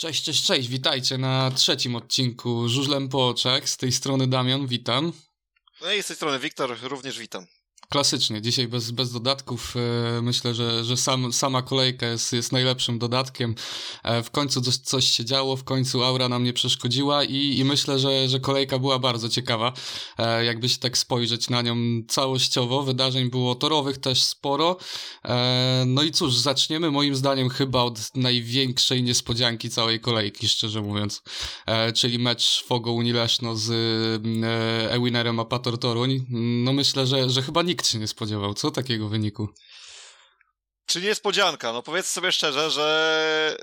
Cześć, cześć, cześć, witajcie na trzecim odcinku Żużlem po oczach. Z tej strony Damian, witam. No i z tej strony Wiktor, również witam. Klasycznie, dzisiaj bez, bez dodatków. E, myślę, że, że sam, sama kolejka jest, jest najlepszym dodatkiem. E, w końcu coś, coś się działo, w końcu aura nam nie przeszkodziła i, i myślę, że, że kolejka była bardzo ciekawa. E, jakby się tak spojrzeć na nią całościowo, wydarzeń było torowych też sporo. No i cóż, zaczniemy moim zdaniem chyba od największej niespodzianki całej kolejki, szczerze mówiąc. Czyli mecz Fogo Unileszno z Ewinerem Apator Toruń. No myślę, że, że chyba nikt nikt się nie spodziewał, co takiego wyniku? Czy niespodzianka? No powiedz sobie szczerze, że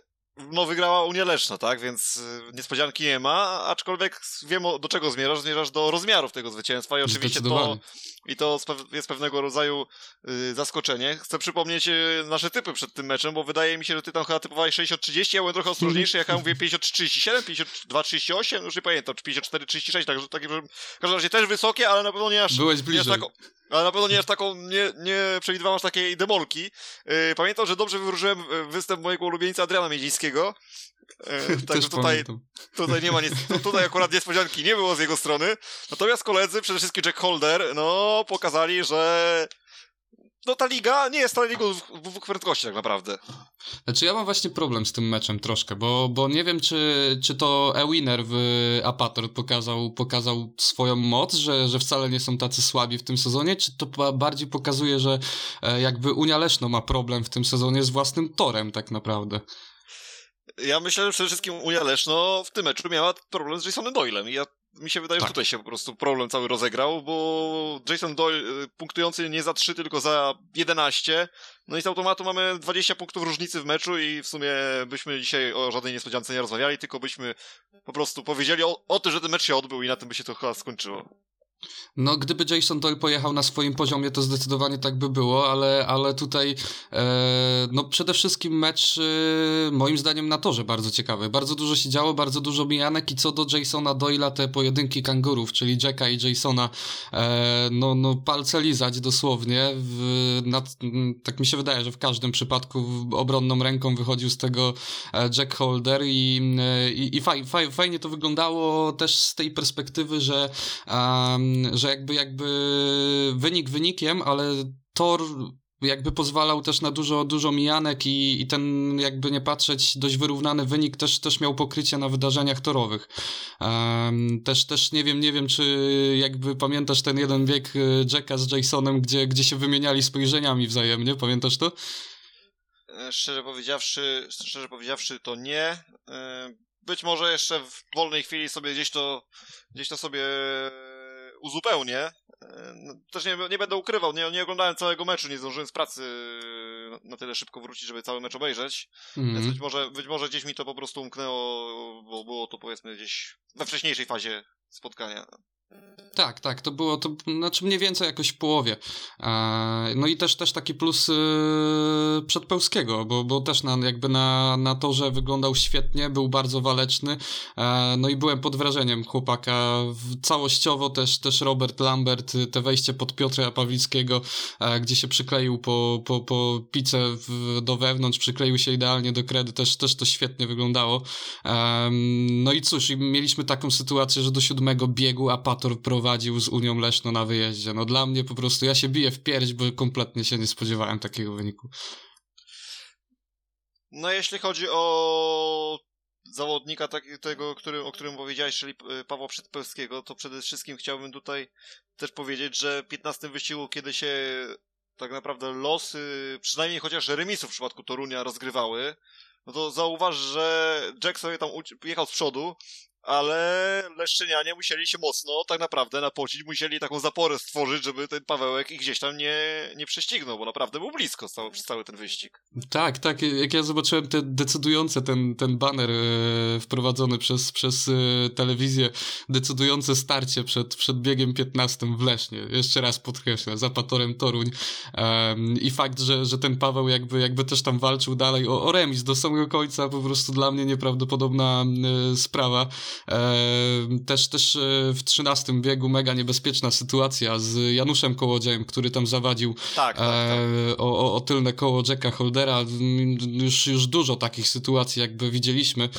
no wygrała Unia Leszno, tak? Więc y, niespodzianki nie ma, aczkolwiek wiem do czego zmierzasz. Zmierzasz do rozmiarów tego zwycięstwa i oczywiście to, i to jest pewnego rodzaju y, zaskoczenie. Chcę przypomnieć y, nasze typy przed tym meczem, bo wydaje mi się, że ty tam chyba typowałeś 60-30, ja byłem trochę ostrożniejszy, ja mówię 50-37, 52-38, już nie pamiętam, czy 54-36, także takie, w każdym razie też wysokie, ale na pewno nie aż... Byłeś bliżej. Nie aż tak, ale na pewno nie aż taką, nie, nie przewidywałem aż takiej demolki. Yy, pamiętam, że dobrze wywróżyłem y, występ mojego ulubieńca Adriana Miedzińskiego. Yy, także tutaj, tutaj nie ma nic, tutaj akurat niespodzianki nie było z jego strony. Natomiast koledzy, przede wszystkim Jack Holder, no, pokazali, że no ta liga nie jest ta liga w dwóch prędkości tak naprawdę. Znaczy ja mam właśnie problem z tym meczem troszkę, bo, bo nie wiem czy, czy to Ewiner w Apator pokazał, pokazał swoją moc, że, że wcale nie są tacy słabi w tym sezonie, czy to bardziej pokazuje, że e, jakby Unia Leszno ma problem w tym sezonie z własnym torem tak naprawdę. Ja myślę, że przede wszystkim Unia Leszno w tym meczu miała problem z Jasonem Doylem i ja mi się wydaje, tak. że tutaj się po prostu problem cały rozegrał, bo Jason Doyle y, punktujący nie za 3, tylko za 11. No i z automatu mamy 20 punktów różnicy w meczu i w sumie byśmy dzisiaj o żadnej niespodziance nie rozmawiali, tylko byśmy po prostu powiedzieli o, o tym, że ten mecz się odbył i na tym by się to chyba skończyło. No, gdyby Jason Doyle pojechał na swoim poziomie, to zdecydowanie tak by było, ale, ale tutaj e, no przede wszystkim mecz e, moim zdaniem na torze bardzo ciekawy. Bardzo dużo się działo, bardzo dużo mijanek i co do Jasona Doyla te pojedynki kangurów, czyli Jacka i Jasona e, no, no palce lizać dosłownie. W, tak mi się wydaje, że w każdym przypadku obronną ręką wychodził z tego e, Jack Holder i, e, i, i faj, faj, fajnie to wyglądało też z tej perspektywy, że um, że jakby, jakby wynik wynikiem, ale tor jakby pozwalał też na dużo, dużo mijanek i, i ten, jakby nie patrzeć, dość wyrównany wynik też, też miał pokrycie na wydarzeniach torowych. Um, też, też nie wiem, nie wiem, czy jakby pamiętasz ten jeden bieg y, Jacka z Jasonem, gdzie, gdzie się wymieniali spojrzeniami wzajemnie, pamiętasz to? E, szczerze powiedziawszy, szczerze powiedziawszy to nie. E, być może jeszcze w wolnej chwili sobie gdzieś to, gdzieś to sobie uzupełnię. E, no, też nie, nie będę ukrywał, nie, nie oglądałem całego meczu, nie zdążyłem z pracy na, na tyle szybko wrócić, żeby cały mecz obejrzeć. Mm. Więc być może, być może gdzieś mi to po prostu umknęło, bo było to powiedzmy gdzieś we wcześniejszej fazie spotkania. Tak, tak, to było, to znaczy mniej więcej jakoś w połowie. E, no i też, też taki plus yy, przedpełskiego, bo, bo też na, jakby na, na torze wyglądał świetnie, był bardzo waleczny, e, no i byłem pod wrażeniem chłopaka. Całościowo też, też Robert Lambert, te wejście pod Piotra Pawlickiego, e, gdzie się przykleił po, po, po pice w, do wewnątrz, przykleił się idealnie do kredy, też, też to świetnie wyglądało. no i cóż, mieliśmy taką sytuację, że do siódmego biegu Apator prowadził prowadził z Unią Leszno na wyjeździe. No dla mnie po prostu, ja się biję w pierś, bo kompletnie się nie spodziewałem takiego wyniku. No jeśli chodzi o zawodnika tego, który, o którym powiedziałeś, czyli e, Pawła Przedpełskiego, to przede wszystkim chciałbym tutaj też powiedzieć, że w 15 wyścigu, kiedy się tak naprawdę losy, przynajmniej chociaż remisów w przypadku Torunia rozgrywały, no to zauważ, że Jack sobie tam jechał z przodu, ale Leszczynianie musieli się mocno tak naprawdę napocić, musieli taką zaporę stworzyć, żeby ten Pawełek ich gdzieś tam nie, nie prześcignął, bo naprawdę był blisko cały, przez cały ten wyścig. Tak, tak, jak ja zobaczyłem te decydujące, ten, ten baner e, wprowadzony przez, przez e, telewizję, decydujące starcie przed, przed biegiem 15 w Lesznie, jeszcze raz podkreślę, za Patorem Toruń i fakt, że, że ten Paweł jakby, jakby też tam walczył dalej o, o remis do samego końca, po prostu dla mnie nieprawdopodobna e, sprawa. Też, też w trzynastym biegu mega niebezpieczna sytuacja z Januszem Kołodziejem, który tam zawadził tak, tak, tak. O, o, tylne koło Jacka Holdera. Już, już dużo takich sytuacji jakby widzieliśmy.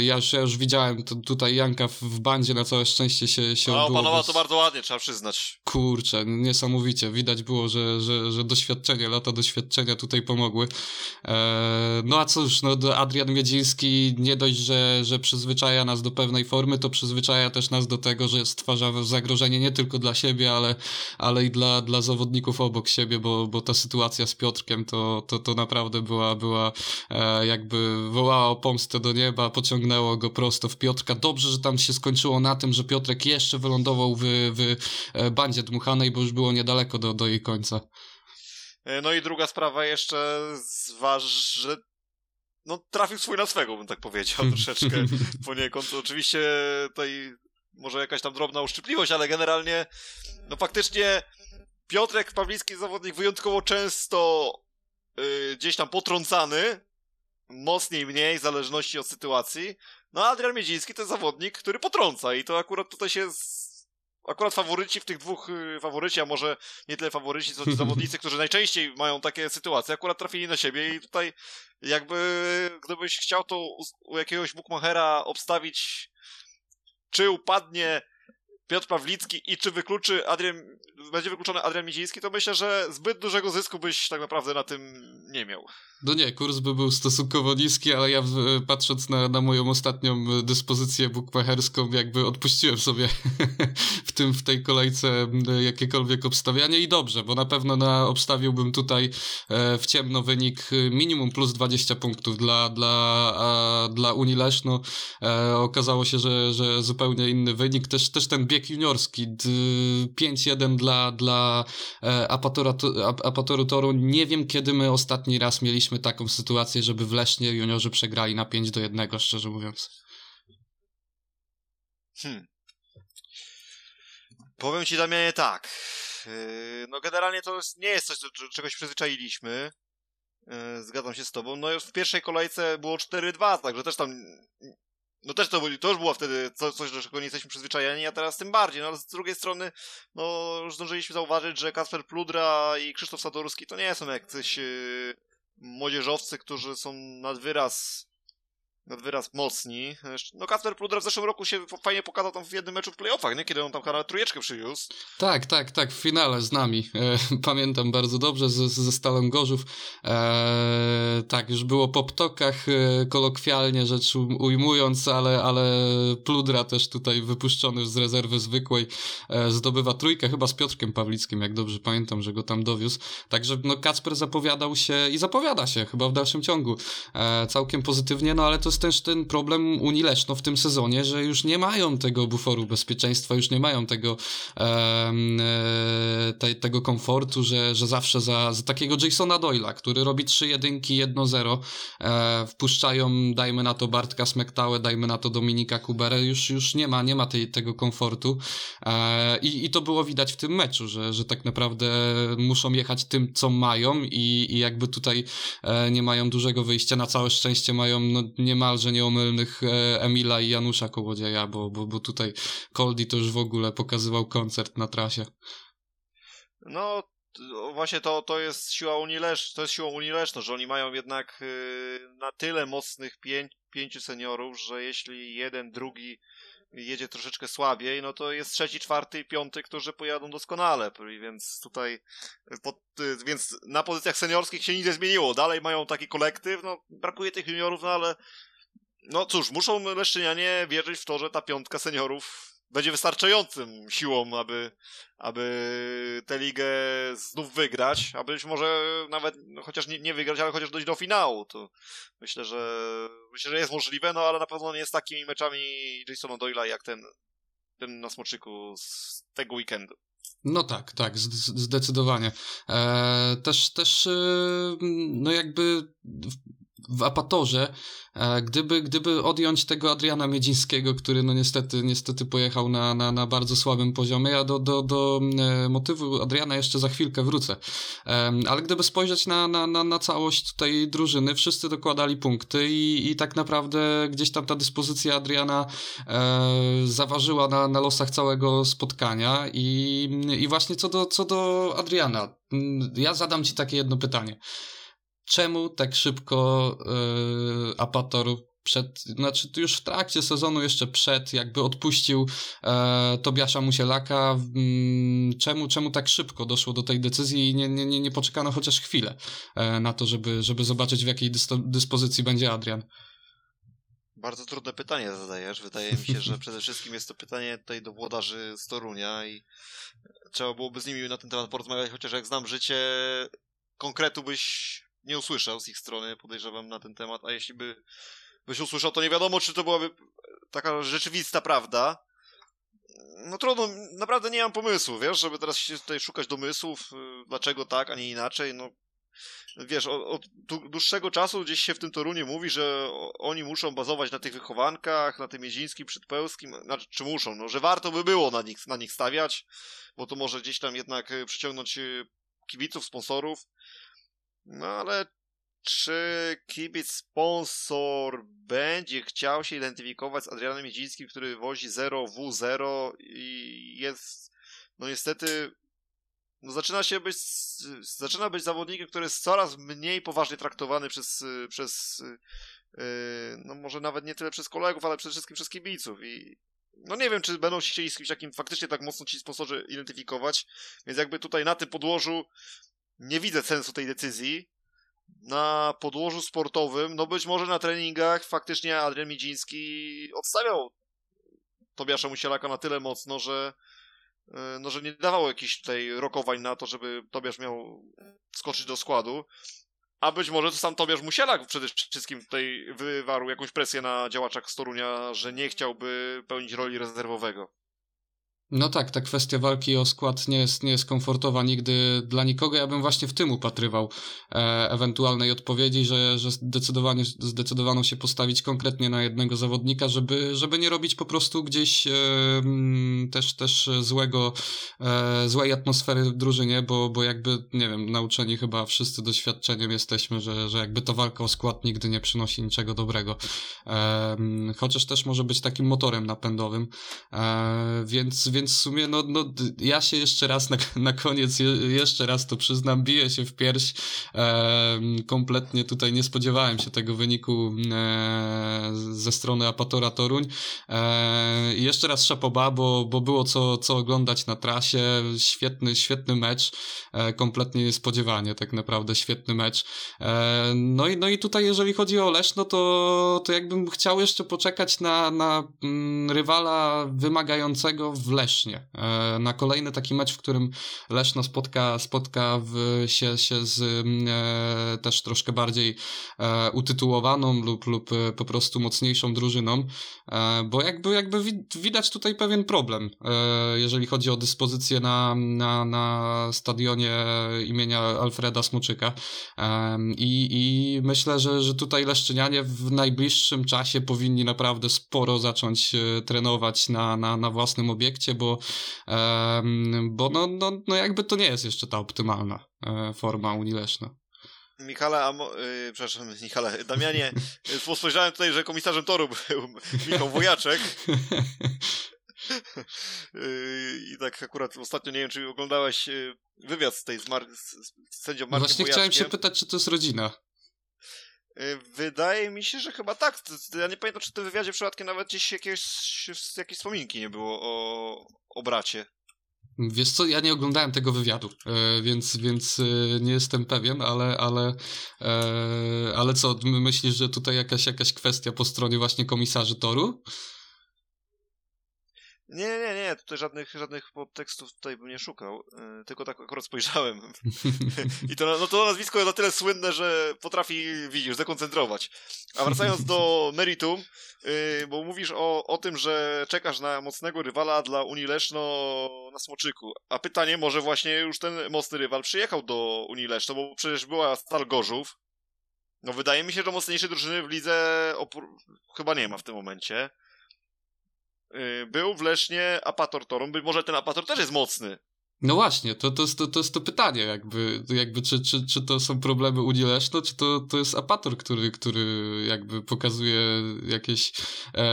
Ja już, ja już widziałem tutaj Janka w, bandzie, na całe szczęście się, się no, odbyło. To bardzo ładnie, trzeba przyznać. Kurczę, niesamowicie. Widać było, że, że, że doświadczenie, lata doświadczenia tutaj pomogły. No a cóż, no Adrian Miedziński nie dość, że, że przyzwyczaja nas do pewnej formy, to przyzwyczaja też nas do tego, że stwarza zagrożenie nie tylko dla siebie, ale, ale i dla, dla zawodników obok siebie, bo, bo ta sytuacja z Piotrkiem to, to, to naprawdę była, była e, jakby wołała o pomstę do nieba, pociągnęło go prosto w Piotrka. Dobrze, że tam się skończyło na tym, że Piotrek jeszcze wylądował w, w e, bandzie dmuchanej, bo już było niedaleko do, do jej końca. E, no i druga sprawa jeszcze zważ, że no, trafił swój na swego, bym tak powiedział, troszeczkę poniekąd. Oczywiście tutaj może jakaś tam drobna uszczypliwość, ale generalnie no faktycznie Piotrek Pawlicki zawodnik wyjątkowo często yy, gdzieś tam potrącany, mocniej, mniej, w zależności od sytuacji. No a Adrian Miedziński to jest zawodnik, który potrąca i to akurat tutaj się. Akurat faworyci w tych dwóch, y, faworyci, a może nie tyle faworyci, co ci zawodnicy, którzy najczęściej mają takie sytuacje, akurat trafili na siebie i tutaj jakby, gdybyś chciał to u, u jakiegoś bookmachera obstawić, czy upadnie Piotr Pawlicki i czy wykluczy Adrian, będzie wykluczony Adrian Miziński, to myślę, że zbyt dużego zysku byś tak naprawdę na tym nie miał. No nie, kurs by był stosunkowo niski, ale ja patrząc na, na moją ostatnią dyspozycję bukmacherską, jakby odpuściłem sobie w tym, w tej kolejce jakiekolwiek obstawianie i dobrze, bo na pewno na, obstawiłbym tutaj e, w ciemno wynik minimum plus 20 punktów dla, dla, dla Unii Leszno. E, okazało się, że, że zupełnie inny wynik. Też, też ten bieg juniorski 5-1 dla, dla e, Apatoru Toru. Nie wiem, kiedy my ostatni raz mieliśmy taką sytuację, żeby w Lesznie juniorzy przegrali na 5 do 1, szczerze mówiąc. Hmm. Powiem ci, Damianie, tak. Yy, no generalnie to nie jest coś, do czegoś przyzwyczailiśmy. Yy, zgadzam się z tobą. No już w pierwszej kolejce było 4-2, także też tam... No też to, to już było wtedy coś, do czego nie jesteśmy przyzwyczajeni, a teraz tym bardziej. No ale z drugiej strony, no już zdążyliśmy zauważyć, że Kasper Pludra i Krzysztof Sadorski to nie są jacyś yy, młodzieżowcy, którzy są nad wyraz nad wyraz mocni. No Kasper Pludra w zeszłym roku się fajnie pokazał tam w jednym meczu w playoffach, nie? Kiedy on tam chyba trójeczkę przywiózł. Tak, tak, tak, w finale z nami. E, pamiętam bardzo dobrze, ze, ze Stalem Gorzów. E, tak, już było po ptokach, e, kolokwialnie rzecz ujmując, ale, ale Pludra też tutaj wypuszczony z rezerwy zwykłej e, zdobywa trójkę, chyba z Piotrkiem Pawlickim, jak dobrze pamiętam, że go tam dowiózł. Także no Kacper zapowiadał się i zapowiada się chyba w dalszym ciągu e, całkiem pozytywnie, no ale to jest też ten problem Unii Leszno w tym sezonie, że już nie mają tego buforu bezpieczeństwa, już nie mają tego e, te, tego komfortu, że, że zawsze za, za takiego Jasona Doyla, który robi trzy jedynki, jedno zero, e, wpuszczają, dajmy na to Bartka Smektałę, dajmy na to Dominika Kuberę, już, już nie ma, nie ma tej, tego komfortu. E, i, i to było widać w tym meczu, że, że tak naprawdę muszą jechać tym, co mają i, i jakby tutaj e, nie mają dużego wyjścia, na całe szczęście mają no, nie niemalże nieomylnych e, Emila i Janusza Kołodzieja, bo, bo, bo tutaj Coldy to już w ogóle pokazywał koncert na trasie. No, właśnie to, to jest siła Unii Lesz, to jest siła Unii Leszno, że oni mają jednak y, na tyle mocnych pię pięciu seniorów, że jeśli jeden, drugi jedzie troszeczkę słabiej, no to jest trzeci, czwarty i piąty, którzy pojadą doskonale, więc tutaj pod, więc na pozycjach seniorskich się nic nie zmieniło. Dalej mają taki kolektyw, no brakuje tych juniorów, no ale no cóż, muszą leszczynianie wierzyć w to, że ta piątka seniorów będzie wystarczającym siłą, aby, aby tę ligę znów wygrać, a być może nawet, no, chociaż nie, nie, wygrać, ale chociaż dojść do finału, to myślę, że myślę, że jest możliwe, no ale na pewno nie z takimi meczami Jasona Doyla jak ten, ten na Smoczyku z tego weekendu. No tak, tak, zdecydowanie. Eee, też, też, e, no jakby w Apatorze, e, gdyby, gdyby odjąć tego Adriana Miedzińskiego, który no niestety, niestety pojechał na, na, na bardzo słabym poziomie, ja do, do, do e, motywu Adriana jeszcze za chwilkę wrócę, ale gdyby spojrzeć na, na, na, na całość tej drużyny, wszyscy dokładali punkty i, i tak naprawdę gdzieś tam ta dyspozycja Adriana e, zaważyła na, na losach całego spotkania i, i właśnie co do, co do Adriana, ja zadam ci takie jedno pytanie czemu tak szybko yy, Apator przed, znaczy już w trakcie sezonu, jeszcze przed, jakby odpuścił e, Tobiasza Musielaka. Mm, czemu, czemu tak szybko doszło do tej decyzji i nie, nie, nie, nie poczekano chociaż chwilę e, na to, żeby, żeby zobaczyć w jakiej dyspozycji będzie Adrian? Bardzo trudne pytanie zadajesz. Wydaje mi się, że przede wszystkim jest to pytanie tutaj do włodarzy z Torunia i trzeba byłoby z nimi na ten temat porozmawiać, chociaż jak znam życie, konkretu byś nie usłyszał z ich strony, podejrzewam, na ten temat, a jeśli by byś usłyszał, to nie wiadomo, czy to byłaby taka rzeczywista prawda. No trudno, naprawdę nie mam pomysłu, wiesz, żeby teraz się tutaj szukać domysłów, y, dlaczego tak, a nie inaczej, no wiesz, od, dłuższego czasu gdzieś się w tym Torunie mówi, że oni muszą bazować na tych wychowankach, na tym Jezińskim, Przedpełskim, znaczy, czy muszą, no, że warto by było na nich, na nich stawiać, bo to może gdzieś tam jednak y, przyciągnąć y, kibiców, sponsorów, no ale czy kibic sponsor będzie chciał się identyfikować z Adrianem Miedzińskim, który wozi 0W0 i jest, no niestety, no zaczyna się być, zaczyna być zawodnikiem, który jest coraz mniej poważnie traktowany przez, przez yy, no może nawet nie tyle przez kolegów, ale przede wszystkim przez kibiców i no nie wiem, czy będą się chcieli z kimś takim faktycznie tak mocno ci sponsorzy identyfikować, więc jakby tutaj na tym podłożu nie widzę sensu tej decyzji. Na podłożu sportowym, no być może na treningach faktycznie Adrian Midziński odstawiał Tobiasza Musielaka na tyle mocno, że e, no, że nie dawało jakichś tutaj rokowań na to, żeby Tobiasz miał skoczyć do składu. A być może to sam Tobiasz Musielak przede wszystkim tutaj wywarł jakąś presję na działaczach Storunia, że nie chciałby pełnić roli rezerwowego. No tak, ta kwestia walki o skład nie jest, nie jest komfortowa nigdy dla nikogo. Ja bym właśnie w tym upatrywał e, ewentualnej odpowiedzi, że, że zdecydowanie, zdecydowano się postawić konkretnie na jednego zawodnika, żeby, żeby nie robić po prostu gdzieś e, też, też złego, e, złej atmosfery w drużynie, bo, bo jakby, nie wiem, nauczeni chyba wszyscy doświadczeniem jesteśmy, że, że jakby ta walka o skład nigdy nie przynosi niczego dobrego. E, chociaż też może być takim motorem napędowym, e, więc, więc więc w sumie, no, no ja się jeszcze raz na, na koniec, je, jeszcze raz to przyznam, biję się w pierś. E, kompletnie tutaj nie spodziewałem się tego wyniku e, ze strony Apatora Toruń. E, jeszcze raz szapoba, bo, bo było co, co oglądać na trasie. Świetny, świetny mecz. E, kompletnie niespodziewanie, tak naprawdę świetny mecz. E, no, i, no i tutaj, jeżeli chodzi o Leszno, to, to jakbym chciał jeszcze poczekać na, na mm, rywala wymagającego w Lesznie E, na kolejny taki mecz, w którym Leszno spotka, spotka w, się, się z mm, e, też troszkę bardziej e, utytułowaną lub, lub e, po prostu mocniejszą drużyną, e, bo jakby, jakby widać tutaj pewien problem, e, jeżeli chodzi o dyspozycję na, na, na stadionie imienia Alfreda Smoczyka. I, I myślę, że, że tutaj Leszczynianie w najbliższym czasie powinni naprawdę sporo zacząć trenować na, na, na własnym obiekcie, bo, bo no, no, no jakby to nie jest jeszcze ta optymalna e, forma Unii Leszna. Michale, yy, przepraszam, Michale, Damianie, y, spojrzałem tutaj, że komisarzem toru był Michał Wojaczek. Yy, I tak akurat ostatnio, nie wiem, czy oglądałeś y, wywiad z tej z, Mar- z sędzią Markiem Właśnie Wojaczkiem. chciałem się pytać, czy to jest rodzina. Y, wydaje mi się, że chyba tak. Ja nie pamiętam, czy w tym wywiadzie przypadkiem nawet gdzieś jakiegoś, jakiejś wspominki nie było o, o bracie. Wiesz co, ja nie oglądałem tego wywiadu, e, więc, więc e, nie jestem pewien, ale, ale, e, ale co, myślisz, że tutaj jakaś, jakaś kwestia po stronie właśnie komisarzy toru? Nie, nie, nie, tutaj żadnych, żadnych podtekstów tutaj bym nie szukał, yy, tylko tak akurat spojrzałem. I to, no to nazwisko jest na tyle słynne, że potrafi, widzisz, zakoncentrować. A wracając do meritum, yy, bo mówisz o, o tym, że czekasz na mocnego rywala dla Unii Leszno na Smoczyku. A pytanie, może właśnie już ten mocny rywal przyjechał do Unii Leszno, bo przecież była Stal Gorzów, No wydaje mi się, że mocniejszej drużyny w lidze chyba nie ma w tym momencie. Yy, był w Lesznie Apator Torum, być może ten Apator też jest mocny. No właśnie, to, to, to, to jest to pytanie, jakby, jakby czy, czy, czy to są problemy Unii Leszno, czy to, to jest Apator, który, który jakby pokazuje jakieś, e,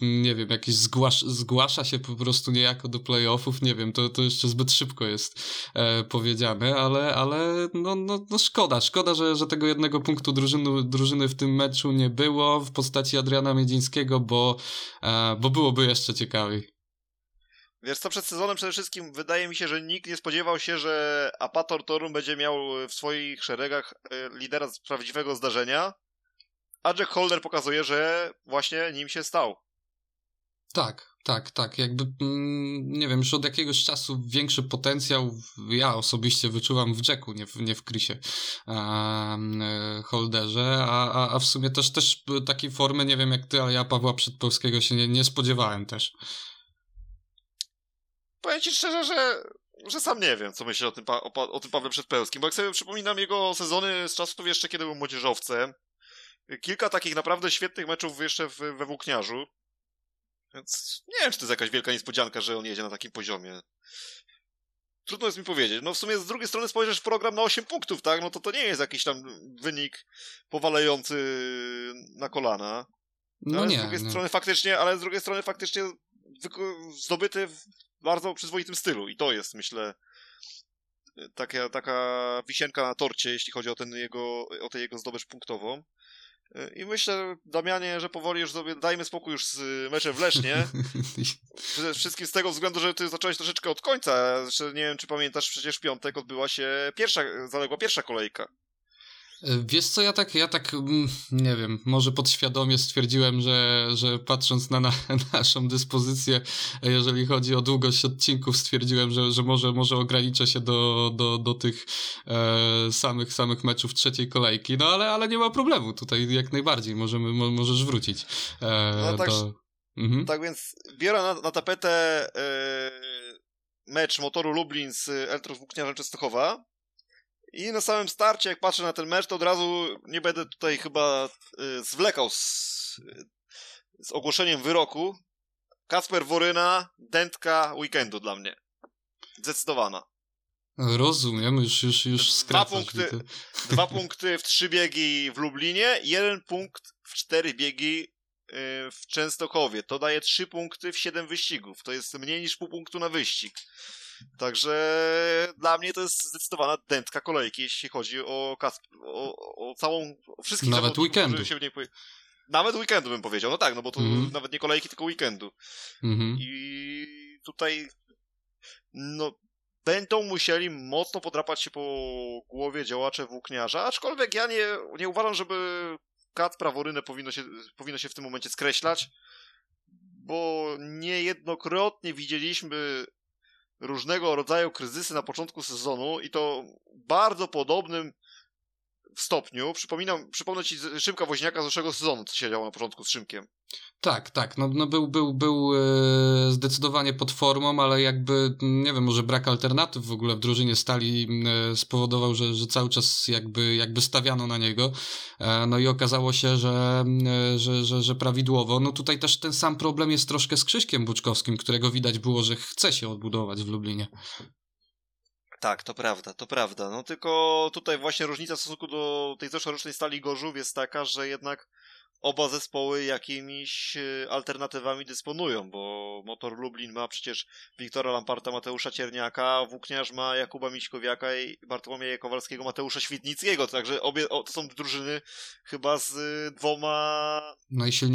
nie wiem, jakieś zgłasz, zgłasza się po prostu niejako do playoffów, nie wiem, to, to jeszcze zbyt szybko jest e, powiedziane, ale, ale no, no, no szkoda, szkoda, że, że tego jednego punktu drużyny, drużyny w tym meczu nie było w postaci Adriana Miedzińskiego, bo, e, bo byłoby jeszcze ciekawiej. Wiesz co, przed sezonem przede wszystkim wydaje mi się, że nikt nie spodziewał się, że Apator Torum będzie miał w swoich szeregach e, lidera z prawdziwego zdarzenia, a Jack Holder pokazuje, że właśnie nim się stał. Tak, tak, tak. Jakby, mm, nie wiem, już od jakiegoś czasu większy potencjał ja osobiście wyczuwam w Jacku, nie w, nie w Chrisie um, Holderze, a, a, a w sumie też, też takiej formy, nie wiem jak ty, ale ja Pawła Przedpolskiego się nie, nie spodziewałem też powiem ci szczerze, że, że sam nie wiem, co myślę o tym, o, o tym Pawle Przedpełskim, bo jak sobie przypominam jego sezony z czasów jeszcze, kiedy był młodzieżowcem, kilka takich naprawdę świetnych meczów jeszcze w, we Włókniarzu, więc nie wiem, czy to jest jakaś wielka niespodzianka, że on jedzie na takim poziomie. Trudno jest mi powiedzieć. No w sumie z drugiej strony spojrzysz w program na 8 punktów, tak? No to to nie jest jakiś tam wynik powalający na kolana. No ale nie, z drugiej nie. strony faktycznie, ale z drugiej strony faktycznie zdobyty bardzo przyzwoitym stylu i to jest, myślę, taka, taka wisienka na torcie, jeśli chodzi o, ten jego, o tę jego zdobycz punktową. I myślę, Damianie, że powoli już sobie dajmy spokój już z meczem w Lesznie. Przede wszystkim z tego względu, że ty zacząłeś troszeczkę od końca. Zresztą nie wiem, czy pamiętasz, przecież w piątek odbyła się pierwsza, zaległa pierwsza kolejka. Wiesz co, ja tak, ja tak, mm, nie wiem, może podświadomie stwierdziłem, że, że patrząc na, na naszą dyspozycję, jeżeli chodzi o długość odcinków, stwierdziłem, że, że może, może ograniczę się do, do, do tych e, samych, samych meczów trzeciej kolejki, no ale, ale nie ma problemu, tutaj jak najbardziej możemy, mo, możesz wrócić e, no, tak, do... Mhm. Tak więc biorę na, na tapetę e, mecz motoru Lublin z Eltros Włókniarzem Częstochowa, i na samym starcie, jak patrzę na ten mecz, to od razu nie będę tutaj chyba y, zwlekał z, z ogłoszeniem wyroku. Kasper Woryna, dętka weekendu dla mnie. Zdecydowana. Rozumiem, już, już, już dwa punkty, dwa punkty w trzy biegi w Lublinie, jeden punkt w cztery biegi y, w Częstochowie. To daje trzy punkty w siedem wyścigów. To jest mniej niż pół punktu na wyścig. Także dla mnie to jest zdecydowana dętka kolejki, jeśli chodzi o, o, o całą, o wszystkich Nawet weekendu. Się w niej Nawet weekendu bym powiedział, no tak, no bo to mm -hmm. nawet nie kolejki, tylko weekendu. Mm -hmm. I tutaj no będą musieli mocno podrapać się po głowie działacze włókniarza, aczkolwiek ja nie, nie uważam, żeby kat praworynę powinno się, powinno się w tym momencie skreślać, bo niejednokrotnie widzieliśmy różnego rodzaju kryzysy na początku sezonu i to bardzo podobnym w stopniu. Przypominam, przypomnę ci Szymka Woźniaka z zeszłego sezonu, co się działo na początku z Szymkiem. Tak, tak. No, no był, był, był e, zdecydowanie pod formą, ale jakby, nie wiem, może brak alternatyw w ogóle w drużynie stali e, spowodował, że, że cały czas jakby, jakby stawiano na niego. E, no i okazało się, że, że, że, że prawidłowo. No tutaj też ten sam problem jest troszkę z Krzyśkiem Buczkowskim, którego widać było, że chce się odbudować w Lublinie. Tak, to prawda, to prawda. No tylko tutaj właśnie różnica w stosunku do tej zeszłorocznej Stali Gorzów jest taka, że jednak oba zespoły jakimiś e, alternatywami dysponują, bo Motor Lublin ma przecież Wiktora Lamparta, Mateusza Cierniaka, Włókniarz ma Jakuba Miśkowiaka i Bartłomieja Kowalskiego, Mateusza Świdnickiego, także obie o, to są drużyny chyba z dwoma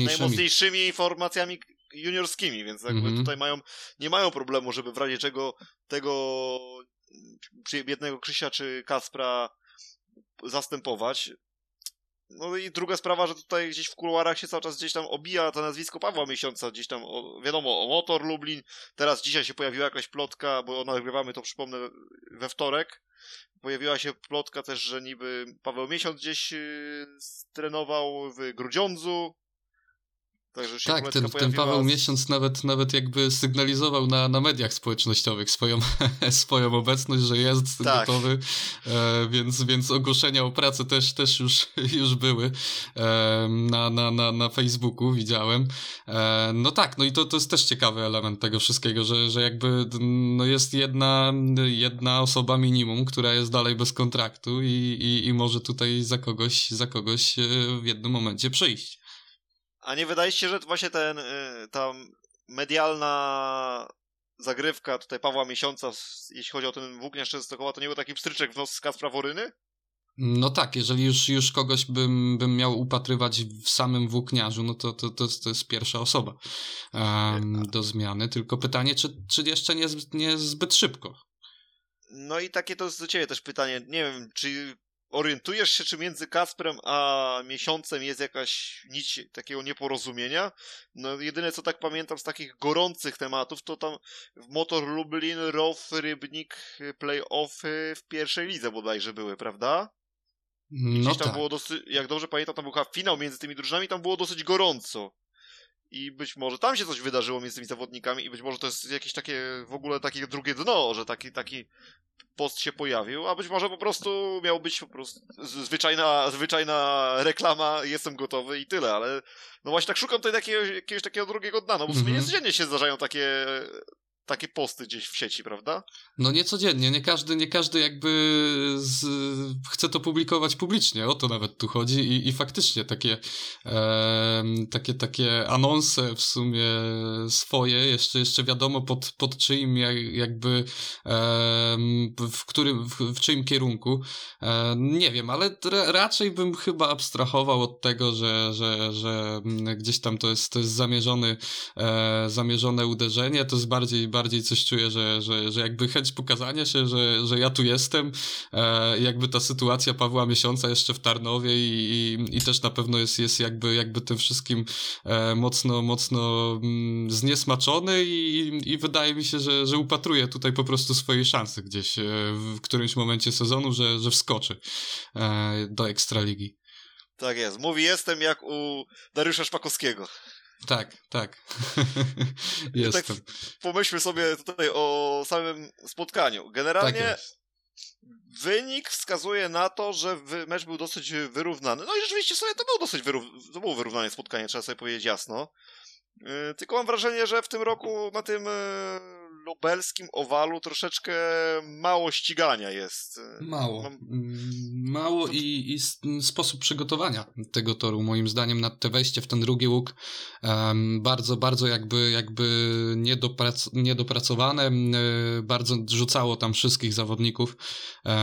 najmocniejszymi formacjami juniorskimi, więc jakby mm -hmm. tutaj mają, nie mają problemu, żeby w razie czego tego biednego Krzysia czy Kaspra zastępować. No i druga sprawa, że tutaj gdzieś w kuluarach się cały czas gdzieś tam obija to nazwisko Pawła Miesiąca, gdzieś tam o, wiadomo o Motor Lublin, teraz dzisiaj się pojawiła jakaś plotka, bo nagrywamy to przypomnę we wtorek, pojawiła się plotka też, że niby Paweł Miesiąc gdzieś yy, trenował w Grudziądzu, Także się tak, ten, ten Paweł z- Miesiąc nawet, nawet jakby sygnalizował na, na mediach społecznościowych swoją, swoją obecność, że jest Tak. gotowy, e, więc, więc ogłoszenia o pracę też, też już, już były e, na, na, na, na Facebooku, widziałem. E, no tak, no i to, to jest też ciekawy element tego wszystkiego, że, że jakby no jest jedna, jedna osoba minimum, która jest dalej bez kontraktu i, i, i może tutaj za kogoś, za kogoś e, w jednym momencie przyjść. A nie wydaje się, że właśnie ten, y, ta medialna zagrywka tutaj Pawła Miesiąca, jeśli chodzi o ten włókniarz Częstochowa, to nie był taki pstryczek w nos z Kacpra Woryny? No tak, jeżeli już, już kogoś bym, bym miał upatrywać w samym włókniarzu, no to, to, to, to jest pierwsza osoba um, do zmiany. Tylko pytanie, czy, czy jeszcze nie, nie zbyt szybko? No i takie to jest do ciebie też pytanie. Nie wiem, czy orientujesz się, czy między Kasprem a Miesiącem jest jakaś nić takiego nieporozumienia? No jedyne, co tak pamiętam z takich gorących tematów, to tam w Motor Lublin, ROW, Rybnik, play-offy w pierwszej lidze bodajże były, prawda? No Gdzieś tam tak. było dosyć, jak dobrze pamiętam, tam był chyba finał między tymi drużynami, tam było dosyć gorąco. I być może tam się coś wydarzyło między tymi zawodnikami i być może to jest jakieś takie, w ogóle takie drugie dno, że taki, taki post się pojawił, a być może po prostu miał być po prostu zwyczajna, zwyczajna reklama, jestem gotowy i tyle, ale no właśnie tak szukam tutaj takiego, jakiegoś takiego drugiego dna, no bo w sumie Mhm. niecodziennie się zdarzają takie, takie posty gdzieś w sieci, prawda? No nie codziennie, nie każdy, nie każdy jakby z, chce to publikować publicznie, o to nawet tu chodzi i, i faktycznie takie, em, takie, takie anonse w sumie swoje, jeszcze, jeszcze wiadomo pod, pod czyim jak, jakby, em, w którym, w, w czyim kierunku, e, nie wiem, ale ra, raczej bym chyba abstrahował od tego, że, że, że mm, gdzieś tam to jest, to jest zamierzony, e, zamierzone uderzenie, to jest bardziej, bardziej coś czuję, że, że, że jakby chęć pokazania się, że, że ja tu jestem, e, jakby ta sytuacja Pawła Miesiąca jeszcze w Tarnowie i, i, i też na pewno jest, jest jakby, jakby tym wszystkim e, mocno, mocno mm, zniesmaczony i, i wydaje mi się, że, że upatruje tutaj po prostu swojej szansy gdzieś e, w którymś momencie sezonu, że, że wskoczy e, do Ekstraligi. Tak jest. Mówi jestem jak u Dariusza Szpakowskiego. Tak, tak. Jestem. Pomyślmy sobie tutaj o samym spotkaniu. Tak Generalnie jest. wynik wskazuje na to, że mecz był dosyć wyrównany. No i rzeczywiście sobie to było dosyć wyrów- to było wyrównane spotkanie, trzeba sobie powiedzieć jasno. Yy, Tylko mam wrażenie, że w tym roku na tym yy, lubelskim owalu troszeczkę mało ścigania jest. Mało. Mam- Mm, Mało i, i s- m, sposób przygotowania tego toru, moim zdaniem, na te wejście w ten drugi łuk em, bardzo, bardzo jakby, jakby niedoprac niedopracowane. e, bardzo rzucało tam wszystkich zawodników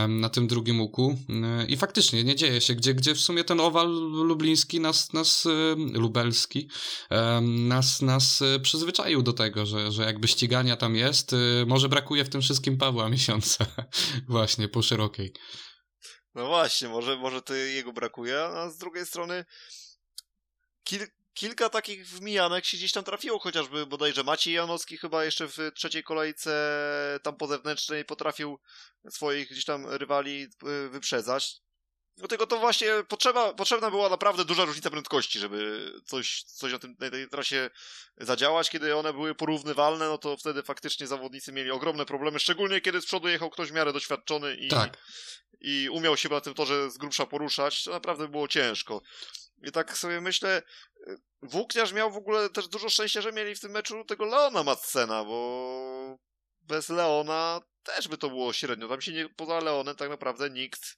na tym drugim łuku. E, I faktycznie nie dzieje się, gdzie, gdzie w sumie ten owal lubliński nas, nas em, lubelski, nas, nas e, przyzwyczaił do tego, że, że jakby ścigania tam jest. E, Może brakuje w tym wszystkim Pawła Miesiąca właśnie po szerokiej. No właśnie, może, może to jego brakuje, a z drugiej strony kil, kilka takich wmijanek się gdzieś tam trafiło, chociażby bodajże Maciej Janowski chyba jeszcze w trzeciej kolejce tam po zewnętrznej potrafił swoich gdzieś tam rywali y, Dlatego to właśnie potrzeba, potrzebna była naprawdę duża różnica prędkości, żeby coś, coś na, tym, na tej trasie zadziałać. Kiedy one były porównywalne, no to wtedy faktycznie zawodnicy mieli ogromne problemy, szczególnie kiedy z przodu jechał ktoś w miarę doświadczony i, Tak. i umiał się na tym torze z grubsza poruszać, to naprawdę było ciężko. I tak sobie myślę, y, Włókniarz miał w ogóle też dużo szczęścia, że mieli w tym meczu tego Leona Madsena, bo bez Leona też by to było średnio. Tam się nie, poza Leonem tak naprawdę nikt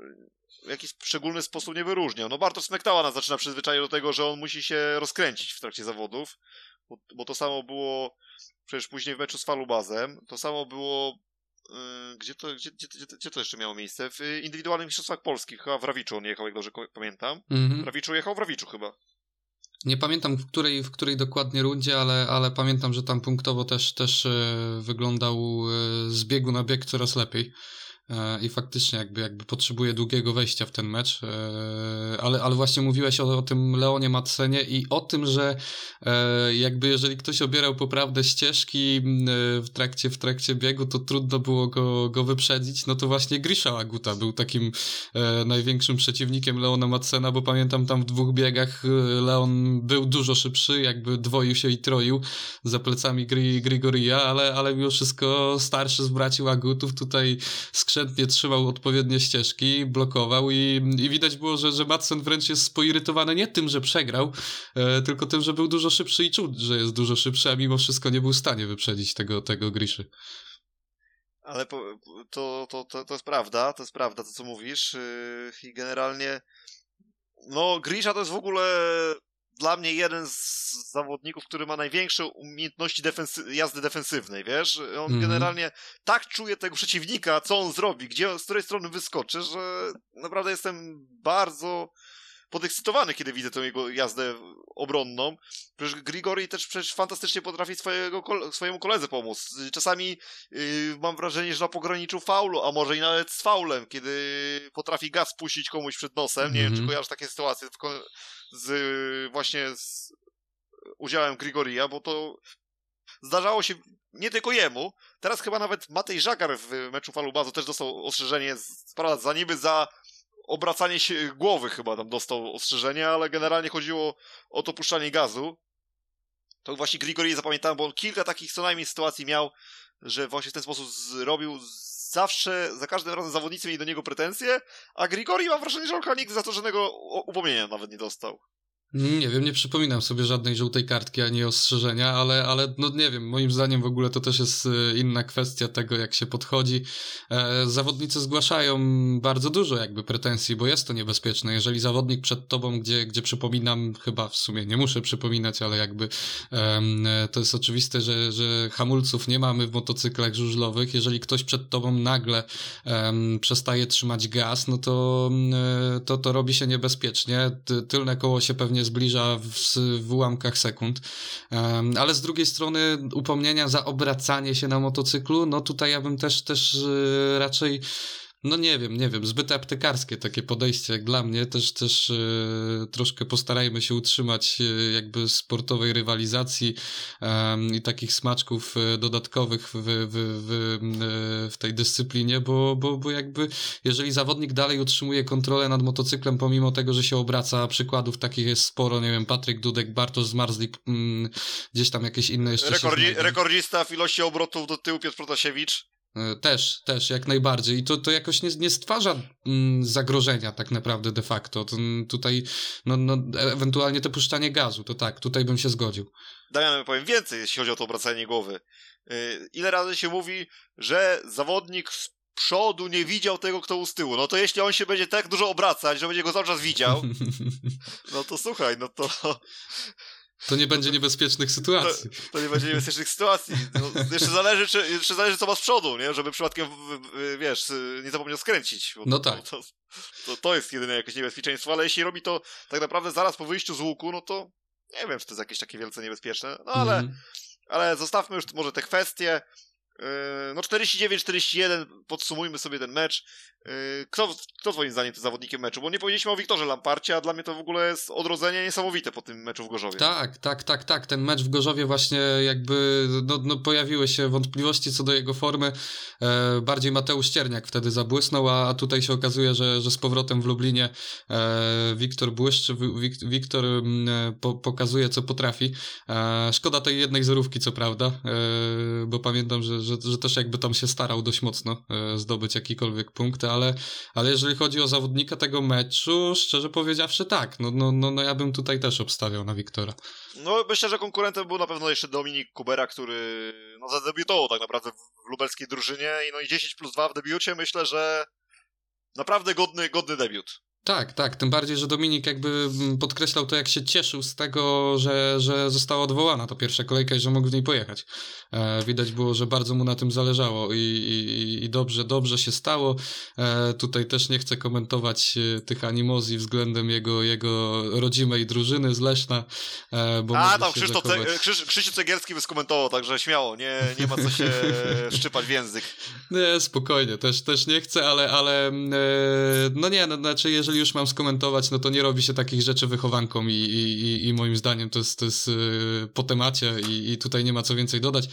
y, w jakiś szczególny sposób nie wyróżniał. No Bartosz Smektała nas zaczyna przyzwyczaić do tego, że on musi się rozkręcić w trakcie zawodów, bo, bo to samo było przecież później w meczu z Falubazem, to samo było Yy, gdzie to, gdzie, gdzie, gdzie, to jeszcze miało miejsce? W y, indywidualnych mistrzostwach polskich, chyba w Rawiczu on jechał, jak dobrze pamiętam. W Mhm. Rawiczu jechał w Rawiczu chyba. Nie pamiętam w której, w której dokładnie rundzie, ale, ale pamiętam, że tam punktowo też, też e, wyglądał e, z biegu na bieg coraz lepiej. E, i faktycznie jakby, jakby potrzebuje długiego wejścia w ten mecz, e, ale, ale właśnie mówiłeś o, o tym Leonie Matsenie i o tym, że e, jakby jeżeli ktoś obierał poprawne ścieżki w trakcie, w trakcie biegu, to trudno było go, go wyprzedzić, no to właśnie Grisha Laguta był takim największym przeciwnikiem Leona Matsena, bo pamiętam tam w dwóch biegach Leon był dużo szybszy, jakby dwoił się i troił za plecami Gri, Grigoria, ale, ale mimo wszystko starszy z braci Lagutów tutaj skrzydł skrzętnie trzymał odpowiednie ścieżki, blokował i, i widać było, że, że Madsen wręcz jest poirytowany nie tym, że przegrał, e, tylko tym, że był dużo szybszy i czuł, że jest dużo szybszy, a mimo wszystko nie był w stanie wyprzedzić tego, tego Griszy. Ale po, to, to, to, to jest prawda, to jest prawda, to co mówisz yy, i generalnie no Grisha to jest w ogóle dla mnie jeden z zawodników, który ma największe umiejętności defensy jazdy defensywnej, wiesz? On mm -hmm. generalnie tak czuje tego przeciwnika, co on zrobi, gdzie, z której strony wyskoczy, że naprawdę jestem bardzo podekscytowany, kiedy widzę tę jego jazdę obronną. Przecież Grigori też przecież fantastycznie potrafi swojego, swojemu koledze pomóc. Czasami yy, mam wrażenie, że na pograniczu faulu, a może i nawet z faulem, kiedy potrafi gaz puścić komuś przed nosem. Nie mm -hmm. wiem, czy mhm. kojarzysz takie sytuacje z właśnie z udziałem Grigoria, bo to zdarzało się nie tylko jemu. Teraz chyba nawet Matej Żagar w meczu Falubazu też dostał ostrzeżenie, prawda, za niby za obracanie się głowy chyba tam dostał ostrzeżenie, ale generalnie chodziło o to puszczanie gazu. To właśnie Grigori zapamiętałem, bo on kilka takich co najmniej sytuacji miał, że właśnie w ten sposób zrobił zawsze, za każdym razem zawodnicy mieli do niego pretensje, a Grigori mam wrażenie, że on nigdy za to żadnego upomnienia nawet nie dostał. Nie wiem, nie przypominam sobie żadnej żółtej kartki ani ostrzeżenia, ale, ale no nie wiem, moim zdaniem w ogóle to też jest e, inna kwestia tego, jak się podchodzi. E, zawodnicy zgłaszają bardzo dużo jakby pretensji, bo jest to niebezpieczne. Jeżeli zawodnik przed tobą, gdzie, gdzie przypominam, chyba w sumie nie muszę przypominać, ale jakby e, to jest oczywiste, że, że hamulców nie mamy w motocyklach żużlowych. Jeżeli ktoś przed tobą nagle przestaje trzymać gaz, no to, e, to, to robi się niebezpiecznie. Tylne koło się pewnie zbliża w, w ułamkach sekund. Ale z drugiej strony upomnienia za obracanie się na motocyklu, no tutaj ja bym też, też yy, raczej no nie wiem, nie wiem, zbyt aptekarskie takie podejście jak dla mnie, też, też e, troszkę postarajmy się utrzymać e, jakby sportowej rywalizacji e, i takich smaczków e, dodatkowych w, w, w, w tej dyscyplinie, bo, bo, bo jakby jeżeli zawodnik dalej utrzymuje kontrolę nad motocyklem, pomimo tego, że się obraca, przykładów takich jest sporo, nie wiem, Patryk Dudek, Bartosz Zmarzlik, mm, gdzieś tam jakieś inne jeszcze Rekordzi, Rekordzista w ilości obrotów do tyłu Piotr Protasiewicz. E, też, też, jak najbardziej. I to, to jakoś nie, nie stwarza mm, zagrożenia tak naprawdę de facto. To, mm, tutaj, no, no, ewentualnie to puszczanie gazu, to tak, tutaj bym się zgodził. Damian, powiem więcej, jeśli chodzi o to obracanie głowy. Yy, ile razy się mówi, że zawodnik z przodu nie widział tego, kto u z tyłu. No to jeśli on się będzie tak dużo obracać, że będzie go cały czas widział, no to słuchaj, no to to nie będzie niebezpiecznych sytuacji. To, to nie będzie niebezpiecznych sytuacji. No, jeszcze, zależy, czy, jeszcze zależy, co ma z przodu, nie? Żeby przypadkiem, wiesz, nie zapomniał skręcić. No tak. To, to, to, jest jedyne jakieś niebezpieczeństwo, ale jeśli robi to tak naprawdę zaraz po wyjściu z łuku, no to nie wiem, czy to jest jakieś takie wielce niebezpieczne. No ale, mm. ale zostawmy już może te kwestie. Yy, no 49-41, podsumujmy sobie ten mecz. Yy, kto, kto twoim zdaniem jest zawodnikiem meczu? Bo nie powiedzieliśmy o Wiktorze Lamparcie, a dla mnie to w ogóle jest odrodzenie niesamowite po tym meczu w Gorzowie. Tak, tak, tak, tak. Ten mecz w Gorzowie właśnie jakby no, no pojawiły się wątpliwości co do jego formy. E, bardziej Mateusz Ścierniak wtedy zabłysnął, a, a tutaj się okazuje, że, że z powrotem w Lublinie e, Wiktor błyszczy, Wik, Wiktor e, po, pokazuje co potrafi. E, szkoda tej jednej zerówki co prawda, e, bo pamiętam, że, że, że też jakby tam się starał dość mocno e, zdobyć jakikolwiek punkt, ale, ale jeżeli chodzi o zawodnika tego meczu, szczerze powiedziawszy tak, no, no, no, no ja bym tutaj też obstawiał na Wiktora. No myślę, że konkurentem był na pewno jeszcze Dominik Kubera, który no zadebiutował tak naprawdę w lubelskiej drużynie i no i 10 plus 2 w debiucie myślę, że naprawdę godny, godny debiut. Tak, tak. Tym bardziej, że Dominik jakby mm, podkreślał to, jak się cieszył z tego, że, że została odwołana ta pierwsza kolejka i że mógł w niej pojechać. E, widać było, że bardzo mu na tym zależało i, i, i dobrze, dobrze się stało. E, tutaj też nie chcę komentować e, tych animozji względem jego, jego rodzimej drużyny z Leszna, e, bo A, tam Krzysztof zachować... Krzysz, Krzysiu Cegielski by skomentował, także śmiało, nie, nie ma co się szczypać w język. Nie, spokojnie, też, też nie chcę, ale, ale mm, e, no nie, no, znaczy jeżeli już mam skomentować, no to nie robi się takich rzeczy wychowanką i, i, i moim zdaniem to jest, to jest yy, po temacie i, i tutaj nie ma co więcej dodać.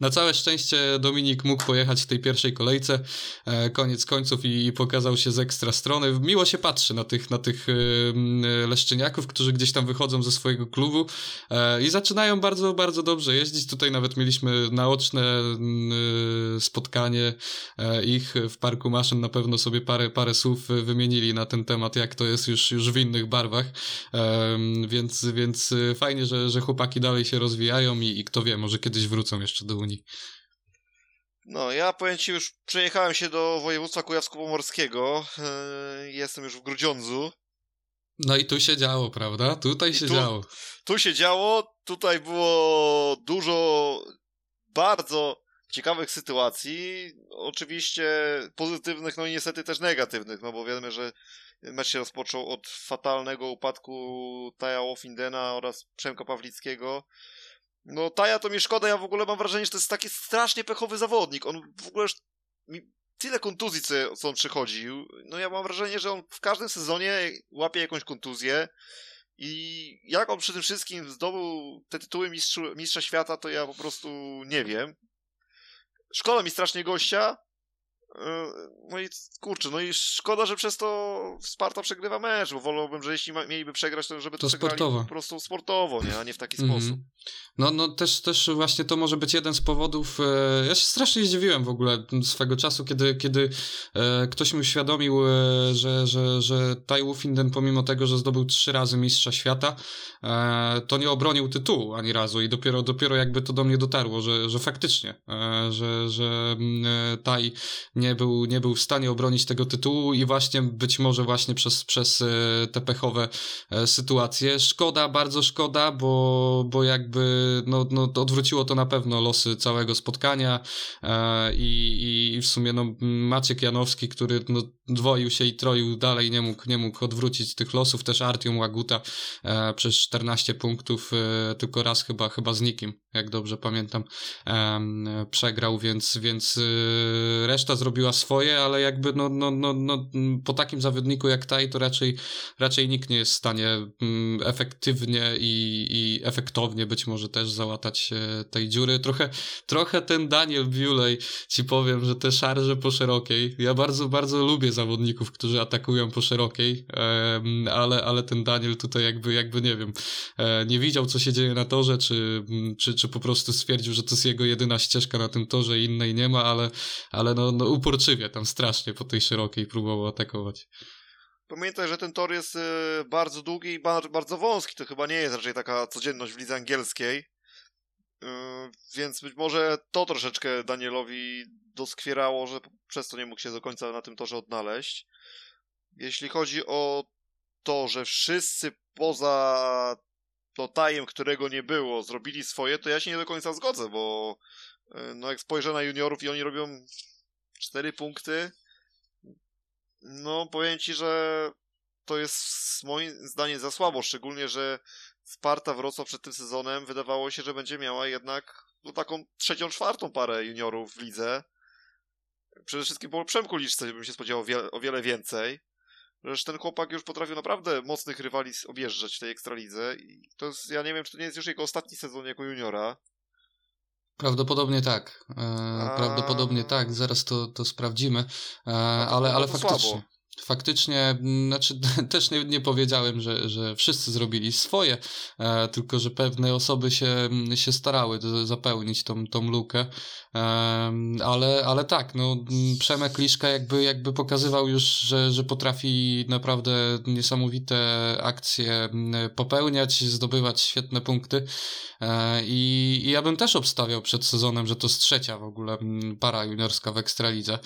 Na całe szczęście Dominik mógł pojechać w tej pierwszej kolejce, e, koniec końców i, i, pokazał się z ekstra strony. Miło się patrzy na tych, na tych leszczyniaków, którzy gdzieś tam wychodzą ze swojego klubu e, i zaczynają bardzo, bardzo dobrze jeździć. Tutaj nawet mieliśmy naoczne yy, spotkanie e, ich w Parku Maszyn, na pewno sobie parę, parę słów wymienili na ten temat, jak to jest już, już w innych barwach, więc, więc y, fajnie, że, że chłopaki dalej się rozwijają i, i kto wie, może kiedyś wrócą jeszcze do Unii. No, ja powiem ci już, przejechałem się do województwa kujawsko-pomorskiego, yy, jestem już w Grudziądzu. No i tu się działo, prawda? Tutaj I się tu, działo. Tu się działo, tutaj było dużo bardzo ciekawych sytuacji, oczywiście pozytywnych, no i niestety też negatywnych, no bo wiemy, że Mecz się rozpoczął od fatalnego upadku Taja Wolfindena oraz Przemka Pawlickiego. No Taja to mi szkoda, ja w ogóle mam wrażenie, że to jest taki strasznie pechowy zawodnik. On w ogóle mi tyle kontuzji, co, co on przychodził. No ja mam wrażenie, że on w każdym sezonie łapie jakąś kontuzję. I jak on przy tym wszystkim zdobył te tytuły mistrzu, mistrza świata, to ja po prostu nie wiem. Szkoda mi strasznie gościa, no i kurczę, no i szkoda, że przez to Sparta przegrywa mecz, bo wolałbym, że jeśli mieliby przegrać, to żeby to, to sportowo. po prostu sportowo, nie, a nie w taki mm -hmm. sposób. No, no też, też właśnie to może być jeden z powodów. E, ja się strasznie zdziwiłem w ogóle swego czasu, kiedy, kiedy e, ktoś mi uświadomił, że, że, że Tai Finden pomimo tego, że zdobył trzy razy mistrza świata, to nie obronił tytułu ani razu i dopiero, dopiero jakby to do mnie dotarło, że, że faktycznie, że, że mm, Tai nie był, nie był w stanie obronić tego tytułu i właśnie być może właśnie przez, przez e, te pechowe e, sytuacje. Szkoda, bardzo szkoda, bo, bo jakby no, no, odwróciło to na pewno losy całego spotkania e, i, i w sumie no, Maciek Janowski, który no, dwoił się i troił dalej, nie mógł, nie mógł odwrócić tych losów. Też Artium Łaguta przez 14 punktów, tylko raz chyba, chyba z nikim, jak dobrze pamiętam, przegrał, więc, więc reszta zrobiła swoje, ale jakby no, no, no, no, po takim zawodniku jak Taj to raczej, raczej nikt nie jest w stanie mm, efektywnie i, i efektownie być może też załatać tej dziury. Trochę, trochę ten Daniel Bewley, ci powiem, że te szarże po szerokiej, ja bardzo, bardzo lubię zawodników, którzy atakują po szerokiej, ale, ale ten Daniel tutaj jakby, jakby nie wiem, e, nie widział co się dzieje na torze, czy, czy, czy po prostu stwierdził, że to jest jego jedyna ścieżka na tym torze i innej nie ma, ale, ale no, no uporczywie tam strasznie po tej szerokiej próbował atakować. Pamiętaj, że ten tor jest y, bardzo długi i bardzo wąski. To chyba nie jest raczej taka codzienność w lidze angielskiej. Y, więc być może to troszeczkę Danielowi doskwierało, że przez to nie mógł się do końca na tym torze odnaleźć. Jeśli chodzi o to, że wszyscy poza Tajem, którego nie było, zrobili swoje, to ja się nie do końca zgodzę, bo y, no jak spojrzę na juniorów i oni robią Cztery punkty. No, powiem ci, że to jest moim zdaniem za słabo, szczególnie, że Sparta Wrocław przed tym sezonem wydawało się, że będzie miała jednak no, taką trzecią, czwartą parę juniorów w lidze. Przede wszystkim po Przemku Liczce bym się spodziewał o wiele więcej. Zresztą ten chłopak już potrafił naprawdę mocnych rywali objeżdżać w tej ekstralidze i to jest, ja nie wiem, czy to nie jest już jego ostatni sezon jako juniora. Prawdopodobnie tak. E, prawdopodobnie tak, zaraz to, to sprawdzimy. E, ale, ale faktycznie. Słabo. Faktycznie, znaczy też nie, nie powiedziałem, że, że wszyscy zrobili swoje, e, tylko że pewne osoby się, się starały zapełnić tą, tą lukę, e, ale, ale tak, no Przemek Liszka jakby, jakby pokazywał już, że, że potrafi naprawdę niesamowite akcje popełniać, zdobywać świetne punkty e, i, i ja bym też obstawiał przed sezonem, że to jest trzecia w ogóle para juniorska w Ekstralidze.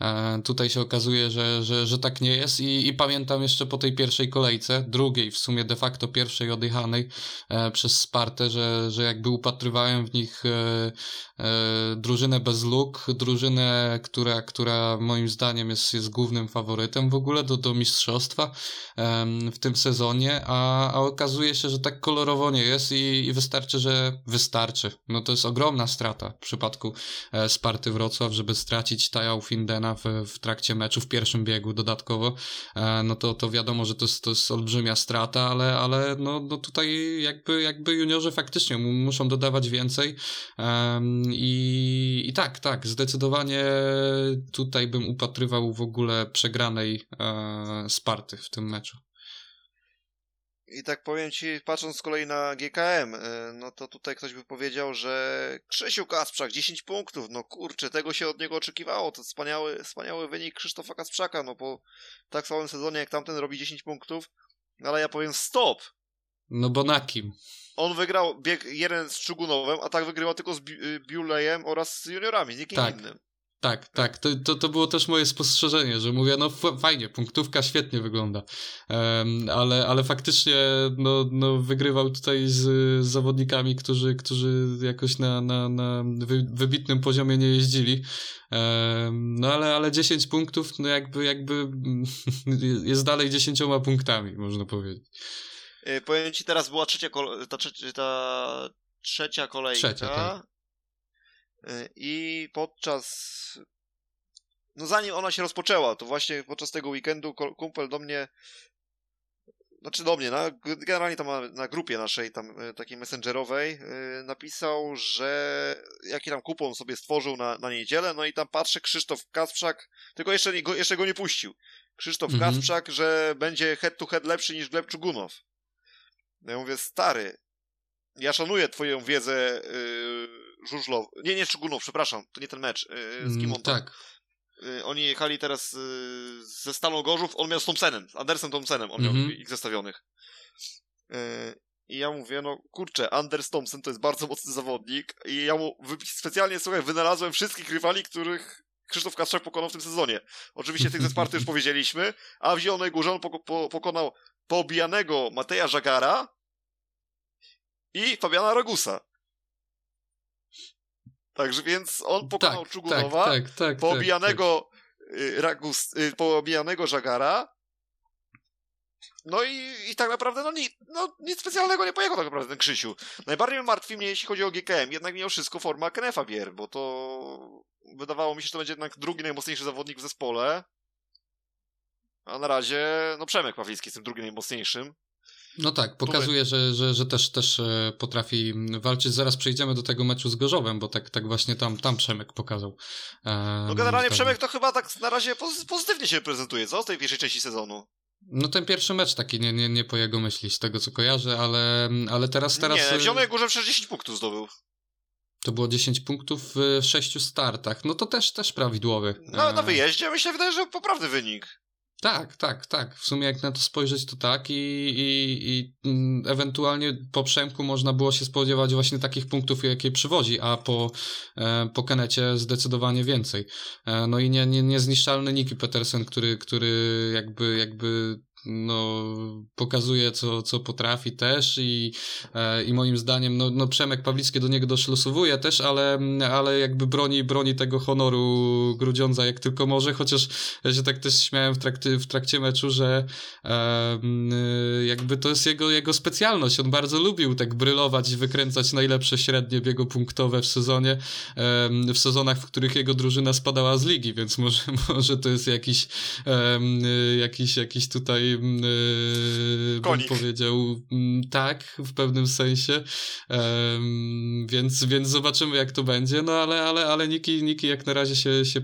E, tutaj się okazuje, że, że, że tak tak nie jest i, i pamiętam jeszcze po tej pierwszej kolejce, drugiej w sumie de facto pierwszej odjechanej e, przez Spartę, że, że jakby upatrywałem w nich e, e, drużynę bez luk, drużynę, która, która moim zdaniem jest, jest głównym faworytem w ogóle do, do mistrzostwa w tym sezonie, a, a okazuje się, że tak kolorowo nie jest i, i wystarczy, że wystarczy. No to jest ogromna strata w przypadku e, Sparty Wrocław, żeby stracić Taja Findena w, w trakcie meczu w pierwszym biegu dodatkowo, e, no to, to wiadomo, że to jest, to jest olbrzymia strata, ale, ale no, no tutaj jakby, jakby juniorzy faktycznie muszą dodawać więcej i, i tak, tak, zdecydowanie tutaj bym upatrywał w ogóle przegranej e, Sparty w tym meczu. I tak powiem ci, patrząc z kolei na GKM, e, no to tutaj ktoś by powiedział, że Krzysiu Kasprzak 10 punktów, no kurczę, tego się od niego oczekiwało, to wspaniały, wspaniały wynik Krzysztofa Kasprzaka, no po tak słabym sezonie jak tamten robi 10 punktów, no ale ja powiem stop! No bo na kim? On wygrał bieg jeden z Czugunowem, a tak wygrywał tylko z Biulejem oraz z juniorami, z nikim tak. innym. Tak, tak. To, to, to było też moje spostrzeżenie, że mówię, no fajnie, punktówka świetnie wygląda, um, ale, ale faktycznie no, no, wygrywał tutaj z, z zawodnikami, którzy, którzy jakoś na, na, na wy, wybitnym poziomie nie jeździli. Um, no ale, ale 10 punktów, no jakby, jakby jest dalej 10 punktami, można powiedzieć. Yy, powiem ci, teraz była trzecia, ta, ta trzecia kolejka. Trzecia, tak. Y, I podczas. No zanim ona się rozpoczęła, to właśnie podczas tego weekendu kumpel do mnie. Znaczy do mnie, na, generalnie tam na, na grupie naszej, tam y, takiej messengerowej, yy, napisał, że jaki tam kupon sobie stworzył na, na niedzielę, no i tam patrzę, Krzysztof Kasprzak, tylko jeszcze, go, jeszcze go nie puścił. Krzysztof mhm. Kasprzak, że będzie head to head lepszy niż Gleb Czugunow. No ja mówię, stary, ja szanuję twoją wiedzę yy, Żużlow. Nie, nie Szczegunów, przepraszam, to nie ten mecz. Yy, z kim on Tak. Yy, oni jechali teraz yy, ze Stalą Gorzów, on miał z Thompsonem, z Andersem Thompsonem, on mm -hmm. miał mhm. ich zestawionych. Yy, I ja mówię, no kurczę, Anders Thompson to jest bardzo mocny zawodnik i ja mu specjalnie, słuchaj, wynalazłem wszystkich rywali, których Krzysztof Kasprzak pokonał w tym sezonie. Oczywiście tych ze Sparty już powiedzieliśmy, a w Zielonej Górze on poko po pokonał poobijanego Mateja Żagara i Fabiana Ragusa. Także więc on pokonał tak, Czugunowa, tak, tak, tak, poobijanego tak, y, Ragus, y, poobijanego Żagara. No i, i tak naprawdę no, ni, no, nic specjalnego nie pojechał tak naprawdę ten Krzysiu. Najbardziej martwi mnie, jeśli chodzi o GKM, jednak mimo wszystko forma Kenefa Bier, bo to wydawało mi się, że to będzie jednak drugi najmocniejszy zawodnik w zespole. A na razie, no Przemek Pawlicki jest tym drugim najmocniejszym. No tak, pokazuje, że, że, że też, też e, potrafi walczyć. Zaraz przejdziemy do tego meczu z Gorzowem, bo tak, tak właśnie tam, tam Przemek pokazał. no generalnie tak. Przemek to chyba tak na razie pozytywnie się prezentuje, co? Z tej pierwszej części sezonu. No ten pierwszy mecz taki nie, nie, nie po jego myśli, z tego co kojarzę, ale, ale teraz... teraz... Nie, w Zielonej Górze przecież 10 punktów zdobył. To było 10 punktów w sześciu startach. No to też, też prawidłowy. No na wyjeździe myślę, wydaje, że poprawny wynik. Tak, tak, tak. W sumie jak na to spojrzeć, to tak i, i, i mm, ewentualnie po Przemku można było się spodziewać właśnie takich punktów, jakie przywozi, a po, e, po Kenecie zdecydowanie więcej. E, no i nie, nie, niezniszczalny Niki Petersen, który, który jakby, jakby no, pokazuje, co, co potrafi też i, e, i moim zdaniem, no, no Przemek Pawlicki do niego doszlosowuje też, ale, ale jakby broni, broni tego honoru Grudziądza jak tylko może, chociaż ja się tak też śmiałem w trakcie, w trakcie meczu, że e, jakby to jest jego, jego specjalność. On bardzo lubił tak brylować, wykręcać najlepsze średnie biegopunktowe w sezonie, w sezonach, w których jego drużyna spadała z ligi, więc może, może to jest jakiś, e, jakiś, jakiś tutaj yy, bym powiedział tak, w pewnym sensie. więc, więc zobaczymy, jak to będzie. No ale, ale, ale Niki, Niki jak na razie się, się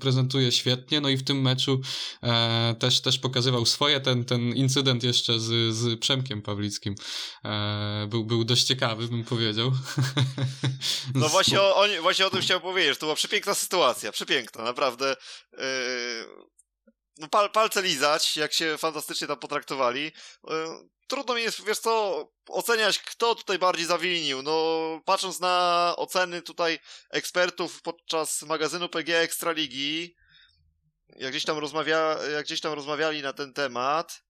prezentuje świetnie. No i w tym meczu e, też, też pokazywał swoje. Ten, ten incydent jeszcze z, z Przemkiem Pawlickim e, był, był dość ciekawy, bym powiedział. No właśnie o, właśnie o tym chciałem powiedzieć. To była przepiękna sytuacja. Przepiękna, naprawdę. Yy pal, palce lizać, jak się fantastycznie tam potraktowali. E, trudno mi jest, wiesz co, oceniać, kto tutaj bardziej zawinił. No, patrząc na oceny tutaj ekspertów podczas magazynu PG Ekstraligi, jak gdzieś tam rozmawia, jak gdzieś tam rozmawiali na ten temat,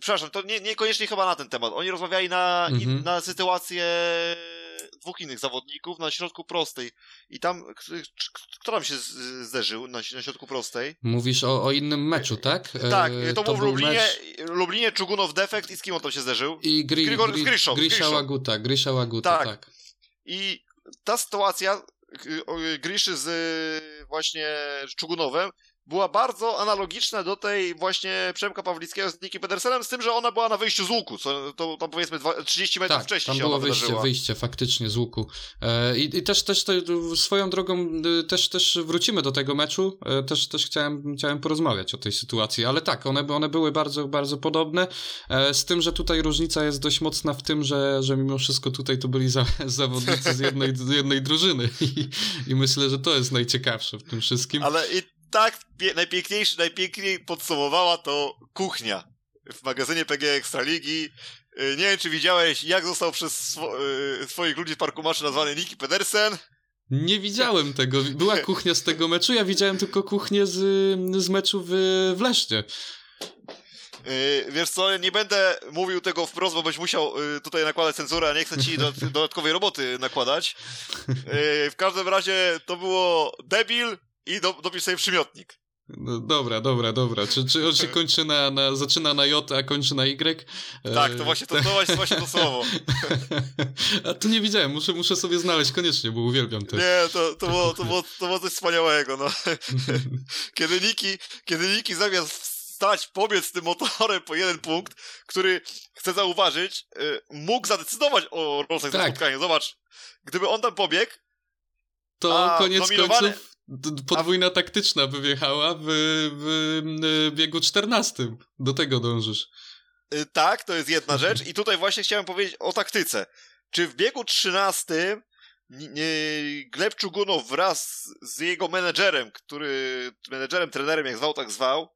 przepraszam, to nie, niekoniecznie chyba na ten temat, oni rozmawiali na, Mhm. na sytuację dwóch innych zawodników na środku prostej i tam, kto tam się zderzył na, na środku prostej? Mówisz o, o innym meczu, tak? E, tak, to, był w Lublinie, mecz Lublinie Czugunow Defekt i z kim on tam się zderzył? I Gri, Grigor- Gri, Grisza. Łaguta, Grisza Łaguta, Tak. tak. I ta sytuacja Griszy z y, właśnie Czugunowem była bardzo analogiczna do tej właśnie Przemka Pawlickiego z Niki Pedersenem, z tym, że ona była na wyjściu z łuku, co to tam powiedzmy dwa, 30 metrów Tak, wcześniej tam było wyjście, wydarzyła. wyjście faktycznie z łuku. E, I, I też, też te, swoją drogą y, też, też wrócimy do tego meczu. E, też też chciałem, chciałem porozmawiać o tej sytuacji, ale tak, one, one były bardzo, bardzo podobne. E, z tym, że tutaj różnica jest dość mocna w tym, że, że mimo wszystko tutaj to byli za, zawodnicy z jednej, z jednej drużyny. I, I myślę, że to jest najciekawsze w tym wszystkim. Ale i tak najpiękniejszy, najpiękniej podsumowała to kuchnia w magazynie PG Ekstraligi. Y, Nie wiem, czy widziałeś, jak został przez swo- y, swoich ludzi z Parku Maszy nazwany Niki Pedersen. Nie widziałem tego. Była kuchnia z tego meczu, ja widziałem tylko kuchnię z, z meczu w, w Lesznie. Yy, wiesz co, nie będę mówił tego wprost, bo byś musiał yy, tutaj nakładać cenzurę, a nie chcę ci do, dodatkowej roboty nakładać. Yy, w każdym razie to było debil i do, dopisz sobie przymiotnik. No, dobra, dobra, dobra. Czy, czy on się kończy na, na. Zaczyna na J, a kończy na Y? Tak, E, to właśnie to, to, właśnie, właśnie to słowo. A tu nie widziałem, muszę, muszę sobie znaleźć koniecznie, bo uwielbiam to. Nie, to, to, było, to, było, to było coś wspaniałego, no. Kiedy Niki, kiedy Niki zamiast stać, pobiec tym motorem po jeden punkt, który, chcę zauważyć, yy, mógł zadecydować o losach Tak. tak. spotkania. Zobacz, gdyby on tam pobiegł, To koniec nominowane- końców podwójna taktyczna by wjechała w, w, biegu 14. Do tego dążysz. Y, Tak, to jest jedna rzecz. I tutaj właśnie chciałem powiedzieć o taktyce. Czy w biegu 13 n- nie- Gleb Czugunow wraz z jego menedżerem, który menedżerem, trenerem, jak zwał, tak zwał,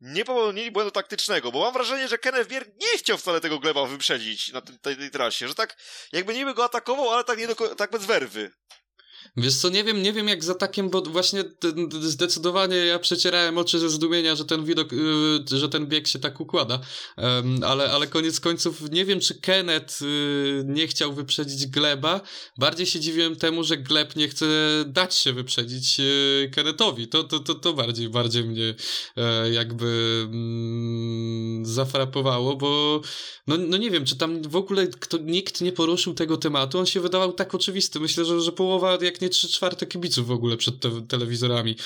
nie popełnili błędu taktycznego, bo mam wrażenie, że Kenneth Bier nie chciał wcale tego Gleba wyprzedzić na tej, tej, tej trasie, że tak jakby niby go atakował, ale tak, nie do, tak bez werwy. Wiesz co, nie wiem, nie wiem jak za takiem, bo właśnie zdecydowanie ja przecierałem oczy ze zdumienia, że ten widok, yy, że ten bieg się tak układa, ale, ale koniec końców nie wiem, czy Kenneth yy, nie chciał wyprzedzić Gleba, bardziej się dziwiłem temu, że Gleb nie chce dać się wyprzedzić yy, Kennethowi, to, to, to, to bardziej, bardziej mnie e, jakby mm, zafrapowało, bo no, no nie wiem, czy tam w ogóle kto, nikt nie poruszył tego tematu, on się wydawał tak oczywisty, myślę, że, że połowa, jak nie trzy czwarte kibiców w ogóle przed te, telewizorami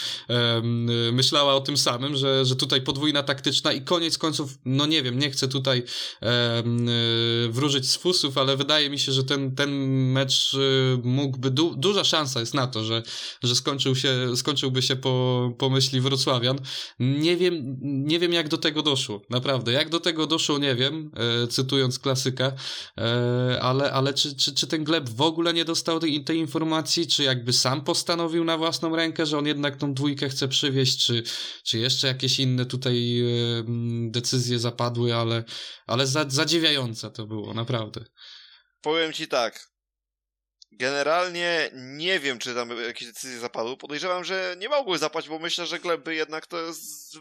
y, myślała o tym samym, że, że tutaj podwójna taktyczna i koniec końców, no nie wiem, nie chcę tutaj y, wróżyć z fusów, ale wydaje mi się, że ten, ten mecz y, mógłby, du, duża szansa jest na to, że, że skończył się, skończyłby się po, po myśli Wrocławian. Nie wiem, nie wiem jak do tego doszło, naprawdę, jak do tego doszło, nie wiem, e, cytując klasyka, e, ale, ale czy, czy, czy ten Gleb w ogóle nie dostał tej, tej informacji, czy jakby sam postanowił na własną rękę, że on jednak tą dwójkę chce przywieźć, czy, czy jeszcze jakieś inne tutaj decyzje zapadły, ale, ale za, zadziwiające to było, naprawdę. Powiem ci tak. Generalnie nie wiem, czy tam jakieś decyzje zapadły. Podejrzewam, że nie mogły zapaść, bo myślę, że Gleb by jednak to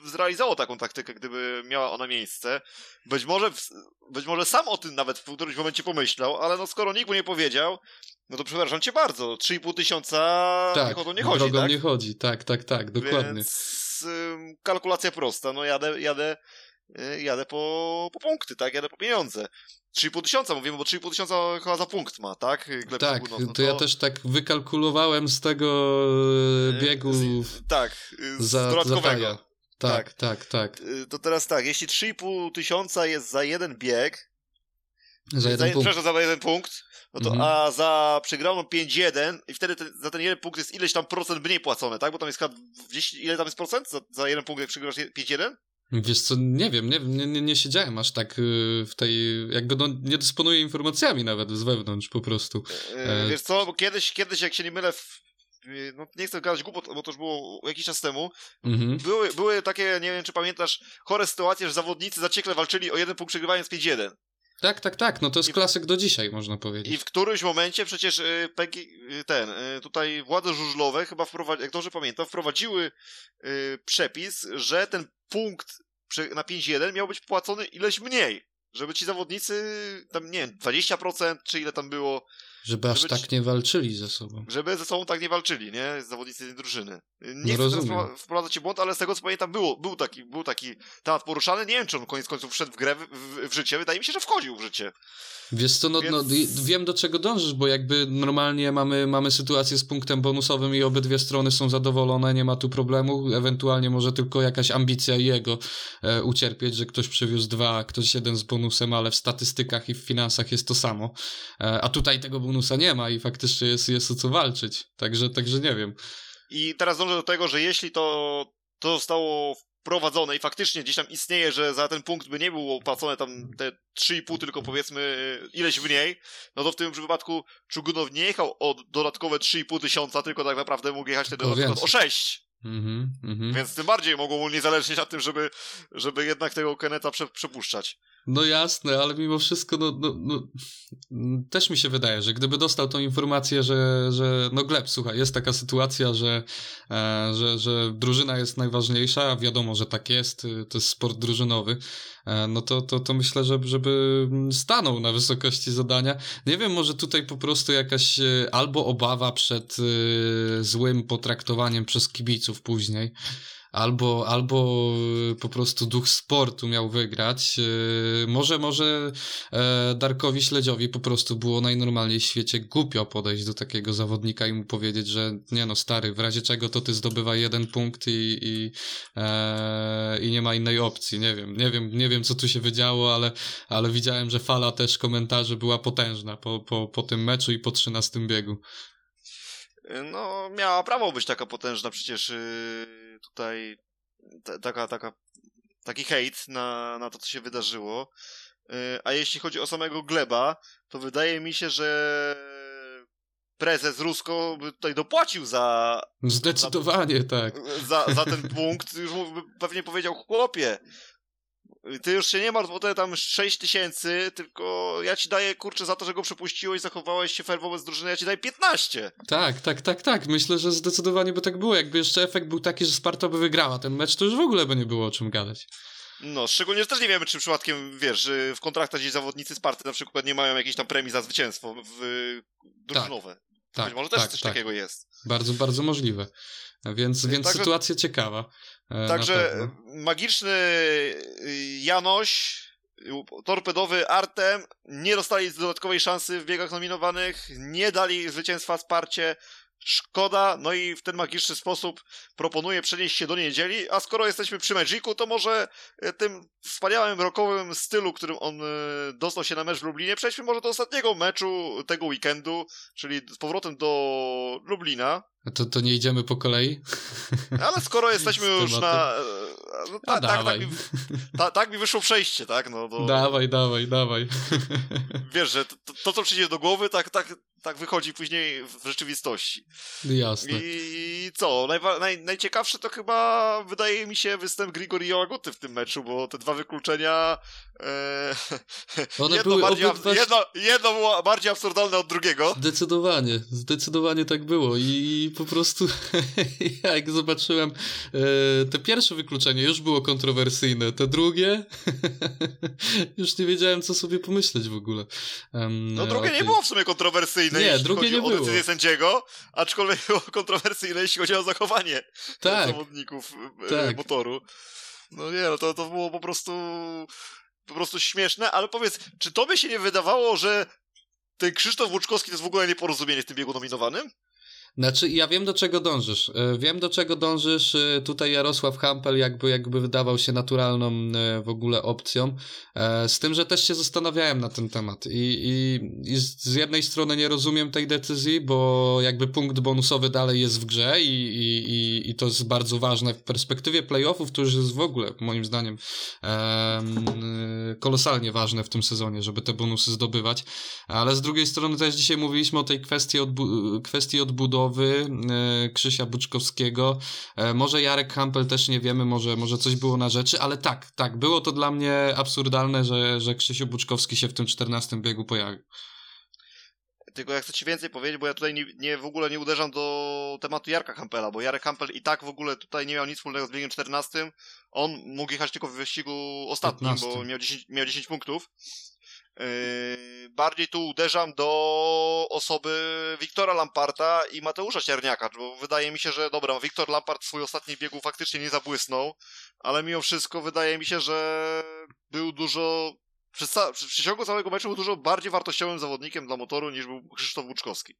zrealizował taką taktykę, gdyby miała ona miejsce. Być może, w- być może sam o tym nawet w którymś momencie pomyślał, ale no skoro nikt mu nie powiedział, no to przepraszam cię bardzo. 3,5 tysiąca Tak, to nie chodzi, tak? nie chodzi, tak, tak, tak, dokładnie. Więc ym, kalkulacja prosta, no jadę, jadę, y, jadę po, po punkty, tak? Jadę po pieniądze. 3,5 tysiąca mówimy, bo 3,5 tysiąca chyba za punkt ma, tak? Gleb Tak, no to ja też tak wykalkulowałem z tego e, biegu z- Tak, y, z za, za dodatkowego. taja. Tak, tak, tak. Y, To teraz tak, jeśli 3,5 tysiąca jest za jeden bieg, Za jeden punkt. przepraszam, za jeden punkt, no to Mhm. a za przegraną 5-1 i wtedy ten, za ten jeden punkt jest ileś tam procent mniej płacone, tak? Bo tam jest chyba 10, ile tam jest procent za, za jeden punkt, jak przegrasz 5-1? Wiesz co, nie wiem, nie, nie, nie, nie siedziałem aż tak y, w tej, jakby no, nie dysponuję informacjami nawet z wewnątrz po prostu. E, E, Wiesz co, bo kiedyś, kiedyś jak się nie mylę, w, y, no nie chcę gadać głupot, bo to już było jakiś czas temu, Mhm. były, były takie, nie wiem czy pamiętasz, chore sytuacje, że zawodnicy zaciekle walczyli o jeden punkt przegrywając 5-1. Tak, tak, tak, no to jest I, klasyk do dzisiaj, można powiedzieć. I w którymś momencie przecież y, y, ten, y, tutaj władze żużlowe chyba wprowadziły, jak dobrze pamiętam, wprowadziły przepis, że ten punkt na 5-1 miał być płacony ileś mniej. Żeby ci zawodnicy, tam nie wiem, 20% czy ile tam było, żeby, żeby aż tak nie walczyli ze sobą. Żeby ze sobą tak nie walczyli, nie? Zawodnicy tej drużyny. Nie no chcę rozumiem. wprowadzać błąd, ale z tego co pamiętam, było, był, taki, był taki temat poruszany. Nie wiem, czy on koniec końców wszedł w grę, w, w, życie. Wydaje mi się, że wchodził w życie. Wiesz co, no, no Więc... no, wiem do czego dążysz, bo jakby normalnie mamy, mamy sytuację z punktem bonusowym i obydwie strony są zadowolone, nie ma tu problemu, ewentualnie może tylko jakaś ambicja jego e, ucierpieć, że ktoś przywiózł dwa, a ktoś jeden z bonusem, ale w statystykach i w finansach jest to samo. E, a tutaj tego bonusa nie ma i faktycznie jest, jest o co walczyć, także, także nie wiem. I teraz dążę do tego, że jeśli to, to zostało prowadzone i faktycznie gdzieś tam istnieje, że za ten punkt by nie było opłacone tam te 3,5, tylko powiedzmy ileś mniej, no to w tym przypadku Czugunow nie jechał o dodatkowe 3,5 tysiąca, tylko tak naprawdę mógł jechać wtedy o 6. Mm -hmm, Więc tym bardziej nie zależeć na tym, żeby, żeby jednak tego Keneta prze, przepuszczać. No jasne, ale mimo wszystko, no, no, no, też mi się wydaje, że gdyby dostał tą informację, że, że no Gleb, słuchaj, jest taka sytuacja, że, e, że, że drużyna jest najważniejsza, wiadomo, że tak jest, y, to jest sport drużynowy, e, no to, to, to myślę, że, żeby stanął na wysokości zadania. Nie wiem, może tutaj po prostu jakaś e, albo obawa przed y, złym potraktowaniem przez kibiców później, albo, albo po prostu duch sportu miał wygrać. E, może, może e, Darkowi Śledziowi po prostu było najnormalniej w świecie głupio podejść do takiego zawodnika i mu powiedzieć, że nie no stary, w razie czego to ty zdobywa jeden punkt i, i, e, i nie ma innej opcji. Nie wiem, nie wiem, nie wiem co tu się wydziało, ale, ale widziałem, że fala też komentarzy była potężna po, po, po tym meczu i po trzynastym biegu. No, miała prawo być taka potężna przecież. Yy tutaj taka, taka, taki hejt na, na to, co się wydarzyło. Y, a jeśli chodzi o samego Gleba, to wydaje mi się, że prezes Rusko by tutaj dopłacił za... Zdecydowanie, za, tak. Za, za ten punkt. Już pewnie powiedział, chłopie, ty już się nie martw o te tam 6 tysięcy, tylko ja ci daję, kurczę, za to, że go przepuściłeś, zachowałeś się fair wobec drużyny, ja ci daję 15. Tak, tak, tak, tak. Myślę, że zdecydowanie by tak było. Jakby jeszcze efekt był taki, że Sparta by wygrała ten mecz, to już w ogóle by nie było o czym gadać. No, szczególnie, że też nie wiemy, czy przypadkiem, wiesz, w kontraktach gdzieś zawodnicy Sparty na przykład nie mają jakiejś tam premii za zwycięstwo w drużynowe. Tak. Tak, Być może też tak, coś tak. takiego jest. Bardzo, bardzo możliwe. Więc, więc Także, sytuacja ciekawa. E, także magiczny y, Janoś, torpedowy Artem nie dostali dodatkowej szansy w biegach nominowanych, nie dali zwycięstwa Sparcie. Szkoda, no i w ten magiczny sposób proponuję przenieść się do niedzieli, a skoro jesteśmy przy Magicu, to może e, tym wspaniałym rokowym stylu, którym on dostał się na mecz w Lublinie, przejdźmy może do ostatniego meczu tego weekendu, czyli z powrotem do Lublina. To, to nie idziemy po kolei? Ale skoro jesteśmy już na... No, ta, tak, tak, mi, ta, tak mi wyszło przejście, tak? No. Dawaj, dawaj, dawaj. Wiesz, że to, to, co przyjdzie do głowy, tak, tak, tak wychodzi później w rzeczywistości. Jasne. I co? Najwa, naj, najciekawsze to chyba wydaje mi się występ Grigori Aguty w tym meczu, bo te dwa wykluczenia e, jedno, były bardziej, obydwa... jedno, jedno było bardziej absurdalne od drugiego. Zdecydowanie, zdecydowanie tak było i po prostu jak zobaczyłem e, te pierwsze wykluczenie już było kontrowersyjne, te drugie już nie wiedziałem co sobie pomyśleć w ogóle. Um, no drugie nie było w sumie kontrowersyjne nie, jeśli drugie chodzi nie o decyzję było. sędziego, aczkolwiek było kontrowersyjne jeśli chodzi o zachowanie tak, zawodników e, tak. motoru. No nie, no to, to było po prostu po prostu śmieszne, ale powiedz, czy to by się nie wydawało, że ten Krzysztof Łuczkowski to jest w ogóle nieporozumienie w tym biegu nominowanym? Znaczy, ja wiem do czego dążysz. E, wiem do czego dążysz. E, tutaj Jarosław Hampel jakby, jakby wydawał się naturalną e, w ogóle opcją. Z tym, że też się zastanawiałem na ten temat. I, i, i z jednej strony nie rozumiem tej decyzji, bo jakby punkt bonusowy dalej jest w grze i, i, i to jest bardzo ważne w perspektywie playoffów. To już jest w ogóle, moim zdaniem, kolosalnie ważne w tym sezonie, żeby te bonusy zdobywać. Ale z drugiej strony też dzisiaj mówiliśmy o tej kwestii, odbu kwestii odbudowy Buczkowy, e, Krzysia Buczkowskiego. E, może Jarek Hampel też nie wiemy, może, może coś było na rzeczy, ale tak, tak, było to dla mnie absurdalne, że, że Krzysiu Buczkowski się w tym 14 biegu pojawił. Tylko ja chcę ci więcej powiedzieć, bo ja tutaj nie, nie, w ogóle nie uderzam do tematu Jarka Hampela, bo Jarek Hampel i tak w ogóle tutaj nie miał nic wspólnego z biegiem 14. On mógł jechać tylko w wyścigu ostatnim, 15. bo miał 10, miał 10 punktów. Yy, bardziej tu uderzam do osoby Wiktora Lamparta i Mateusza Cierniaka, bo wydaje mi się, że dobra, Wiktor Lampart swój ostatni biegu faktycznie nie zabłysnął, ale mimo wszystko wydaje mi się, że był dużo przez, ca- w przeciągu całego meczu był dużo bardziej wartościowym zawodnikiem dla motoru niż był Krzysztof Łuczkowski.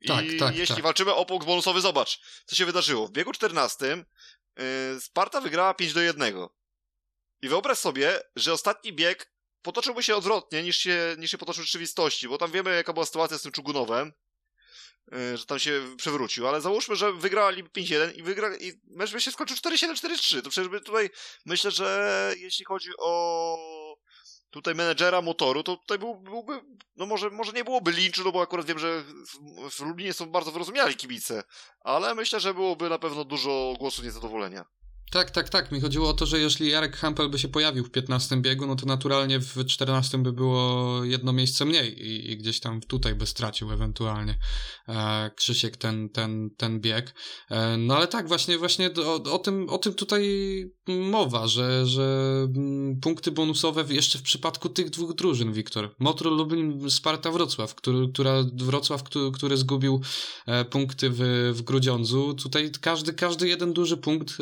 I tak, tak, jeśli tak. walczymy o punkt bonusowy, zobacz, co się wydarzyło. W biegu 14 yy, Sparta wygrała 5 do 1. I wyobraź sobie, że ostatni bieg potoczyłby się odwrotnie niż się, niż się potoczył w rzeczywistości, bo tam wiemy, jaka była sytuacja z tym Czugunowem, yy, że tam się przewrócił, ale załóżmy, że wygrali 5-1 i, wygra, i mecz by się skończył 4-7, 4-3. To przecież by tutaj myślę, że jeśli chodzi o tutaj menedżera motoru, to tutaj był, byłby, no może, może nie byłoby linczu, no bo akurat wiem, że w, w Lublinie są bardzo wyrozumiali kibice, ale myślę, że byłoby na pewno dużo głosów niezadowolenia. Tak, tak, tak. Mi chodziło o to, że jeśli Jarek Hampel by się pojawił w 15 biegu, no to naturalnie w 14 by było jedno miejsce mniej i, i gdzieś tam tutaj by stracił ewentualnie e, Krzysiek ten, ten, ten bieg. E, no ale tak, właśnie, właśnie o, o, tym, o tym tutaj mowa, że, że mm, punkty bonusowe jeszcze w przypadku tych dwóch drużyn, Wiktor. Motor Lublin, Sparta Wrocław, który, która, Wrocław, który, który zgubił e, punkty w, w Grudziądzu. Tutaj każdy, każdy jeden duży punkt e,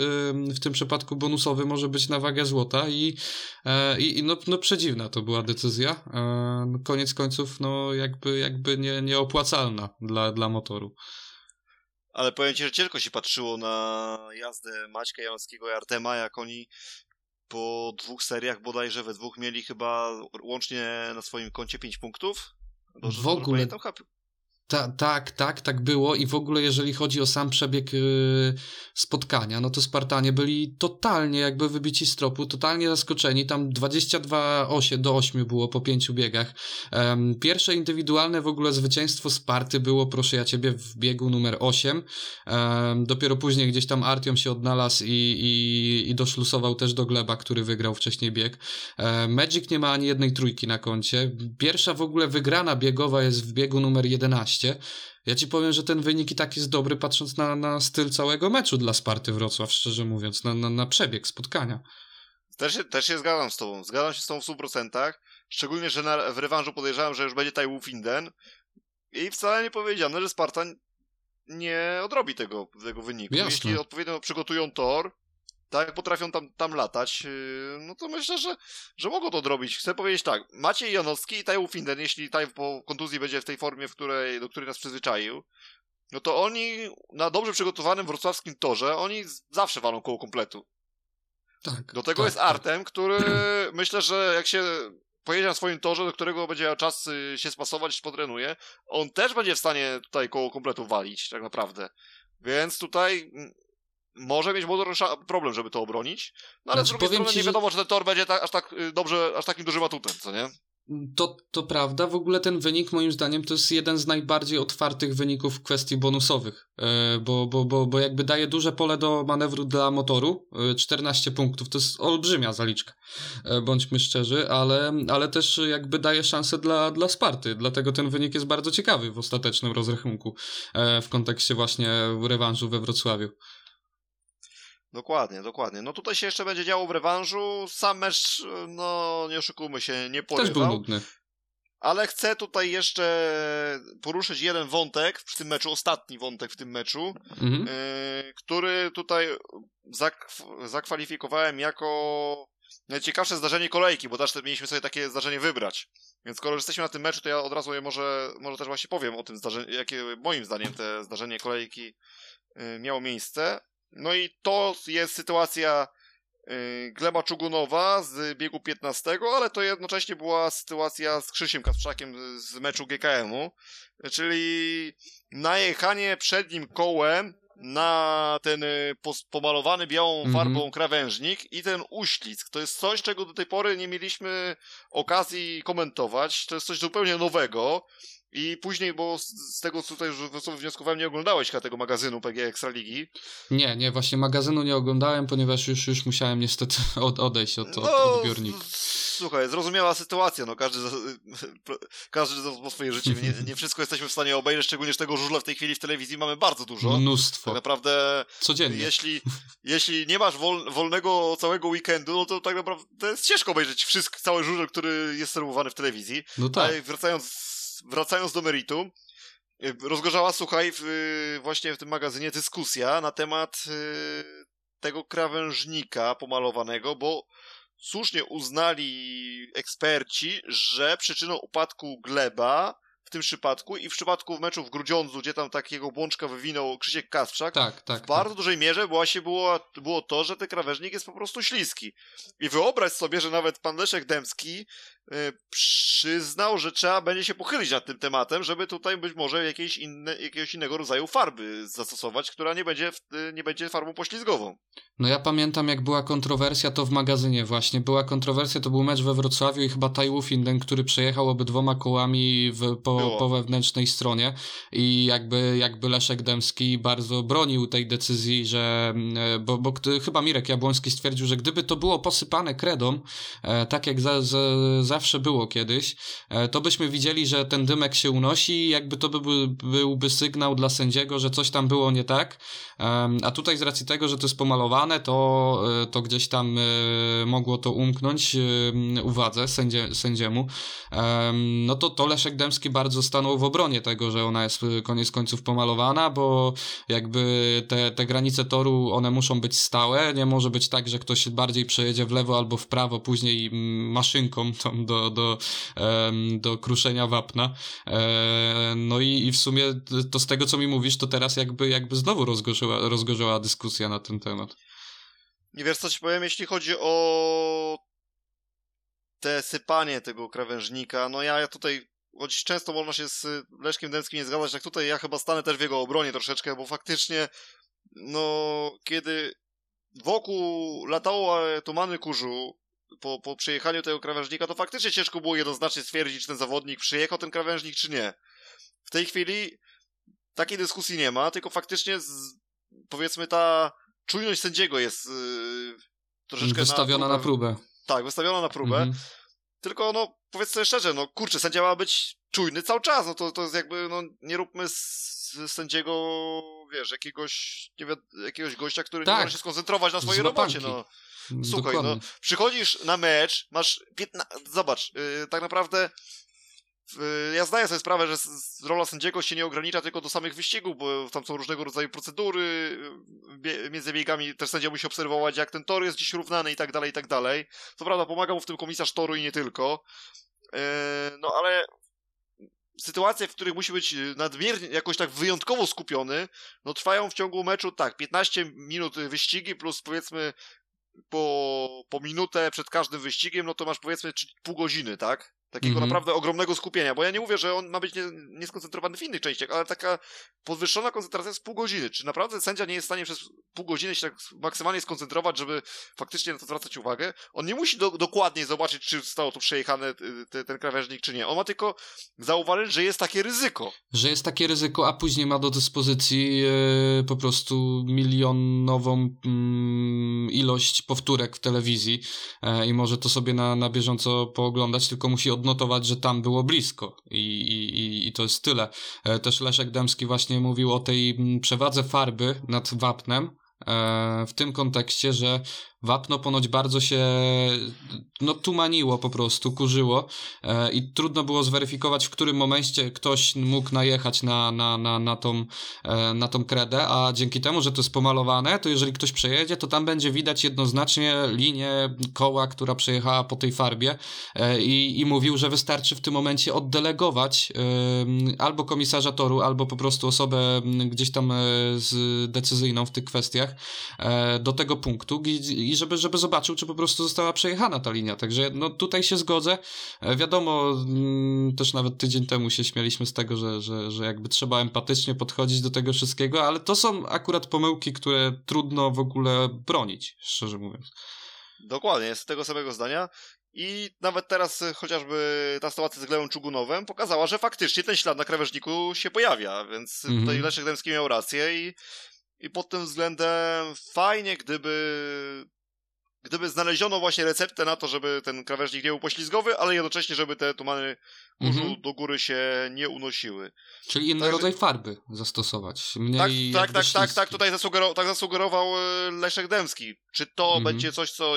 w tym przypadku bonusowy może być na wagę złota i, e, i no, no przedziwna to była decyzja. Koniec końców, no jakby, jakby nie, nieopłacalna dla, dla motoru. Ale powiem ci, że ciężko się patrzyło na jazdę Maćka Jańskiego i Artema, jak oni po dwóch seriach bodajże we dwóch mieli chyba łącznie na swoim koncie 5 punktów. Dobrze, w ogóle, ta, tak, tak, tak było i w ogóle jeżeli chodzi o sam przebieg yy, spotkania, no to Spartanie byli totalnie jakby wybici z tropu, totalnie zaskoczeni, tam 22 do 8 było po pięciu biegach. Um, pierwsze indywidualne w ogóle zwycięstwo Sparty było, proszę ja ciebie, w biegu numer 8. Um, dopiero później gdzieś tam Artiom się odnalazł i, i, i doszlusował też do Gleba, który wygrał wcześniej bieg. Um, Magic nie ma ani jednej trójki na koncie. Pierwsza w ogóle wygrana biegowa jest w biegu numer 11 ja ci powiem, że ten wynik i tak jest dobry, patrząc na, na styl całego meczu dla Sparty Wrocław, szczerze mówiąc, na, na, na przebieg spotkania. Też się, też się zgadzam z tobą. Zgadzam się z tobą w 100%. Szczególnie, że na, w rewanżu podejrzewam, że już będzie Finden. I wcale nie powiedziano, że Sparta nie odrobi tego, tego wyniku. Jasne. Jeśli odpowiednio przygotują tor, tak potrafią tam, tam latać, yy, no to myślę, że, że mogą to odrobić. Chcę powiedzieć tak, Maciej Janowski i Taju Finden, jeśli Taj po kontuzji będzie w tej formie, w której, do której nas przyzwyczaił, no to oni na dobrze przygotowanym wrocławskim torze, oni zawsze walą koło kompletu. Tak. Do tego tak, jest tak. Artem, który myślę, że jak się pojedzie na swoim torze, do którego będzie miał czas y, się spasować, potrenuje, on też będzie w stanie tutaj koło kompletu walić, tak naprawdę. Więc tutaj mm, może mieć motor problem, żeby to obronić, no ale znaczy, z drugiej strony ci, nie wiadomo, że... czy ten tor będzie tak, aż tak y, dobrze, aż takim dużym atutem, co nie? To, to prawda, w ogóle ten wynik moim zdaniem to jest jeden z najbardziej otwartych wyników w kwestii bonusowych, e, bo, bo, bo, bo jakby daje duże pole do manewru dla motoru, 14 e, punktów, to jest olbrzymia zaliczka, e, bądźmy szczerzy, ale, ale też jakby daje szansę dla, dla Sparty, dlatego ten wynik jest bardzo ciekawy w ostatecznym rozrachunku w kontekście właśnie rewanżu we Wrocławiu. Dokładnie, dokładnie. No tutaj się jeszcze będzie działo w rewanżu. Sam mecz, no nie oszukujmy się, nie porywał. Też był nudny. Ale chcę tutaj jeszcze poruszyć jeden wątek w tym meczu, ostatni wątek w tym meczu, mhm. y, który tutaj zak zakwalifikowałem jako najciekawsze zdarzenie kolejki, bo też mieliśmy sobie takie zdarzenie wybrać. Więc skoro jesteśmy na tym meczu, to ja od razu je może, może też właśnie powiem o tym zdarzeniu, jakie moim zdaniem te zdarzenie kolejki y, miało miejsce. No i to jest sytuacja yy, Gleba Czugunowa z biegu 15, ale to jednocześnie była sytuacja z Krzysiem Kasprzakiem z meczu GKM-u, czyli najechanie przednim kołem na ten y, pomalowany białą mhm. farbą krawężnik i ten uślizg. To jest coś, czego do tej pory nie mieliśmy okazji komentować. To jest coś zupełnie nowego. I później, bo z tego co tutaj już wnioskowałem, nie oglądałeś chyba tego magazynu PG Ekstraligi. Nie, nie, właśnie magazynu nie oglądałem, ponieważ już, już musiałem niestety od, odejść od, od no, odbiornika. Słuchaj, zrozumiała sytuacja, no każdy, każdy ma swoje życie, nie, nie, wszystko jesteśmy w stanie obejrzeć, szczególnie że tego żużla w tej chwili w telewizji mamy bardzo dużo. Mnóstwo. Tak naprawdę... Codziennie. Jeśli, jeśli nie masz wol, wolnego całego weekendu, no to tak naprawdę to jest ciężko obejrzeć wszystko, cały żużel, który jest serwowany w telewizji. No tak. Ale wracając wracając do meritum, y, rozgorzała, słuchaj, w, y, właśnie w tym magazynie dyskusja na temat y, tego krawężnika pomalowanego, bo słusznie uznali eksperci, że przyczyną upadku gleba w tym przypadku i w przypadku meczu w Grudziądzu, gdzie tam takiego błączka wywinął Krzysiek Kasprzak, tak, tak, w bardzo tak. dużej mierze właśnie było, było to, że ten krawężnik jest po prostu śliski. I wyobraź sobie, że nawet pan Leszek Dębski przyznał, że trzeba będzie się pochylić nad tym tematem, żeby tutaj być może jakieś inne, jakiegoś innego rodzaju farby zastosować, która nie będzie, y, nie będzie farbą poślizgową. No ja pamiętam, jak była kontrowersja, to w magazynie właśnie. Była kontrowersja, to był mecz we Wrocławiu i chyba Finden, który przejechał obydwoma kołami w, po, po wewnętrznej stronie i jakby, jakby Leszek Dębski bardzo bronił tej decyzji, że e, bo, bo chyba Mirek Jabłoński stwierdził, że gdyby to było posypane kredą, e, tak jak za, za, za zawsze było kiedyś, e, to byśmy widzieli, że ten dymek się unosi jakby to by, byłby sygnał dla sędziego, że coś tam było nie tak. A tutaj z racji tego, że to jest pomalowane, to, e, to gdzieś tam e, mogło to umknąć uwadze sędzie, sędziemu. No to, to Leszek Dębski bardzo stanął w obronie tego, że ona jest koniec końców pomalowana, bo jakby te, te granice toru, one muszą być stałe. Nie może być tak, że ktoś bardziej przejedzie w lewo albo w prawo, później maszynką tą do, do, do kruszenia wapna. E, no i, i w sumie to z tego, co mi mówisz, to teraz jakby, jakby znowu rozgorzyła, rozgorzała dyskusja na ten temat. Nie wiesz, co ci powiem, jeśli chodzi o te sypanie tego krawężnika, no ja, ja tutaj choć często można się z Leszkiem Dębskim nie zgadzać, tak tutaj ja chyba stanę też w jego obronie troszeczkę, bo faktycznie no, kiedy wokół latało tumany kurzu, po, po przejechaniu tego krawężnika, to faktycznie ciężko było jednoznacznie stwierdzić, czy ten zawodnik przyjechał ten krawężnik, czy nie. W tej chwili takiej dyskusji nie ma, tylko faktycznie z, powiedzmy ta czujność sędziego jest yy, troszeczkę wystawiona na próbę. na próbę. Tak, wystawiona na próbę. Mhm. Tylko no, powiedz sobie szczerze, no kurczę, sędzia ma być czujny cały czas, no to, to jest jakby, no nie róbmy z sędziego, wiesz, jakiegoś, nie wiem, jakiegoś gościa, który tak. nie może się skoncentrować na swojej robocie, no. Słuchaj, no, przychodzisz na mecz, masz 15... Zobacz, yy, tak naprawdę yy, ja zdaję sobie sprawę, że rola sędziego się nie ogranicza tylko do samych wyścigów, bo tam są różnego rodzaju procedury, bie między biegami też sędzia musi obserwować, jak ten tor jest gdzieś równany i tak dalej, i tak dalej. Co prawda pomaga mu w tym komisarz toru i nie tylko. Yy, no ale sytuacje, w których musi być nadmiernie, jakoś tak wyjątkowo skupiony, no trwają w ciągu meczu tak, 15 minut wyścigi plus powiedzmy po, po minutę przed każdym wyścigiem, no to masz powiedzmy pół godziny, tak? Takiego mm -hmm. naprawdę ogromnego skupienia, bo ja nie mówię, że on ma być nieskoncentrowany nie w innych częściach, ale taka podwyższona koncentracja z pół godziny. Czy naprawdę sędzia nie jest w stanie przez pół godziny się tak maksymalnie skoncentrować, żeby faktycznie na to zwracać uwagę? On nie musi do, dokładnie zobaczyć, czy zostało to przejechane, te, ten krawężnik, czy nie. On ma tylko zauważyć, że jest takie ryzyko. Że jest takie ryzyko, a później ma do dyspozycji yy, po prostu milionową yy, ilość powtórek w telewizji yy, i może to sobie na, na bieżąco pooglądać, tylko musi odnotować, że tam było blisko i, i, i to jest tyle. E, też Leszek Dębski właśnie mówił o tej mm, przewadze farby nad wapnem, e, w tym kontekście, że wapno ponoć bardzo się no tumaniło po prostu, kurzyło e, i trudno było zweryfikować, w którym momencie ktoś mógł najechać na, na, na, na, tą, e, na tą kredę, a dzięki temu, że to jest pomalowane, to jeżeli ktoś przejedzie, to tam będzie widać jednoznacznie linię koła, która przejechała po tej farbie e, i, i mówił, że wystarczy w tym momencie oddelegować e, albo komisarza toru, albo po prostu osobę gdzieś tam e, z decyzyjną w tych kwestiach e, do tego punktu, i żeby, żeby zobaczył, czy po prostu została przejechana ta linia. Także no tutaj się zgodzę. E, wiadomo, mm, też nawet tydzień temu się śmialiśmy z tego, że, że, że jakby trzeba empatycznie podchodzić do tego wszystkiego, ale to są akurat pomyłki, które trudno w ogóle bronić, szczerze mówiąc. Dokładnie, jest tego samego zdania. I nawet teraz e, chociażby ta sytuacja z Glełem Czugunowem pokazała, że faktycznie ten ślad na krawężniku się pojawia, więc Mhm. tutaj Leszek Dębski miał rację i, i pod tym względem fajnie, gdyby gdyby znaleziono właśnie receptę na to, żeby ten krawężnik nie był poślizgowy, ale jednocześnie, żeby te tumany kurzu Mhm. do góry się nie unosiły. Czyli inny Także- rodzaj farby zastosować. Mniej Tak, tak, tak, tak, śliski. tak, tutaj zasugerował, tak zasugerował e, Leszek Dębski. Czy to Mhm. będzie coś, co